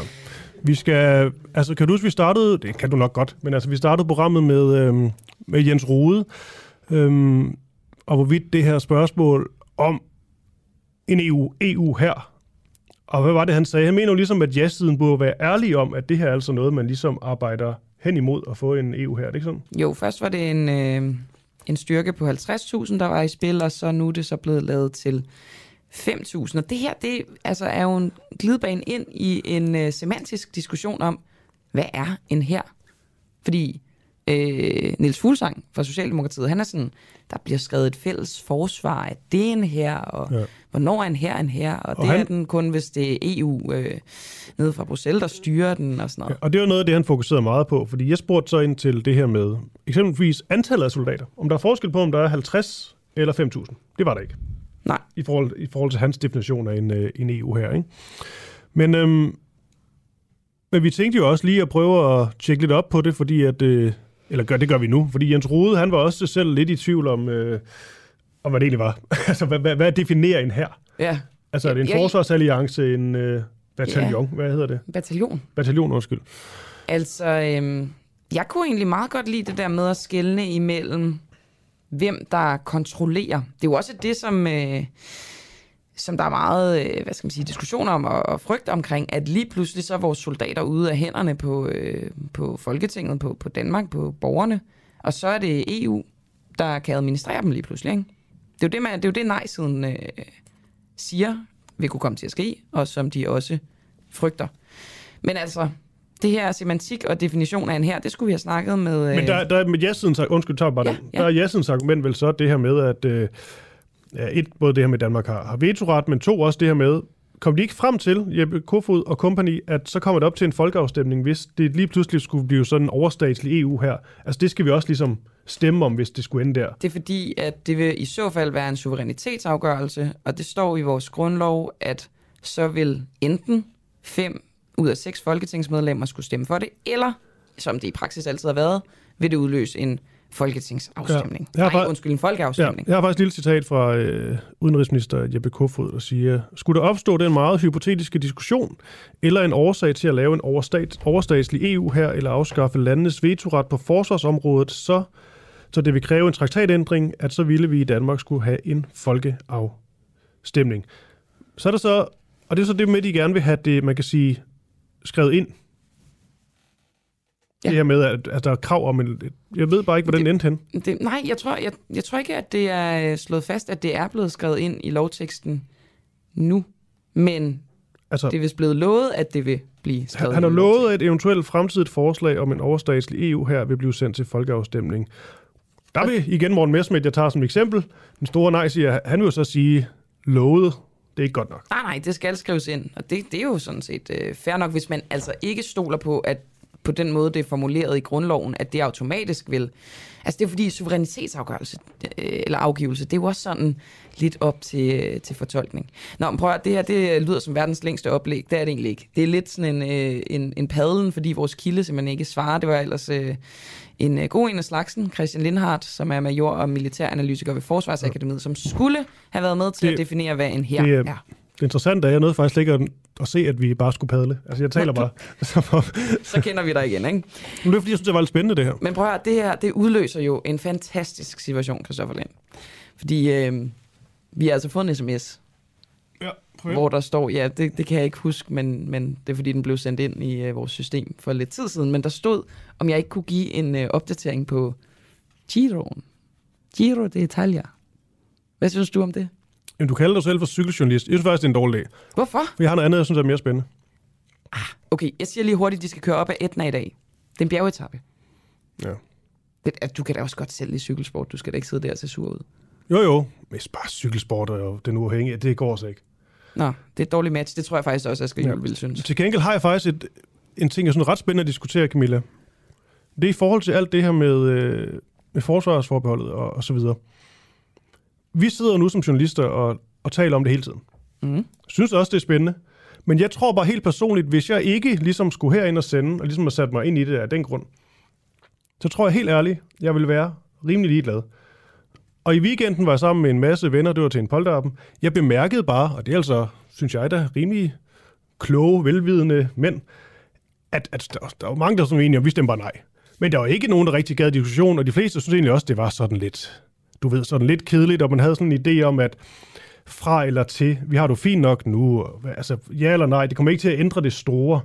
Vi skal, altså kan du huske, vi startede, det kan du nok godt, men altså vi startede programmet med, øhm, med Jens Rode, øhm, og hvorvidt det her spørgsmål om en EU, EU her, og hvad var det, han sagde? Han mener jo ligesom, at ja-siden burde være ærlig om, at det her er altså noget, man ligesom arbejder hen imod at få en EU her, er ikke sådan? Jo, først var det en, øh, en styrke på 50.000, der var i spil, og så nu er det så blevet lavet til 5.000. Og det her, det altså, er jo en glidebane ind i en øh, semantisk diskussion om, hvad er en her? Fordi øh, Niels Fuglsang fra Socialdemokratiet, han er sådan, der bliver skrevet et fælles forsvar, at det er en her, og Ja. Ja. hvornår er en her en her, og, Og det han- er den kun, hvis det er EU øh, nede fra Bruxelles, der styrer den og sådan noget. Og det var noget af det, han fokuserede meget på, fordi jeg spurgte så ind til det her med eksempelvis antallet af soldater. Om der er forskel på, om der er 50 eller 5.000. Det var der ikke. Nej. I forhold, i forhold til hans definition af en, øh, en EU her, ikke? Men, øhm, men vi tænkte jo også lige at prøve at tjekke lidt op på det, fordi at... Øh, eller gør, det gør vi nu, fordi Jens Rode, han var også selv lidt i tvivl om, øh, om hvad det egentlig var. altså, hvad, hvad, hvad definerer en her? Ja. Altså, er det en Ja, ja. forsvarsalliance, en øh, bataljon? Hvad hedder det? Bataljon. Bataljon, undskyld. Altså, øhm, jeg kunne egentlig meget godt lide det der med at skelne imellem, hvem der kontrollerer. Det er jo også det, som, øh, som der er meget øh, hvad skal man sige, diskussion om og, og frygt omkring, at lige pludselig så er vores soldater ude af hænderne på, øh, på Folketinget, på, på Danmark, på borgerne, og så er det EU, der kan administrere dem lige pludselig. Ikke? Det er jo det, man, det, er jo det nej-siden øh, siger vil kunne komme til at ske, og som de også frygter. Men altså, det her semantik og definition af en her, det skulle vi have snakket med... Øh, Men der, der er med ja-sidens, undskyld, tager bare Ja, ja, ja. Der er ja-sidens argument vel så det her med, at øh, ja, et, både det her med, at Danmark har, har vetoret, men to også det her med, kom de ikke frem til, Jeppe Kofod og company, at så kommer det op til en folkeafstemning, hvis det lige pludselig skulle blive sådan en overstatslig EU her. Altså det skal vi også ligesom stemme om, hvis det skulle ende der. Det er fordi, at det vil i så fald være en suverænitetsafgørelse, og det står i vores grundlov, at så vil enten fem ud af seks folketingsmedlemmer skulle stemme for det, eller, som det i praksis altid har været, vil det udløse en folketingsafstemning. Ja, jeg har Nej, undskyld, en folkeafstemning. Ja, jeg har faktisk et lille citat fra øh, udenrigsminister Jeppe Kofod, der siger, skulle der opstå den meget hypotetiske diskussion, eller en årsag til at lave en overstat, overstatslig EU her, eller afskaffe landenes vetoret på forsvarsområdet, så, så det vil kræve en traktatændring, at så ville vi i Danmark skulle have en folkeafstemning. Så er der så, og det er så det med, de gerne vil have det, man kan sige, skrevet ind. Ja. Det her med, at, at der er krav om en... Jeg ved bare ikke, hvordan det endte hen. Det, nej, jeg tror, jeg, jeg tror ikke, at det er øh, slået fast, at det er blevet skrevet ind i lovteksten nu. Men Altså- det er vist blevet lovet, at det vil blive skrevet Han, han har lovet, at et eventuelt fremtidigt forslag om en overstatslig EU her vil blive sendt til folkeafstemning. Der vil igen Morten Messmith, jeg tager som eksempel. Den store nej siger, han vil så sige lovet. Det er ikke godt nok. Nej, nej, det skal skrives ind. Og det, det er jo sådan set øh, fair nok, hvis man altså ikke stoler på, at på den måde, det er formuleret i grundloven, at det automatisk vil... Altså det er fordi suverænitetsafgørelse, øh, eller afgivelse, det er jo også sådan lidt op til, til fortolkning. Nå, men prøv at, det her det lyder som verdens længste oplæg. Det er det egentlig ikke. Det er lidt sådan en, øh, en, en padlen, fordi vores kilde simpelthen ikke svarer. Det var ellers øh, en øh, god en af slagsen, Christian Lindhardt, som er major og militæranalytiker ved Forsvarsakademiet, som skulle have været med til Det- at definere, hvad en her det, er. Det interessante er, at jeg nåede faktisk ikke at, at se, at vi bare skulle padle. Altså, jeg taler bare. så kender vi dig igen, ikke? Men det er fordi, jeg synes, det var lidt spændende, det her. Men prøv at høre, det her, det udløser jo en fantastisk situation, Christoffer Lind. Fordi øh, vi har altså fået en sms, ja, hvor der står, ja, det, det kan jeg ikke huske, men, men det er fordi, den blev sendt ind i øh, vores system for lidt tid siden. Men der stod, om jeg ikke kunne give en øh, opdatering på Giroen. Giro d'Italia. Hvad synes du om det? Jamen, du kalder dig selv for cykeljournalist. Jeg synes faktisk, det er en dårlig dag. Hvorfor? For jeg har noget andet, jeg synes er mere spændende. Ah, okay, jeg siger lige hurtigt, at de skal køre op ad Etna i dag. Det er en bjergetappe. Ja. Det, du kan da også godt selv i cykelsport. Du skal da ikke sidde der og se sur ud. Jo, jo. Men bare cykelsport og den uafhængige, det går så ikke. Nå, det er et dårligt match. Det tror jeg faktisk også, at Asger ja. ville synes. Til gengæld har jeg faktisk et, en ting, jeg synes er ret spændende at diskutere, Camilla. Det er i forhold til alt det her med, øh, med forsvarsforbeholdet og, og så videre. Vi sidder nu som journalister og, og taler om det hele tiden. Mm. Synes også, det er spændende. Men jeg tror bare helt personligt, hvis jeg ikke ligesom skulle herind og sende, og ligesom har sat mig ind i det af den grund, så tror jeg helt ærligt, jeg vil være rimelig ligeglad. Og i weekenden var jeg sammen med en masse venner, det var til en polterappen. Jeg bemærkede bare, og det er altså, synes jeg da, rimelig kloge, velvidende mænd, at, at der, der var mange, der som egentlig, og vi stemte bare nej. Men der var ikke nogen, der rigtig gad diskussion, og de fleste synes egentlig også, det var sådan lidt, du ved, sådan lidt kedeligt, og man havde sådan en idé om, at fra eller til, vi har du fint nok nu, altså ja eller nej, det kommer ikke til at ændre det store.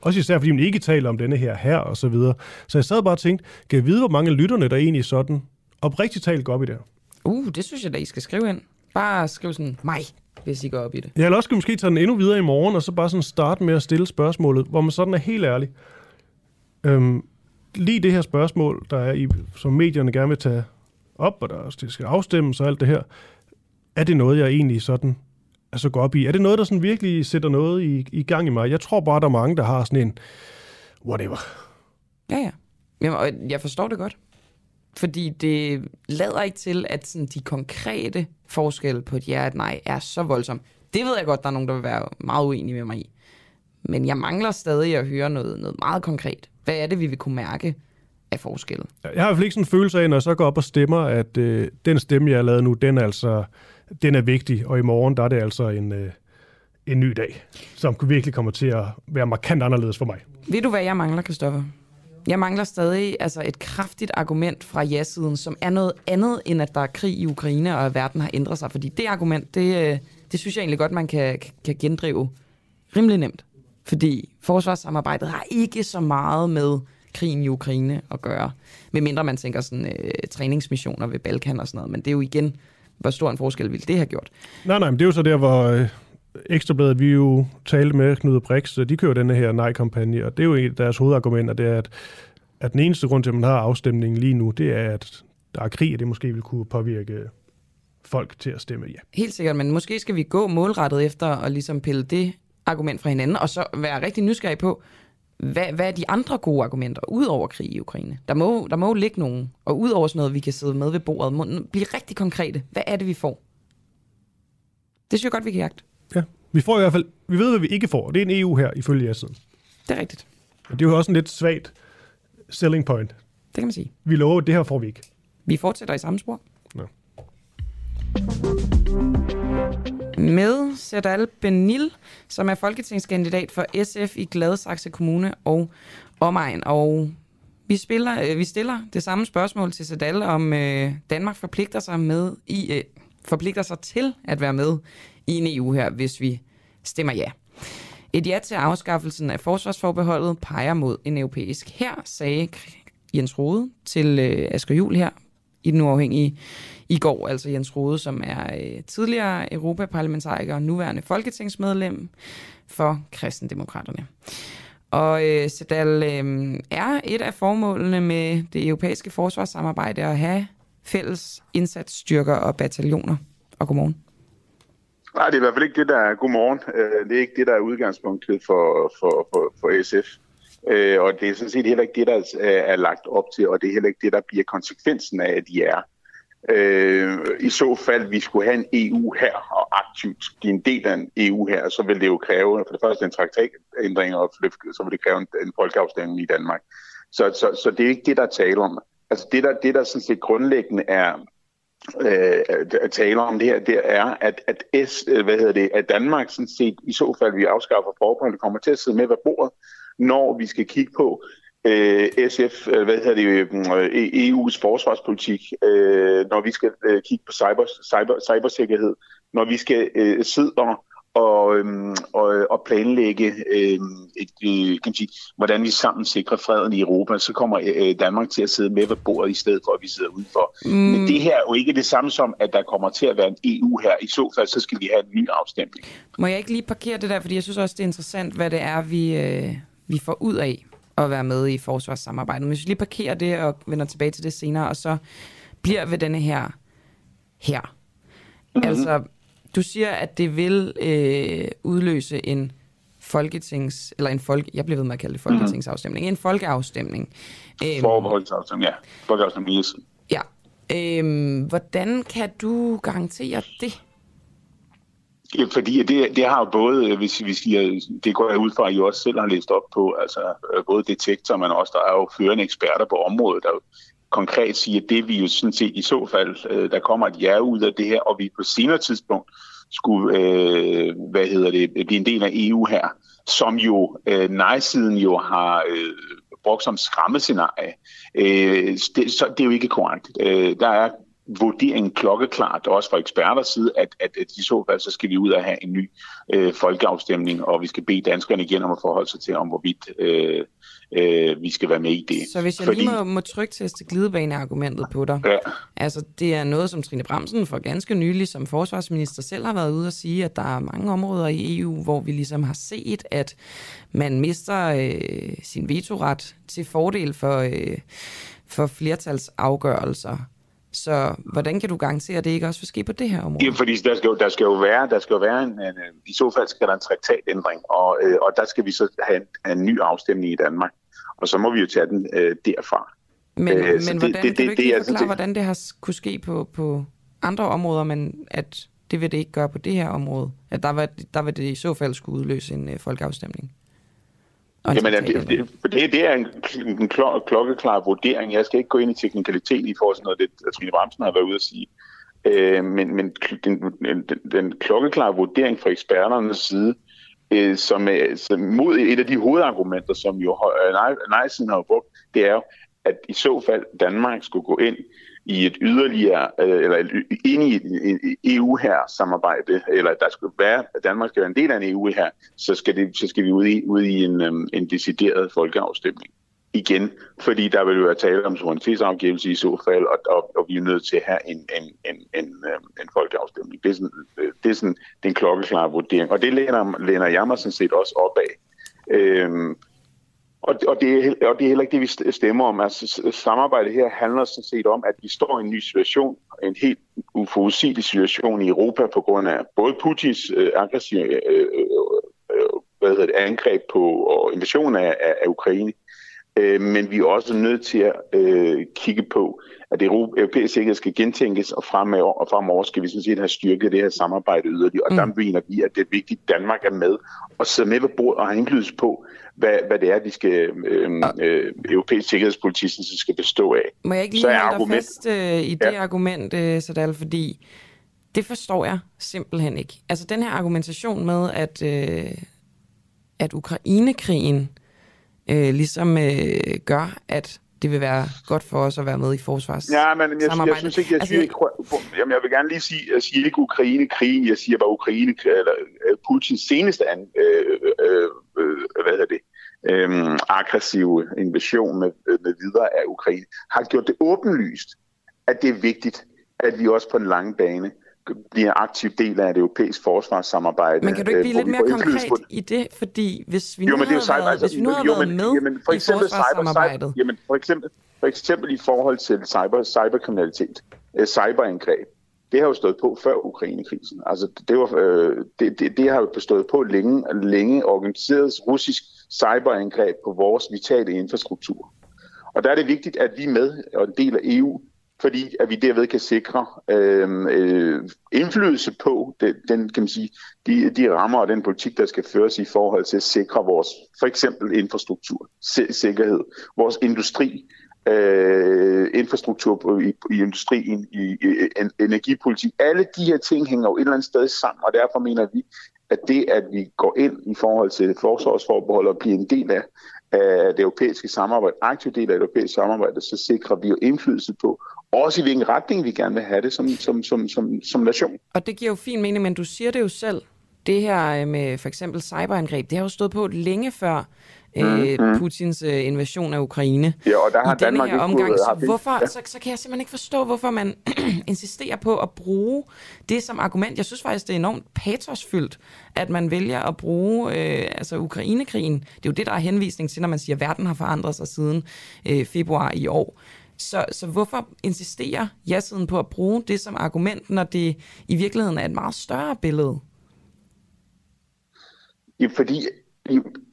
Også især fordi man ikke taler om denne her her og så videre. Så jeg sad bare og tænkte, kan jeg vide, hvor mange lytterne, der egentlig sådan oprigtigt talt går op i det Uh, det synes jeg da, I skal skrive ind. Bare skriv sådan, mig, hvis I går op i det. Ja, eller også skal måske tage den endnu videre i morgen, og så bare sådan starte med at stille spørgsmålet, hvor man sådan er helt ærlig. Øhm, lige det her spørgsmål, der er i, som medierne gerne vil tage op, og der det skal afstemmes og alt det her, er det noget, jeg egentlig sådan altså går op i? Er det noget, der sådan virkelig sætter noget i, i gang i mig? Jeg tror bare, der er mange, der har sådan en whatever. Ja, ja. Jamen, jeg forstår det godt. Fordi det lader ikke til, at sådan, de konkrete forskelle på et ja og et nej er så voldsomme. Det ved jeg godt, der er nogen, der vil være meget uenige med mig i. Men jeg mangler stadig at høre noget, noget meget konkret. Hvad er det, vi vil kunne mærke af forskellen? Jeg har i hvert fald ikke sådan en følelse af, når jeg så går op og stemmer, at øh, den stemme, jeg har lavet nu, den er altså den er vigtig, og i morgen der er det altså en, øh, en ny dag, som virkelig kommer til at være markant anderledes for mig. Ved du, hvad jeg mangler, Kristoffer? Jeg mangler stadig altså et kraftigt argument fra ja-siden, som er noget andet, end at der er krig i Ukraine, og at verden har ændret sig. Fordi det argument, det, øh, det synes jeg egentlig godt, man kan, kan gendrive rimelig nemt. Fordi forsvarssamarbejdet har ikke så meget med krigen i Ukraine at gøre. Medmindre man tænker sådan øh, træningsmissioner ved Balkan og sådan noget. Men det er jo igen, hvor stor en forskel ville det have gjort? Nej, nej, men det er jo så der, hvor øh, Ekstrabladet, vi jo talte med Knud Brix, de kører denne her nej-kampagne, og det er jo et af deres hovedargumenter, det er, at, at den eneste grund til, at man har afstemningen lige nu, det er, at der er krig, og det måske vil kunne påvirke folk til at stemme ja. Helt sikkert, men måske skal vi gå målrettet efter og ligesom pille det argument fra hinanden, og så være rigtig nysgerrig på, hvad, hvad er de andre gode argumenter, ud over krig i Ukraine? Der må, der må ligge nogen, og ud over sådan noget, vi kan sidde med ved bordet, må blive rigtig konkrete. Hvad er det, vi får? Det synes jeg godt, vi kan jagte. Ja, vi får i hvert fald, vi ved, hvad vi ikke får. Det er en EU her, ifølge jer siden. Det er rigtigt. Og det er jo også en lidt svagt selling point. Det kan man sige. Vi lover, at det her får vi ikke. Vi fortsætter i samme spor. Ja. Med Sedal Benil, som er folketingskandidat for SF i Gladsaxe Kommune og omegn. Og vi, spiller, øh, vi stiller det samme spørgsmål til Sedal, om øh, Danmark forpligter sig, med i, øh, forpligter sig til at være med i en EU her, hvis vi stemmer ja. Et ja til afskaffelsen af forsvarsforbeholdet peger mod en europæisk her, sagde Jens Rode til øh, Asger Jul her i den uafhængige i går. Altså Jens Rode, som er øh, tidligere europaparlamentariker og nuværende folketingsmedlem for kristendemokraterne. Og øh, Sedal øh, er et af formålene med det europæiske forsvarssamarbejde at have fælles indsatsstyrker og bataljoner. Og godmorgen. Nej, det er i hvert fald ikke det, der er godmorgen. Øh, det er ikke det, der er udgangspunktet for, for, for, for SF. Øh, og det er sådan set heller ikke det, der øh, er lagt op til, og det er heller ikke det, der bliver konsekvensen af, at de er. Øh, I så fald, vi skulle have en EU her og aktivt blive en del af en EU her, så vil det jo kræve for det første en traktatændring, og så vil det kræve en, en folkeafstemning i Danmark. Så, så, så det er ikke det, der taler om. Altså det, der, det, der sådan set grundlæggende er, øh, at tale om det her, det er, at, at, S, øh, hvad hedder det, at Danmark sådan set, i så fald vi afskaffer forbeholdet, kommer til at sidde med ved bordet, når vi skal kigge på øh, SF, øh, hvad hedder det, øh, EU's forsvarspolitik, øh, når vi skal øh, kigge på cyber, cyber, cybersikkerhed, når vi skal øh, sidde og og, og, og planlægge, et, øh, kan sige, hvordan vi sammen sikrer freden i Europa, så kommer øh, Danmark til at sidde med ved bordet i stedet for, at vi sidder udenfor. Mm. Men det her er jo ikke det samme som, at der kommer til at være en EU her. I så fald, så skal vi have en ny afstemning. Må jeg ikke lige parkere det der, fordi jeg synes også, det er interessant, hvad det er, vi, øh, vi får ud af at være med i forsvarssamarbejdet. Men hvis vi lige parkerer det og vender tilbage til det senere, og så bliver ved denne her her. Mm-hmm. Altså, du siger, at det vil øh, udløse en folketings, eller en folk, jeg bliver ved med at kalde det mhm. folketingsafstemning, mm-hmm. en folkeafstemning. Øhm, Forbeholdsafstemning, ja. Folkeafstemning, yes. Ja. Øhm, hvordan kan du garantere det? Fordi det, det har jo både, øh, hvis vi siger, det går jeg ud fra, at I også selv har læst op på, altså øh, både detektor, men også der er jo førende eksperter på området, der konkret siger, at det vi jo sådan set i så fald, øh, der kommer et ja ud af det her, og vi på senere tidspunkt skulle, øh, hvad hedder det, blive en del af EU her, som jo øh, nej-siden jo har øh, brugt som skræmmescenarie. Øh, det, så det er jo ikke korrekt. Øh, der er vurderingen klokkeklart, også fra eksperters side, at, at, at i så fald, så skal vi ud og have en ny øh, folkeafstemning, og vi skal bede danskerne igen om at forholde sig til, om hvorvidt øh, øh, vi skal være med i det. Så hvis jeg Fordi... lige må, må trygteste glidebaneargumentet på dig, ja. altså det er noget, som Trine Bremsen for ganske nylig som forsvarsminister selv har været ude at sige, at der er mange områder i EU, hvor vi ligesom har set, at man mister øh, sin vetoret til fordel for, øh, for flertalsafgørelser. Så hvordan kan du garantere, at det ikke også vil ske på det her område? Ja, fordi der skal jo, der skal jo være, der skal jo være en, en, i så fald skal der en traktatændring, og, øh, og der skal vi så have en, en ny afstemning i Danmark og så må vi jo tage den øh, derfra. Men, øh, men det, hvordan, det, kan det, du ikke det, forklare, det, hvordan det har kunne ske på, på andre områder, men at det vil det ikke gøre på det her område? At der var, der vil det i så fald skulle udløse en øh, folkeafstemning? Jamen, det, det, det, det er en, en klokkeklar vurdering. Jeg skal ikke gå ind i teknikaliteten i forhold til noget, det Trine Bramsen har været ude at sige. Øh, men men den, den, den klokkeklare vurdering fra eksperternes side, øh, som, er, som mod et af de hovedargumenter, som jo øh, nej-siden har brugt, det er jo, at i så fald Danmark skulle gå ind i et yderligere, øh, eller ind i et EU e her samarbejde, eller der skulle være, at Danmark skal være en del af en EU her, så skal, det, så skal vi ud i, ud i en, øhm, en decideret folkeafstemning igen, fordi der vil jo være tale om suverænitetsafgivelse i så fald, og, og, og vi er nødt til at have en, en, en, en, øhm, en folkeafstemning. Det er sådan, øh, det er sådan den klokkeklare vurdering, og det læner, læner jeg mig sådan set også op af. Øhm, og, og, det er, og det er heller ikke det, vi stemmer om. Altså, samarbejdet her handler sådan set om, at vi står i en ny situation, en helt uforudsigelig situation i Europa på grund af både Putins øh, aggressive øh, øh, øh, hvad hedder det, angreb på og invasion af, af, af Ukraine, Øh, men vi er også nødt til at øh, kigge på, at det europæiske sikkerhed skal gentænkes, og fremover, og fremover skal vi sådan set have styrket det her samarbejde yderligere. Og mm. der mener vi, at det er vigtigt, at Danmark er med og sidder med ved bordet og har indflydelse på, hvad, hvad det er, de skal, øh, øh, europæisk sikkerhedspolitik skal bestå af. Må jeg ikke lige holde argument... fast øh, i det ja. argument, øh, Sadal, fordi det forstår jeg simpelthen ikke. Altså den her argumentation med, at, øh, at Ukrainekrigen øh, ligesom øh, gør, at det vil være godt for os at være med i forsvars Ja, men jeg, jeg, jeg synes ikke, jeg altså, siger ikke, jamen, jeg vil gerne lige sige, jeg siger ikke Ukraine-krigen, jeg siger bare Ukraine, eller øh, Putins seneste an, øh, øh, øh, hvad hedder det, øh, aggressive invasion med, med videre af Ukraine, har gjort det åbenlyst, at det er vigtigt, at vi også på den lange bane bliver en aktiv del af det europæiske forsvarssamarbejde. Men kan du ikke blive lidt mere konkret på... i det? Fordi hvis vi nu jo, men det er jo cyber, været, hvis vi nu jo, været med jamen, for eksempel i forsvarssamarbejdet... Cyber, jamen, for eksempel, for eksempel i forhold til cyber, cyberkriminalitet, uh, cyberangreb, det har jo stået på før Ukrainekrisen. Altså, det, var, øh, det, det, det har jo stået på længe, længe organiseret russisk cyberangreb på vores vitale infrastruktur. Og der er det vigtigt, at vi med og en del af EU fordi at vi derved kan sikre øh, øh, indflydelse på den, den, kan man sige, de, de rammer og den politik, der skal føres i forhold til at sikre vores for eksempel infrastruktur, sikkerhed, vores industri, øh, infrastruktur i, i industrien, i, i en, energipolitik. Alle de her ting hænger jo et eller andet sted sammen, og derfor mener vi, at det, at vi går ind i forhold til forsvarsforbehold og bliver en del af, af det europæiske samarbejde, aktiv del af det europæiske samarbejde, så sikrer vi jo indflydelse på, også i hvilken retning vi gerne vil have det som, som, som, som, som nation. Og det giver jo fin mening, men du siger det jo selv. Det her med for eksempel cyberangreb, det har jo stået på længe før mm-hmm. Putins øh, invasion af Ukraine. Ja, og der har I Danmark her ikke omgang, fået- så, hvorfor, Ja. så, så kan jeg simpelthen ikke forstå, hvorfor man insisterer på at bruge det som argument. Jeg synes faktisk, det er enormt patosfyldt, at man vælger at bruge øh, altså Ukrainekrigen. Det er jo det, der er henvisning til, når man siger, at verden har forandret sig siden øh, februar i år. Så, så hvorfor insisterer ja-siden på at bruge det som argument, når det i virkeligheden er et meget større billede? Ja, fordi,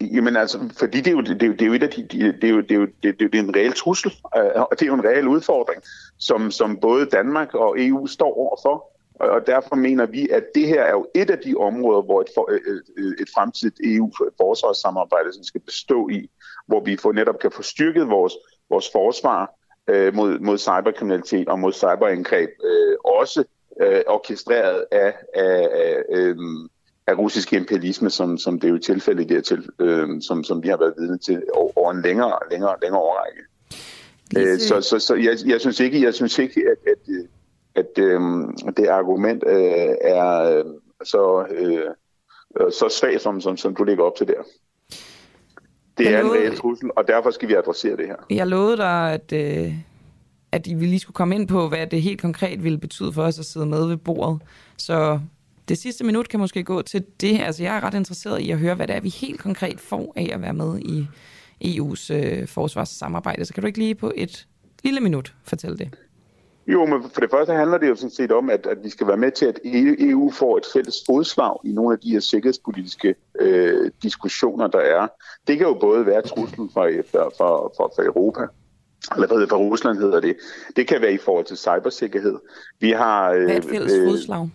jamen altså, fordi det er jo, det er jo, det er jo et af de, det er jo, det er jo, det er jo en reel trussel, øh, og det er jo en reel udfordring, som, som både Danmark og EU står overfor. Og derfor mener vi, at det her er jo et af de områder, hvor et, for, øh, øh, et fremtidigt EU-forsvarssamarbejde skal bestå i, hvor vi for netop kan få styrket vores, vores forsvar øh, mod, mod cyberkriminalitet og mod cyberangreb, øh, også øh, orkestreret af, af, af, øh, af russisk imperialisme, som, som det er jo tilfældet her til, øh, som, som vi har været vidne til over, over en længere, længere, længere årrække. Øh, så så, så jeg, jeg synes ikke, jeg synes ikke at, at, at øh, det argument øh, er øh, så, øh, øh, så svagt, som, som, som du lægger op til der. Det Jeg er en reel trussel, og derfor skal vi adressere det her. Jeg lovede dig, at, øh, at I lige skulle komme ind på, hvad det helt konkret ville betyde for os at sidde med ved bordet. Så det sidste minut kan måske gå til det. Altså, jeg er ret interesseret i at høre, hvad det er, vi helt konkret får af at være med i EU's øh, forsvarssamarbejde. Så kan du ikke lige på et lille minut fortælle det? Jo, men for det første handler det jo sådan set om, at, at vi skal være med til, at EU får et fælles fodslag i nogle af de her sikkerhedspolitiske øh, diskussioner, der er. Det kan jo både være truslen fra, fra, fra, fra, Europa, eller hvad fra Rusland hedder det. Det kan være i forhold til cybersikkerhed. Vi har, øh, Hvad er et fælles fodslag?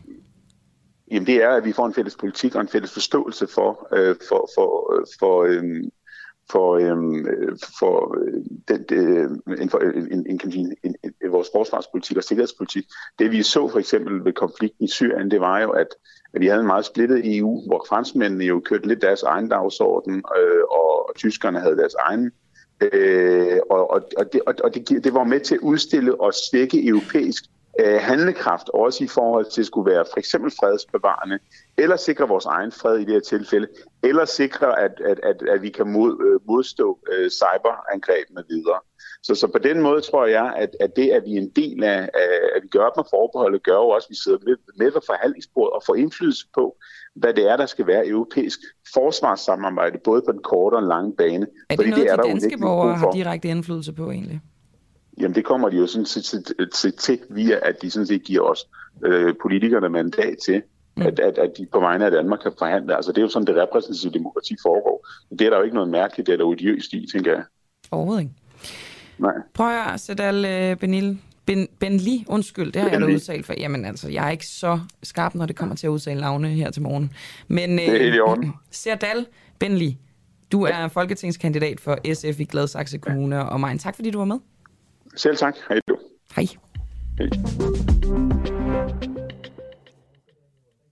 Jamen det er, at vi får en fælles politik og en fælles forståelse for, øh, for, for, øh, for, øh, for, øh, for øh, den, øh, øh, en, en, en, en, kan sige, en, en, vores forsvarspolitik og sikkerhedspolitik. Det vi så for eksempel ved konflikten i Syrien, det var jo, at, at vi havde en meget splittet EU, hvor franskmændene jo kørte lidt deres egen dagsorden, øh, og, og tyskerne havde deres egen. Øh, og, og, og, det, og, og det, det var med til at udstille og svække europæisk øh, handlekraft, også i forhold til at skulle være for eksempel fredsbevarende, eller sikre vores egen fred i det her tilfælde, eller sikre, at, at, at, at vi kan mod, øh, modstå øh, cyberangreb med videre. Så, så på den måde tror jeg, at, at det, at vi er en del af, at vi gør op med forbeholdet, gør jo også, at vi sidder med, med ved forhandlingsbordet og får indflydelse på, hvad det er, der skal være europæisk forsvarssamarbejde, både på den korte og den lange bane. Er det Fordi noget, er de der danske borgere har direkte indflydelse på egentlig? Jamen det kommer de jo sådan set til, til, til via, at de sådan set giver os øh, politikerne mandat til, mm. at, at, at de på vegne af Danmark kan forhandle. Altså det er jo sådan, det repræsentative demokrati foregår. Det er der jo ikke noget mærkeligt eller odiøst i, tænker jeg. Overhovedet ikke. Nej. Prøv at høre, Sedal øh, Benil. Ben, Benli, undskyld, det har jeg da Benli. udtalt for. Jamen altså, jeg er ikke så skarp, når det kommer til at udtale navne her til morgen. Men, øh, Det er helt i orden. Serdal Benli, du er folketingskandidat for SF i Gladsaxe Kommune og mig. Tak fordi du var med. Selv tak. Hej du. Hej. Hej.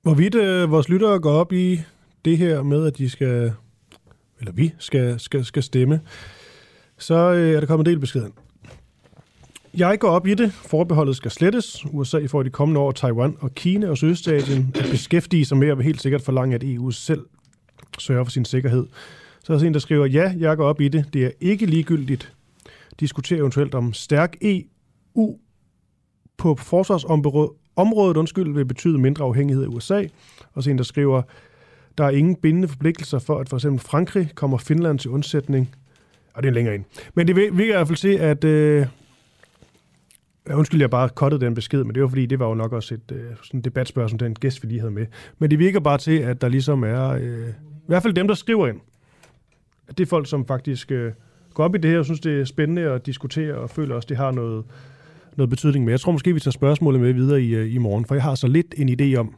Hvorvidt øh, vores lyttere går op i det her med, at de skal, eller vi skal, skal, skal stemme, så øh, er der kommet en del beskeden. Jeg går op i det. Forbeholdet skal slettes. USA får i de kommende år Taiwan og Kina og Sydøstasien at beskæftige sig med og vil helt sikkert forlange, at EU selv sørger for sin sikkerhed. Så er der en, der skriver, ja, jeg går op i det. Det er ikke ligegyldigt diskutere eventuelt om stærk EU på forsvarsområdet området, undskyld, vil betyde mindre afhængighed af USA. Og så en, der skriver, der er ingen bindende forpligtelser for, at for eksempel Frankrig kommer Finland til undsætning. Og det er længere ind. Men det virker i hvert fald til, at... Øh, Undskyld, jeg bare kottede den besked, men det var fordi, det var jo nok også et øh, sådan debatspørgsmål, den gæst, vi lige havde med. Men det virker bare til, at der ligesom er, øh, i hvert fald dem, der skriver ind, at det er folk, som faktisk øh, går op i det her og synes, det er spændende at diskutere, og føler også, det har noget, noget betydning med. Jeg tror måske, vi tager spørgsmålet med videre i, øh, i morgen, for jeg har så lidt en idé om,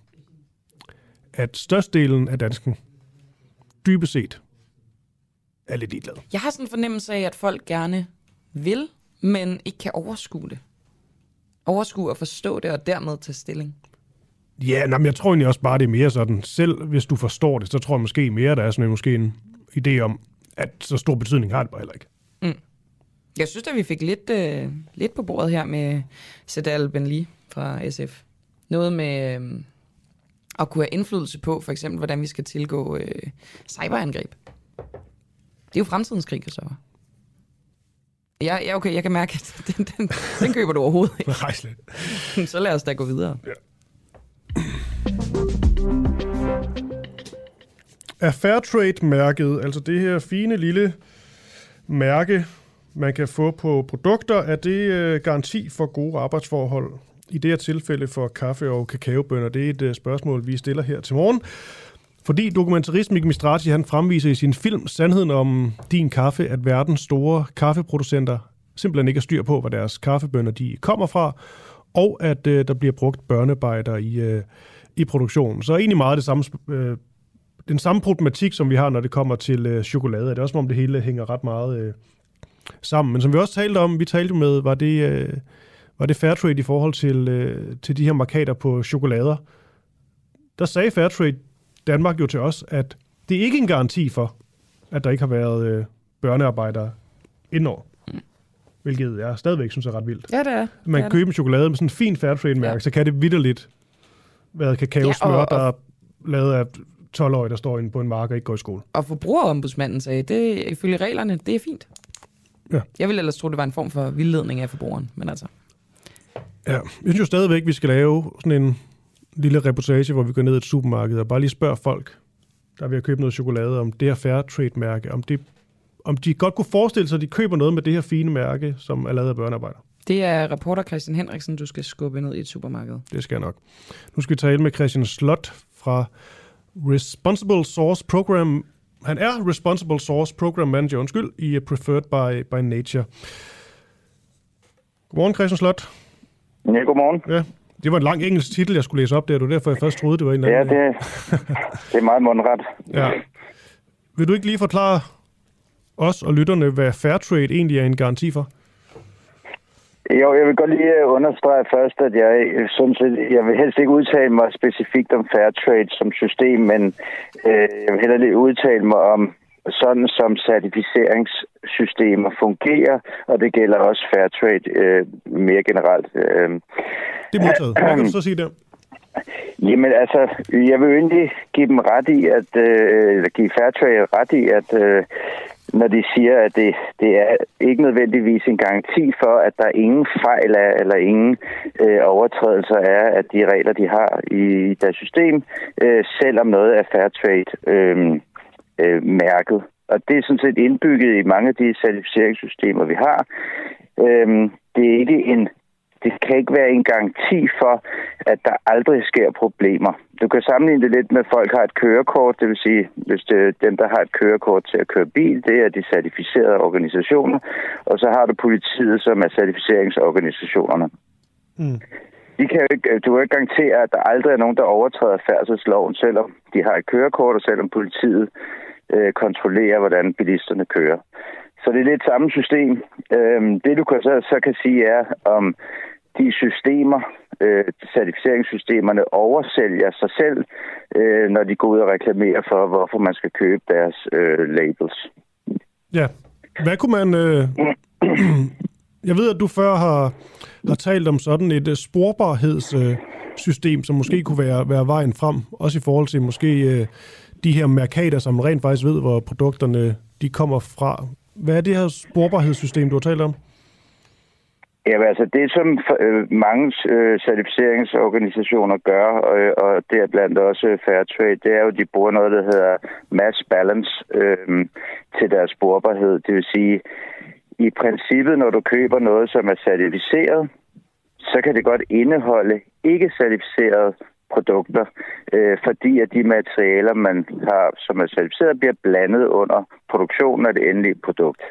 at størstedelen af dansken dybest set er lidt ligeglad. Jeg har sådan en fornemmelse af, at folk gerne vil men ikke kan overskue det. Overskue og forstå det, og dermed tage stilling. Ja, nej, men jeg tror egentlig også bare, det er mere sådan, selv hvis du forstår det, så tror jeg måske mere, der er sådan en, måske en idé om, at så stor betydning har det bare heller ikke. Mm. Jeg synes at vi fik lidt, øh, lidt på bordet her med Sedal Benli fra SF. Noget med øh, at kunne have indflydelse på, for eksempel, hvordan vi skal tilgå øh, cyberangreb. Det er jo fremtidens krig, så. Ja, ja, okay, jeg kan mærke, at den, den, den køber du overhovedet ikke. Nej, slet. Så lad os da gå videre. Ja. Er Fairtrade-mærket, altså det her fine lille mærke, man kan få på produkter, er det øh, garanti for gode arbejdsforhold? I det her tilfælde for kaffe- og kakaobønner, det er et øh, spørgsmål, vi stiller her til morgen. Fordi dokumentarist Mikkel Mistrati, han fremviser i sin film Sandheden om din kaffe, at verdens store kaffeproducenter simpelthen ikke har styr på, hvor deres kaffebønner de kommer fra, og at øh, der bliver brugt børnearbejder i, øh, i produktionen. Så egentlig meget det samme, øh, den samme problematik, som vi har, når det kommer til øh, chokolade. Det er også som om det hele hænger ret meget øh, sammen. Men som vi også talte om, vi talte med, var det, øh, var det Fairtrade i forhold til, øh, til de her markader på chokolader. Der sagde Fairtrade Danmark jo til os, at det er ikke en garanti for, at der ikke har været øh, børnearbejdere indover. Mm. Hvilket jeg stadigvæk synes er ret vildt. Ja, det er. Man kan køber en chokolade med sådan en fin Fairtrade-mærke, ja. så kan det vidderligt være kakao-smør, ja, og, der er lavet af 12-årige, der står inde på en mark og ikke går i skole. Og forbrugerombudsmanden sagde, det ifølge reglerne, det er fint. Ja. Jeg ville ellers tro, det var en form for vildledning af forbrugeren, men altså... Ja, jeg synes jo stadigvæk, vi skal lave sådan en lille reportage, hvor vi går ned i et supermarked og bare lige spørger folk, der vil købe noget chokolade, om det her fair trade-mærke, om, det, om de godt kunne forestille sig, at de køber noget med det her fine mærke, som er lavet af børnearbejder. Det er reporter Christian Henriksen, du skal skubbe ned i et supermarked. Det skal jeg nok. Nu skal vi tale med Christian Slot fra Responsible Source Program. Han er Responsible Source Program Manager, undskyld, i Preferred by, by Nature. Godmorgen, Christian Slot. Ja, godmorgen. Ja, det var en lang engelsk titel, jeg skulle læse op der. Det var derfor, jeg først troede, det var en eller anden. Ja, det, det er meget mundret. ja. Vil du ikke lige forklare os og lytterne, hvad Fairtrade egentlig er en garanti for? Jo, jeg vil godt lige øh, understrege først, at jeg synes, at jeg vil helst ikke udtale mig specifikt om Fairtrade som system, men øh, jeg vil heller lige udtale mig om sådan som certificeringssystemer fungerer, og det gælder også Fairtrade øh, mere generelt. Øh. Det er modtaget. Hvad kan du så sige der? Jamen altså, jeg vil egentlig give dem ret i, at øh, give Fairtrade ret i, at øh, når de siger, at det, det er ikke nødvendigvis en garanti for, at der ingen fejl er, eller ingen øh, overtrædelser er af de regler, de har i deres system, øh, selvom noget er Fairtrade øh, øh, mærket. Og det er sådan set indbygget i mange af de certificeringssystemer, vi har. Øh, det er ikke en det kan ikke være en garanti for, at der aldrig sker problemer. Du kan sammenligne det lidt med, at folk har et kørekort, det vil sige, hvis det er dem, der har et kørekort til at køre bil, det er de certificerede organisationer, og så har du politiet, som er certificeringsorganisationerne. Mm. De kan jo ikke, du kan ikke garantere, at der aldrig er nogen, der overtræder færdselsloven, selvom de har et kørekort, og selvom politiet øh, kontrollerer, hvordan bilisterne kører. Så det er lidt samme system. Øhm, det du kan så, så kan sige er, om de systemer, øh, certificeringssystemerne oversælger sig selv, øh, når de går ud og reklamerer for, hvorfor man skal købe deres øh, labels. Ja. Hvad kunne man... Øh... Jeg ved, at du før har, har talt om sådan et uh, sporbarhedssystem, uh, som måske kunne være, være vejen frem, også i forhold til måske uh, de her mærkater, som rent faktisk ved, hvor produkterne de kommer fra. Hvad er det her sporbarhedssystem, du har talt om? Ja, altså det, som øh, mange øh, certificeringsorganisationer gør, øh, og det er blandt også Fairtrade, det er jo, at de bruger noget, der hedder mass balance øh, til deres sporbarhed. Det vil sige, i princippet, når du køber noget, som er certificeret, så kan det godt indeholde ikke certificerede produkter, øh, fordi at de materialer, man har, som er certificeret, bliver blandet under produktionen af det endelige produkt.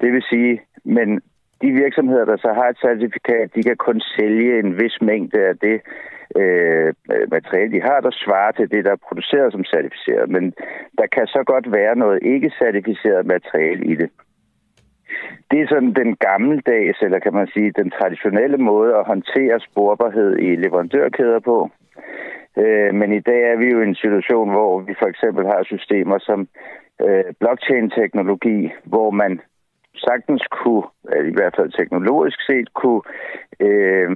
Det vil sige, men de virksomheder, der så har et certifikat, de kan kun sælge en vis mængde af det øh, øh, materiale, de har, der svarer til det, der er produceret som certificeret. Men der kan så godt være noget ikke certificeret materiale i det. det er sådan den gammeldags, eller kan man sige, den traditionelle måde at håndtere sporbarhed i leverandørkæder på. Øh, men i dag er vi jo i en situation, hvor vi for eksempel har systemer som øh, blockchain-teknologi, hvor man sagtens kunne, øh, i hvert fald teknologisk set, kunne øh,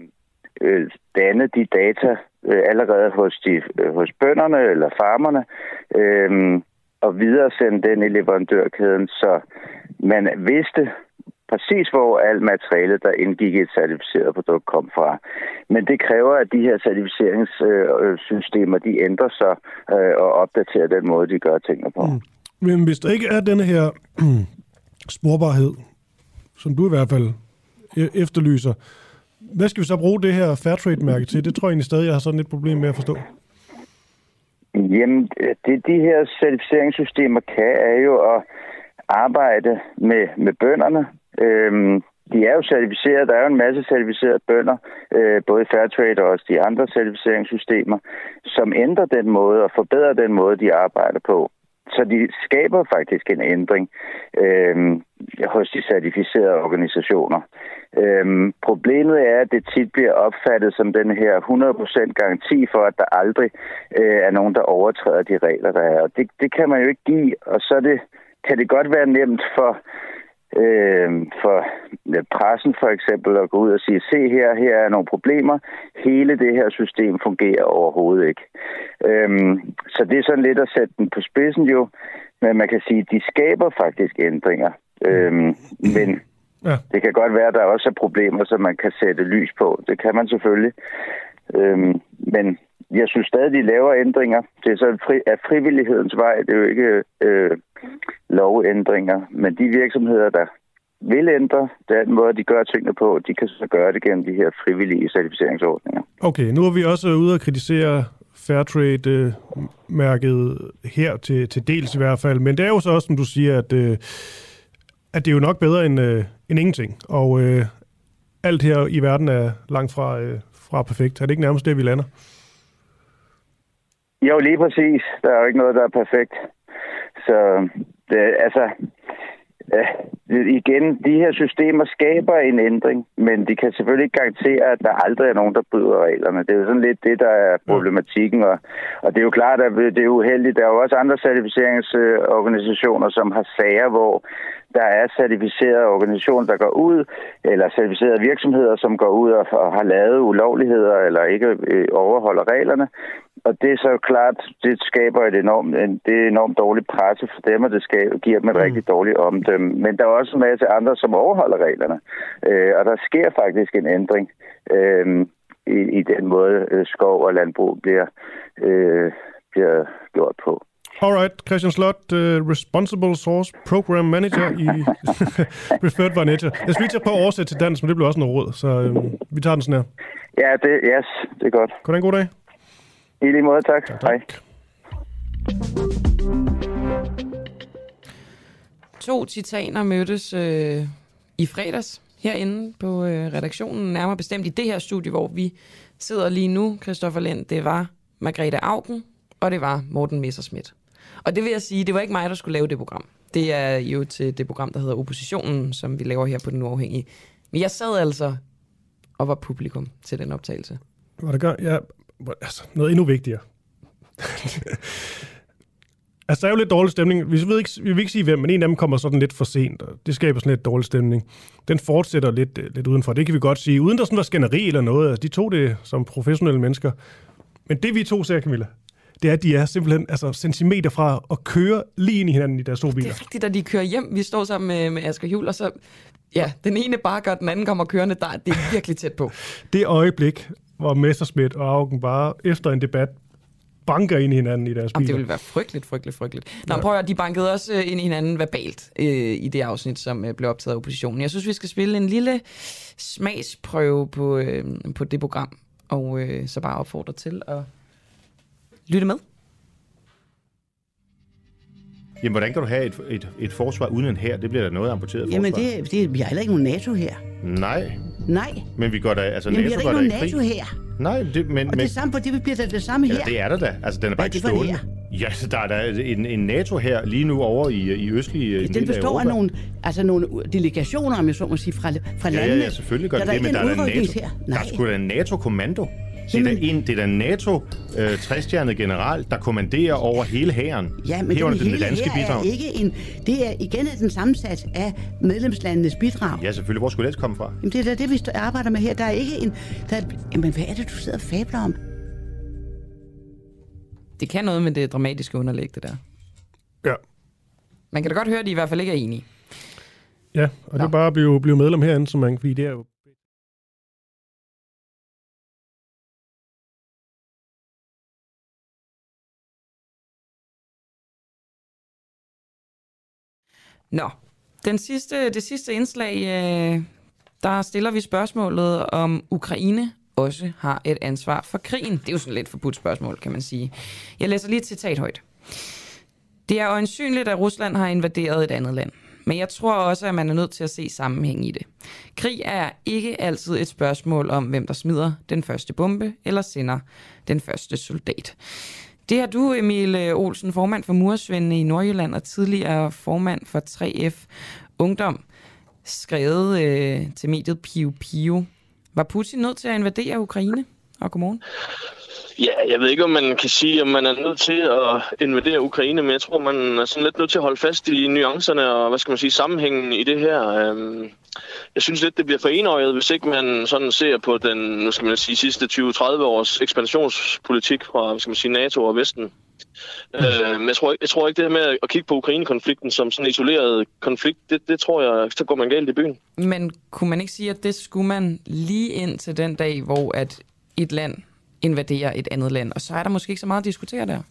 øh, danne de data øh, allerede hos, de, øh, hos bønderne eller farmerne, øh, og videresende den i leverandørkæden, så man vidste præcis, hvor alt materialet, der indgik i et certificeret produkt, kom fra. Men det kræver, at de her certificeringssystemer, de ændrer sig øh, og opdaterer den måde, de gør tingene på. Mm. Men hvis der ikke er denne her sporbarhed, som du i hvert fald e- efterlyser, hvad skal vi så bruge det her Fairtrade-mærke til? Det tror jeg egentlig stadig, jeg har sådan et problem med at forstå. Jamen, det de her certificeringssystemer kan, er jo at arbejde med, med bønderne. Øhm, de er jo certificeret, der er jo en masse certificerede bønder, øh, både i Fairtrade og også de andre certificeringssystemer, som ændrer den måde og forbedrer den måde, de arbejder på. Så de skaber faktisk en ændring øh, hos de certificerede organisationer. Øh, problemet er, at det tit bliver opfattet som den her 100% garanti for, at der aldrig øh, er nogen, der overtræder de regler, der er. Og det, det kan man jo ikke give, og så det, kan det godt være nemt for øh, for pressen for eksempel at gå ud og sige, se her, her er nogle problemer. Hele det her system fungerer overhovedet ikke. Øhm, så det er sådan lidt at sætte den på spidsen jo, men man kan sige, at de skaber faktisk ændringer. Øhm, men ja. det kan godt være, at der også er problemer, som man kan sætte lys på. Det kan man selvfølgelig. Øhm, men jeg synes stadig, de laver ændringer. Det er så fri, af frivillighedens vej. Det er jo ikke øh, lovændringer. Men de virksomheder, der vil ændre den måde, de gør tingene på, de kan så gøre det gennem de her frivillige certificeringsordninger. Okay, nu er vi også ude og kritisere Fairtrade-mærket her til, til dels i hvert fald, men det er jo så også, som du siger, at, øh, at det er jo nok bedre end, øh, end ingenting, og øh, alt her i verden er langt fra, øh, fra perfekt. Er det ikke nærmest det, vi lander? Jo, lige præcis. Der er jo ikke noget, der er perfekt. Så det, altså, øh, igen, de her systemer skaber en ændring, men de kan selvfølgelig ikke garantere, at der aldrig er nogen, der bryder reglerne. Det er jo sådan lidt det, der er problematikken, og, og det er jo klart, at det er uheldigt. Der er jo også andre certificeringsorganisationer, som har sager, hvor der er certificerede organisationer, der går ud, eller certificerede virksomheder, som går ud og, og har lavet ulovligheder, eller ikke øh, overholder reglerne. Og det er så klart, det skaber et enormt, en, det er enormt dårligt presse for dem, og det skaber, giver dem et mm. rigtig dårligt omdømme. Men der er også en masse andre, som overholder reglerne. Øh, og der sker faktisk en ændring øh, i, i den måde, øh, skov og landbrug bliver, øh, bliver gjort på. Alright, Christian Slot, uh, Responsible Source Program Manager i Preferred Varnetja. Jeg skal lige tage på at oversætte til dansk, men det bliver også noget råd, så øhm, vi tager den sådan her. Ja, det, yes, det er godt. Kan du en god dag? I lige måde, tak. tak, tak. Hej. To titaner mødtes øh, i fredags herinde på øh, redaktionen, nærmere bestemt i det her studie, hvor vi sidder lige nu, Christoffer Lind. Det var Margrethe Augen, og det var Morten Messerschmidt. Og det vil jeg sige, det var ikke mig, der skulle lave det program. Det er jo til det program, der hedder Oppositionen, som vi laver her på Den Uafhængige. Men jeg sad altså og var publikum til den optagelse. Var det godt? Ja, altså, noget endnu vigtigere. altså, der er jo lidt dårlig stemning. Vi, ved ikke, vi vil ikke sige hvem, men en af dem kommer sådan lidt for sent, og det skaber sådan lidt dårlig stemning. Den fortsætter lidt, øh, lidt udenfor, det kan vi godt sige. Uden der sådan var skænderi eller noget. Altså, de tog det som professionelle mennesker. Men det vi to ser, Camilla, det er, at de er simpelthen altså, centimeter fra at køre lige ind i hinanden i deres to biler. Det er rigtigt, da de kører hjem. Vi står sammen med, med Asger Jul, og så ja, den ene bakker, og den anden kommer kørende. Der, det er virkelig tæt på. det øjeblik, hvor Messerschmidt og Augen bare efter en debat banker ind i hinanden i deres biler. Jamen, det ville være frygteligt, frygteligt, frygteligt. Nå, ja. prøv at de bankede også øh, ind i hinanden verbalt øh, i det afsnit, som øh, blev optaget af oppositionen. Jeg synes, vi skal spille en lille smagsprøve på, øh, på det program, og øh, så bare opfordre til at lytte med. Jamen, hvordan kan du have et, et, et forsvar uden en her? Det bliver da noget amputeret forsvar. Jamen, det, det, vi har heller ikke nogen NATO her. Nej. Nej. Men vi går da, altså Jamen, NATO vi har ikke da nogen. NATO her. Nej, det, men... Og men, det samme på det bliver der det samme her. Ja, det er der da. Altså, den er bare Hvad ikke stående. Ja, så der er der en, en NATO her lige nu over i, i østlige Den består af nogle, altså nogle delegationer, om jeg så må sige, fra, fra Ja, landene. ja, ja, selvfølgelig gør der det men der er en da NATO. her. Der er Nej. sgu da en NATO-kommando. Det er da, en, det er da NATO, øh, 60 general, der kommanderer over hele hæren. Ja, men den den hele danske bidrag. er ikke en... Det er igen den sammensat af medlemslandenes bidrag. Ja, selvfølgelig. Hvor skulle det ellers komme fra? Jamen, det er da det, vi står- arbejder med her. Der er ikke en... Der er, jamen, hvad er det, du sidder og fabler om? Det kan noget med det dramatiske underlæg, det der. Ja. Man kan da godt høre, at de i hvert fald ikke er enige. Ja, og det er bare at blive, blive medlem herinde, som man, fordi det er jo Nå, den sidste, det sidste indslag, øh, der stiller vi spørgsmålet, om Ukraine også har et ansvar for krigen. Det er jo sådan lidt forbudt spørgsmål, kan man sige. Jeg læser lige et citat højt. Det er øjensynligt, at Rusland har invaderet et andet land. Men jeg tror også, at man er nødt til at se sammenhæng i det. Krig er ikke altid et spørgsmål om, hvem der smider den første bombe eller sender den første soldat. Det har du, Emil øh, Olsen, formand for Muresvendene i Nordjylland og tidligere formand for 3F Ungdom, skrevet øh, til mediet Pio Pio. Var Putin nødt til at invadere Ukraine? Og godmorgen. Ja, jeg ved ikke, om man kan sige, om man er nødt til at invadere Ukraine, men jeg tror, man er sådan lidt nødt til at holde fast i nuancerne og, hvad skal man sige, sammenhængen i det her. Øhm, Jeg synes lidt, det bliver for enøjet, hvis ikke man sådan ser på den, nu skal man sige, sidste 20-30 års ekspansionspolitik fra, hvad skal man sige, NATO og Vesten. Øh, men jeg tror, ikke- jeg tror ikke, det her med at kigge på Ukraine-konflikten som sådan en isoleret konflikt, det, det tror jeg, så går man galt i byen. Men kunne man ikke sige, at det skulle man lige ind til den dag, hvor at et land invadere et andet land, og så er der måske ikke så meget at diskutere der?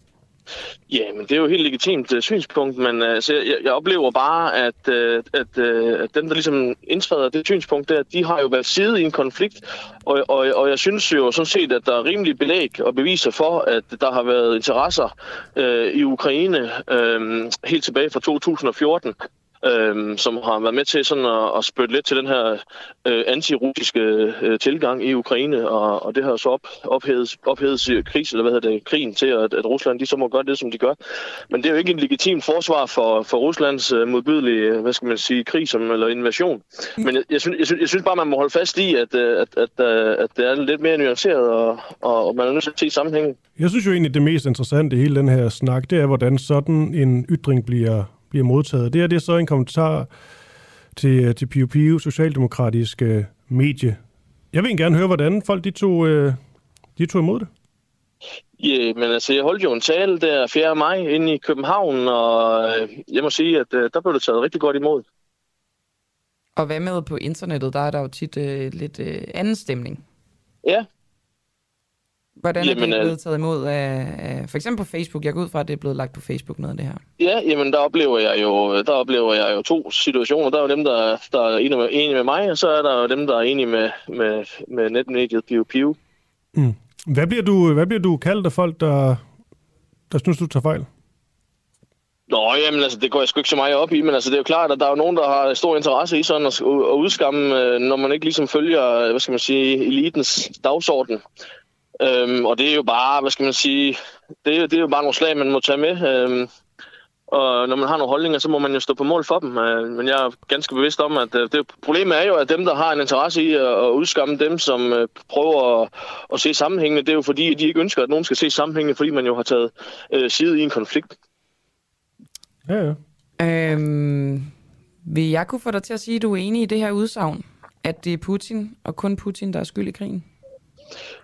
Ja, men det er jo et helt legitimt uh, synspunkt, men øh, altså, uh, så jeg, jeg oplever bare, at, uh, at, uh, at dem, der ligesom indtræder det synspunkt der, de har jo været side i en konflikt, og, og, og jeg synes jo sådan set, at der er rimelig belæg og beviser for, at der har været interesser uh, i Ukraine uh, helt tilbage fra 2014, øh, som har været med til sådan at, at spytte lidt til den her øh, antirussiske øh, tilgang i Ukraine, og, og det har så op, ophedet, ophedet kris, eller hvad hedder det, krigen til, at, at Rusland de så må gøre det, som de gør. Men det er jo ikke en legitim forsvar for, for Ruslands øh, modbydelige, øh, hvad skal man sige, krig som, eller invasion. Men jeg, jeg, synes, jeg, synes, jeg synes bare, man må holde fast i, at, øh, at, at, at, at det er lidt mere nuanceret, og, og, og man er nødt til at se sammenhængen. Jeg synes jo egentlig, det mest interessante i hele den her snak, det er, hvordan sådan en ytring bliver, bliver modtaget. Det er det er så en kommentar til, til Pio Pio, socialdemokratiske medie. Jeg vil gerne høre, hvordan folk de tog, øh, de tog imod det. Ja, men altså, jeg holdt jo en tale der 4. maj inde i København, og øh, jeg må sige, at øh, der blev det taget rigtig godt imod. Og hvad med på internettet? Der er der jo tit øh, lidt øh, anden stemning. Ja. Hvordan er Jamen, det øh, blevet taget imod af, af, for eksempel på Facebook? Jeg går ud fra, at det er blevet lagt på Facebook, noget af det her. Ja, jamen der oplever jeg jo, der oplever jeg jo to situationer. Der er jo dem, der, der er enige med, enige med mig, og så er der jo dem, der er enige med, med, med netmediet Piu Piu. Mm. Hvad, bliver du, hvad bliver du kaldt af folk, der, der synes, du tager fejl? Nå, jamen altså, det går jeg sgu ikke så meget op i, men altså, det er jo klart, at der er jo nogen, der har stor interesse i sådan at, at udskamme, øh, når man ikke ligesom følger, øh, hvad skal man sige, elitens dagsorden. Øhm, og det er jo bare, hvad skal man sige, det er, jo- det er jo bare nogle slag, man må tage med. Øhm, og når man har nogle holdninger, så må man jo stå på mål for dem. Øh, Men jeg er ganske bevidst om, at øh, det, problemet er jo, at dem, der har en interesse i at, at udskamme dem, som øh, prøver at, at se sammenhængende, det er jo fordi, de ikke ønsker, at nogen skal se sammenhængende, fordi man jo har taget øh, side i en konflikt. Ja, ja. Øhm, vil jeg kunne få dig til at sige, at du er enig i det her udsagn? At det er Putin, og kun Putin, der er skyld i krigen?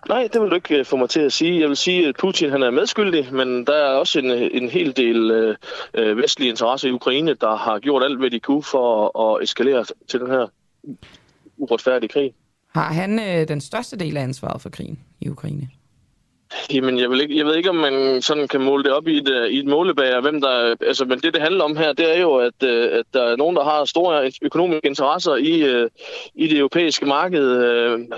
Nej, det vil du ikke øh, få mig til at sige. Jeg vil sige, at Putin han er medskyldig, men der er også en, øh, en hel del øh, øh vestlige interesser i Ukraine, der har gjort alt, hvad de kunne for at, at eskalere til den her uretfærdige krig. Har han øh, den største del af ansvaret for krigen i Ukraine? Jamen, jeg, vil ikke, jeg ved ikke, om man sådan kan måle det op i et, øh, i et målebager, hvem der... Altså, men det, det handler om her, det er jo, at, øh, at der er nogen, der har store økonomiske interesser i, øh, i det europæiske marked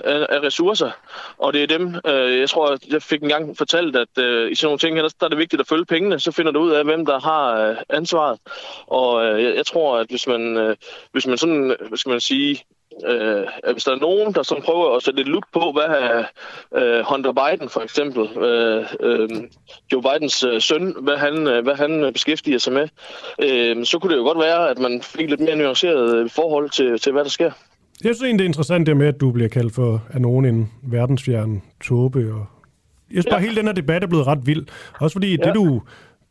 af, af ressourcer. Og det er dem, jeg tror, jeg fik engang fortalt, at i sådan nogle ting her, der, er det vigtigt at følge pengene. Så finder du ud af, hvem der har ansvaret. Og jeg, jeg tror, at hvis man, hvis man sådan, hvad skal man sige, øh, hvis der er nogen, der som prøver at sætte lidt lup på, hvad øh, Hunter Biden for eksempel, øh, øh, Joe Bidens øh, søn, hvad han, øh, hvad han beskæftiger sig med, øh, så kunne det jo godt være, at man fik lidt mere nuanceret forhold til, til hvad der sker. Jeg synes egentlig, det er interessant det med, at du bliver kaldt for af nogen en verdensfjern tåbe. Og jeg synes bare, ja. hele den her debat er blevet ret vild. Også fordi ja. det, du,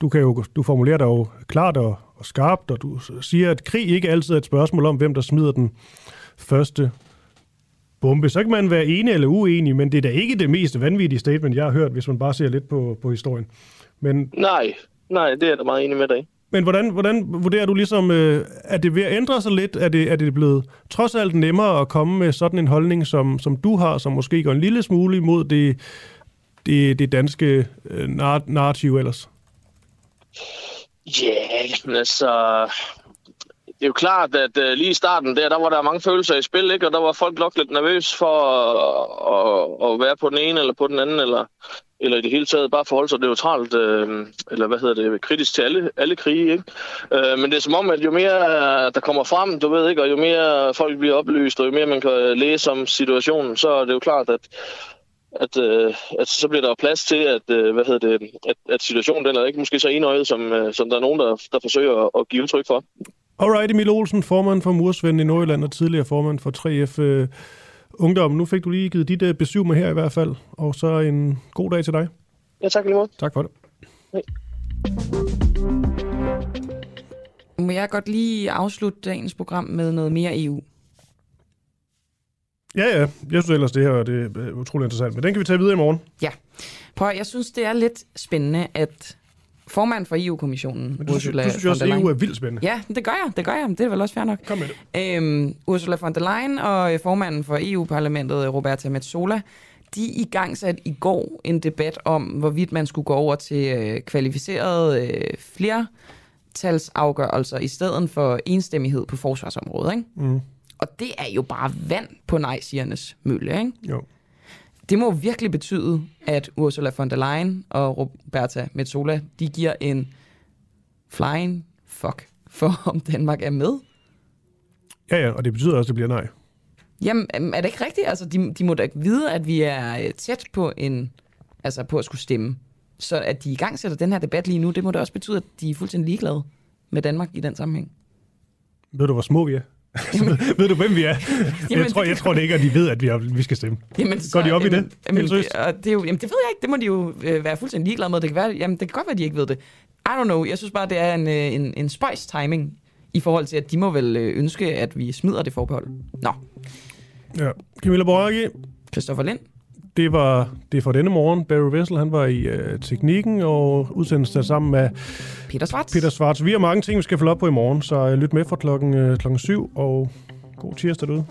du, kan jo, du formulerer dig jo klart og, og skarpt, og du siger, at krig ikke altid er et spørgsmål om, hvem der smider den første bombe. Så kan man være enig eller uenig, men det er da ikke det mest vanvittige statement, jeg har hørt, hvis man bare ser lidt på, på historien. Men, nej, nej, det er jeg meget enig med dig Men hvordan, hvordan vurderer du ligesom, øh, er det ved at ændre sig lidt? Er det, er det blevet trods alt nemmere at komme med sådan en holdning, som, som du har, som måske går en lille smule imod det, det, det danske øh, narrativ ellers? Ja, yeah, altså... Det er jo klart, at øh, lige i starten der, der var der mange følelser i spil, ikke? og der var folk nok lidt nervøs for at, at, at være på den ene eller på den anden, eller, eller i det hele taget bare forholde sig neutralt, øh, eller hvad hedder det, kritisk til alle, alle krige. Ikke? Øh, men det er som om, at jo mere øh, der kommer frem, du ved ikke, og jo mere folk bliver oplyst, og jo mere man kan læse om situationen, så er det jo klart, at, at, øh, at så bliver der plads til, at, øh, hvad hedder det, at, at situationen den er ikke måske så enøjet, som, øh, som der er nogen, der, der forsøger at, at give udtryk for. Alright, Emil Olsen, formand for Mursvend i Nordjylland og tidligere formand for 3F øh, Ungdom. Nu fik du lige givet dit øh, besøg med her i hvert fald, og så en god dag til dig. Ja, tak lige måde. Tak for det. Hej. Må jeg godt lige afslutte dagens program med noget mere EU? Ja, ja. Jeg synes ellers, det her det er utrolig interessant. Men den kan vi tage videre i morgen. Ja. Prøv, jeg synes, det er lidt spændende, at formand for EU-kommissionen, Men du, Ursula du synes også, at EU er vildt spændende. Ja, det gør jeg. Det gør jeg. Det er vel også fair nok. Kom med det. Øhm, Ursula von der Leyen og formanden for EU-parlamentet, Roberta Metsola, de i gang sat i går en debat om, hvorvidt man skulle gå over til øh, kvalificerede øh, flertalsafgørelser i stedet for enstemmighed på forsvarsområdet. Ikke? Mm. Og det er jo bare vand på nej-siernes mølle, ikke? Jo. Det må virkelig betyde, at Ursula von der Leyen og Roberta Metsola, de giver en flying fuck for, om Danmark er med. Ja, ja, og det betyder også, at det bliver nej. Jamen, er det ikke rigtigt? Altså, de, de må da ikke vide, at vi er øh, tæt på en, altså på at skulle stemme. Så at de i gang sætter den her debat lige nu, det må da også betyde, at de er fuldstændig ligeglade med Danmark i den sammenhæng. Ved du, hvor små vi er? ved du, hvem vi er? Jamen, jeg, tror, jeg tror det ikke, at de ved, at vi, er, vi skal stemme. Jamen, Går de op jamen, i det? Jamen, det, det, er jo, jamen, det ved jeg ikke. Det må de jo øh, være fuldstændig ligeglade med. Det kan, være, jamen, det kan godt være, at de ikke ved det. I don't know. Jeg synes bare, det er en, øh, en, en spøjs timing i forhold til, at de må vel øh, ønske, at vi smider det forbehold. Nå. Ja. Camilla Borghi. Christoffer Lind. Det var det for denne morgen. Barry Vessel, han var i øh, teknikken og udsendelsen sammen med Peter Svarts. Peter Svarts. Vi har mange ting, vi skal følge op på i morgen, så lyt med fra klokken, øh, klokken 7, og God tirsdag derude.